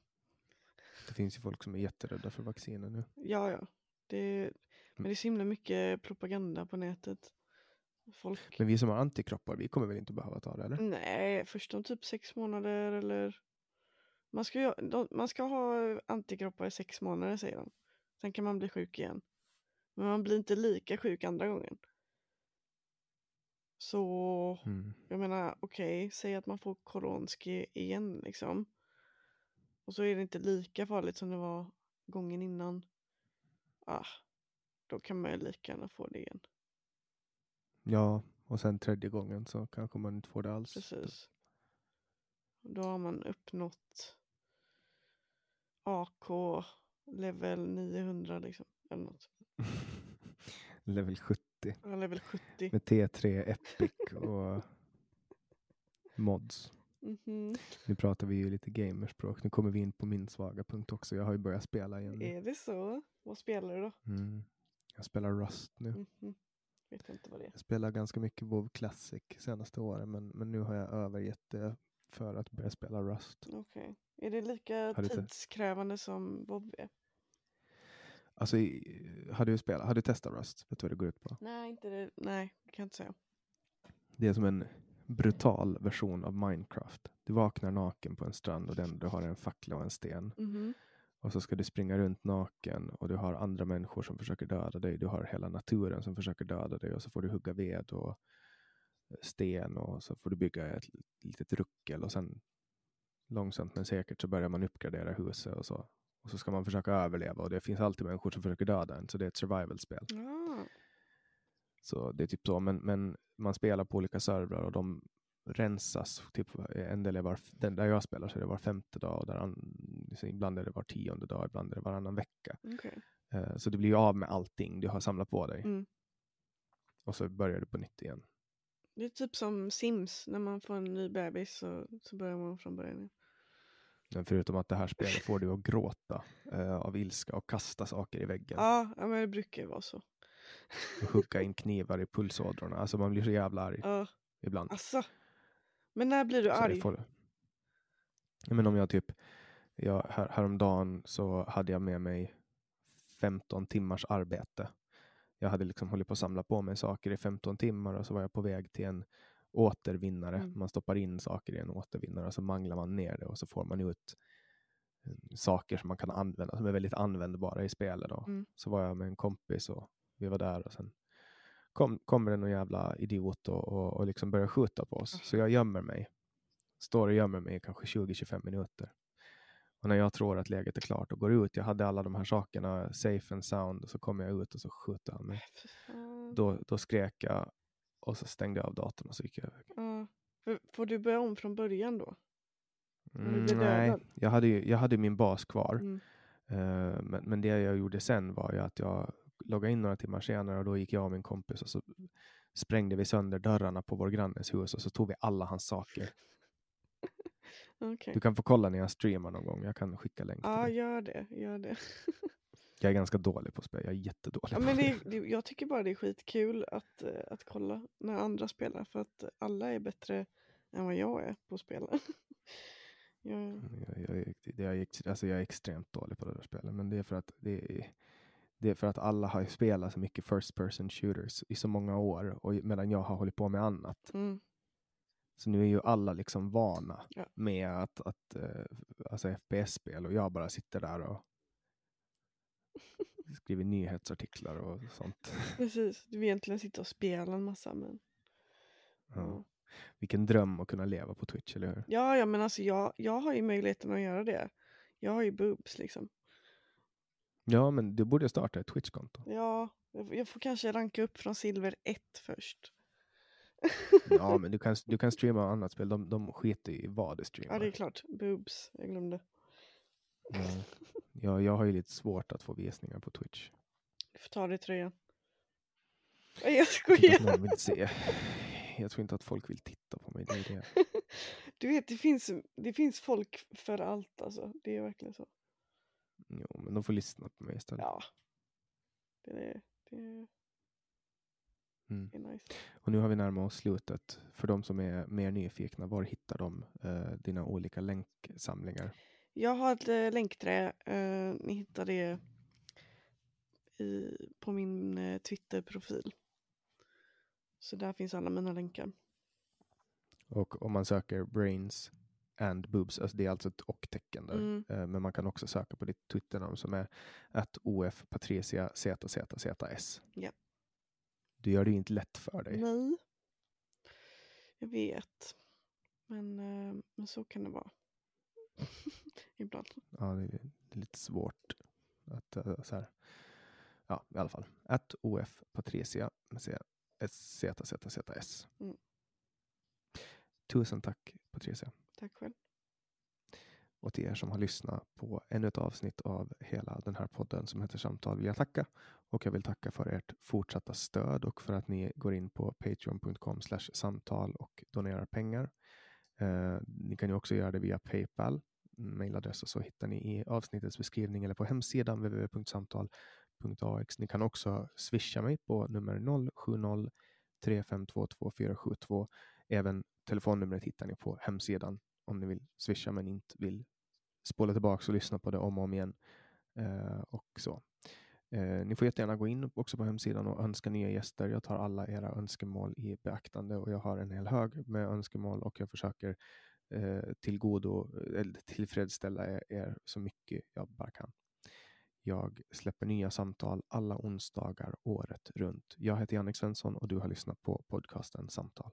Det finns ju folk som är jätterädda för vacciner nu. Ja, ja. Det, men det är så himla mycket propaganda på nätet. Folk... Men vi som har antikroppar, vi kommer väl inte behöva ta det eller? Nej, först om typ sex månader eller... Man ska, ju, man ska ha antikroppar i sex månader säger de. Sen kan man bli sjuk igen. Men man blir inte lika sjuk andra gången. Så, Mm. jag menar, okej, säg att man får koronski igen liksom. Och så är det inte lika farligt som det var gången innan. ah, då kan man ju lika gärna få det igen. Ja, och sen tredje gången så kanske man inte får det alls. Precis. Då har man uppnått AK level 900 liksom. Eller något. [LAUGHS] Level 70 Ja, level 70. med T3 Epic och [LAUGHS] mods. Mhm. Nu pratar vi ju lite gamerspråk. Nu kommer vi in på min svaga punkt också. Jag har ju börjat spela igen. Är det så? Vad spelar du då? Mm. Jag spelar Rust nu. Mhm. Vet jag inte vad det är. Jag spelar ganska mycket WoW Classic senaste åren men, men nu har jag övergett det för att börja spela Rust. Okej. Är det lika Har tidskrävande som WoW är? Alltså, har du, spelat, har du testat Rust? Vet du vad det går ut på? Nej, inte det. Nej, det kan jag inte säga. Det är som en brutal version av Minecraft. Du vaknar naken på en strand och den, du har en fackla och en sten. Mhm. Och så ska du springa runt naken och du har andra människor som försöker döda dig. Du har hela naturen som försöker döda dig och så får du hugga ved och eh, sten och så får du bygga ett litet ruckel och sen långsamt men säkert så börjar man uppgradera huset och så. Och så ska man försöka överleva och det finns alltid människor som försöker döda en så det är ett survival-spel. Ah. Så det är typ så, men, men man spelar på olika servrar och de rensas. Typ en del är var, den där jag spelar så är det var femte dag och där an, ibland är det var tionde dag, ibland är det varannan vecka. Okej. Eh, så du blir av med allting du har samlat på dig Mm. och så börjar du på nytt igen. Det är typ som Sims. När man får en ny bebis så, så börjar man från början. igen. Men förutom att det här spelet [LAUGHS] får du att gråta eh, av ilska och kasta saker i väggen Ja, ja, men det brukar ju vara så. Och hugga in knivar i pulsådrorna. Alltså man blir så jävla arg Ja, ibland. alltså. Men när blir du Så arg? får- Ja, men om jag typ, jag, här, häromdagen så hade jag med mig 15 timmars arbete. Jag hade liksom hållit på att samla på mig saker i 15 timmar och så var jag på väg till en återvinnare. Mm. Man stoppar in saker i en återvinnare och så manglar man ner det och så får man ut eh, saker som man kan använda, som är väldigt användbara i spelet. Då. Mm. Så var jag med en kompis och vi var där och sen kom, kommer det någon jävla idiot och, och, och liksom börjar skjuta på oss. Så jag gömmer mig. Står och gömmer mig i kanske 20-25 minuter. Och när jag tror att läget är klart och går ut, jag hade alla de här sakerna safe and sound och så kommer jag ut och så skjuter han mig. Fan. Då, då skrek jag och så stängde jag av datorn och så gick jag iväg. För- Får du börja om från början då? Mm, nej, jag hade, ju, jag hade min bas kvar. Mm. Eh, men, men det jag gjorde sen var ju att jag loggade in några timmar senare och då gick jag och min kompis och så sprängde vi sönder dörrarna på vår grannes hus och så tog vi alla hans saker. [LAUGHS] Okej. Du kan få kolla när jag streamar någon gång. Jag kan skicka länk till Ja, dig. gör det. Gör det. [LAUGHS] Jag är ganska dålig på att spela. Jag är jättedålig Ja, men det, det, jag tycker bara det är skitkul att, eh, att kolla när andra spelar för att alla är bättre än vad jag är på att spela. [LAUGHS] jag, Jag, jag, ex- alltså jag är extremt dålig på det där spelet. Men det är för att det är, det är för att alla har spelat så mycket first person shooters i så många år och medan jag har hållit på med annat. mm, Så nu är ju alla liksom vana Ja. med att, att eh, alltså FPS-spel och jag bara sitter där och [LAUGHS] skriver nyhetsartiklar och sånt. precis, du vill egentligen sitta och spela en massa men Ja. Vilken dröm att kunna leva på Twitch, eller hur? ja, ja men alltså jag, jag har ju möjligheten att göra det. Jag har ju boobs liksom. Ja, men du borde starta ett Twitch-konto. Ja, jag jag får kanske ranka upp från silver 1 först. Ja, [LAUGHS] men du kan, du kan streama annat spel. De, de skiter i vad du streamar. Ja, det är klart. Boobs, jag glömde. Ja. Ja, jag har ju lite svårt att få visningar på Twitch. Du får ta dig tröjan. Jag Jag skojar. vill se. Jag tror inte att folk vill titta på mig. Det är det. [LAUGHS] Du vet, det finns, det finns folk för allt alltså. Det är verkligen så. Jo, men de får lyssna på mig istället. Ja. Det är, det är, Mm. det är nice. Och nu har vi närmat oss slutet. För de som är mer nyfikna, var hittar de eh, dina olika länksamlingar? Jag har ett äh, länkträ. eh, ni hittar det i, på min eh, Twitter-profil. Så där finns alla mina länkar. Och om man söker brains and boobs, alltså det är alltså ett och-tecken där. Mm. Eh, men man kan också söka på ditt Twitternamn som är att OF Patricia ZZZS. Ja. Du gör det ju inte lätt för dig. Nej. Jag vet. Men, eh, men så kan det vara. [LAUGHS] Ibland. Ja, det, är, det är lite svårt att eh, så här. ja, i alla fall. Att OF Patricia med C, S, Z, Z, Z, S. Mm. Tusen tack Patricia. Tack själv. Och till er som har lyssnat på ännu ett avsnitt av hela den här podden som heter Samtal vill jag tacka. Och jag vill tacka för ert fortsatta stöd och för att ni går in på patreon.com samtal och donerar pengar. Eh, ni kan ju också göra det via Paypal. Mailadress och så hittar ni i avsnittets beskrivning eller på hemsidan www.samtal.ax. Ni kan också swisha mig på nummer 070 3522 472. Även telefonnumret hittar ni på hemsidan om ni vill swisha men inte vill spola tillbaka och lyssna på det om och om igen. Eh, och så. Eh, ni får jättegärna gå in också på hemsidan och önska nya gäster. Jag tar alla era önskemål i beaktande och jag har en hel hög med önskemål och jag försöker eh, tillgodo, eh, tillfredsställa er, er så mycket jag bara kan. Jag släpper nya samtal alla onsdagar året runt. Jag heter Jannik Svensson och du har lyssnat på podcasten Samtal.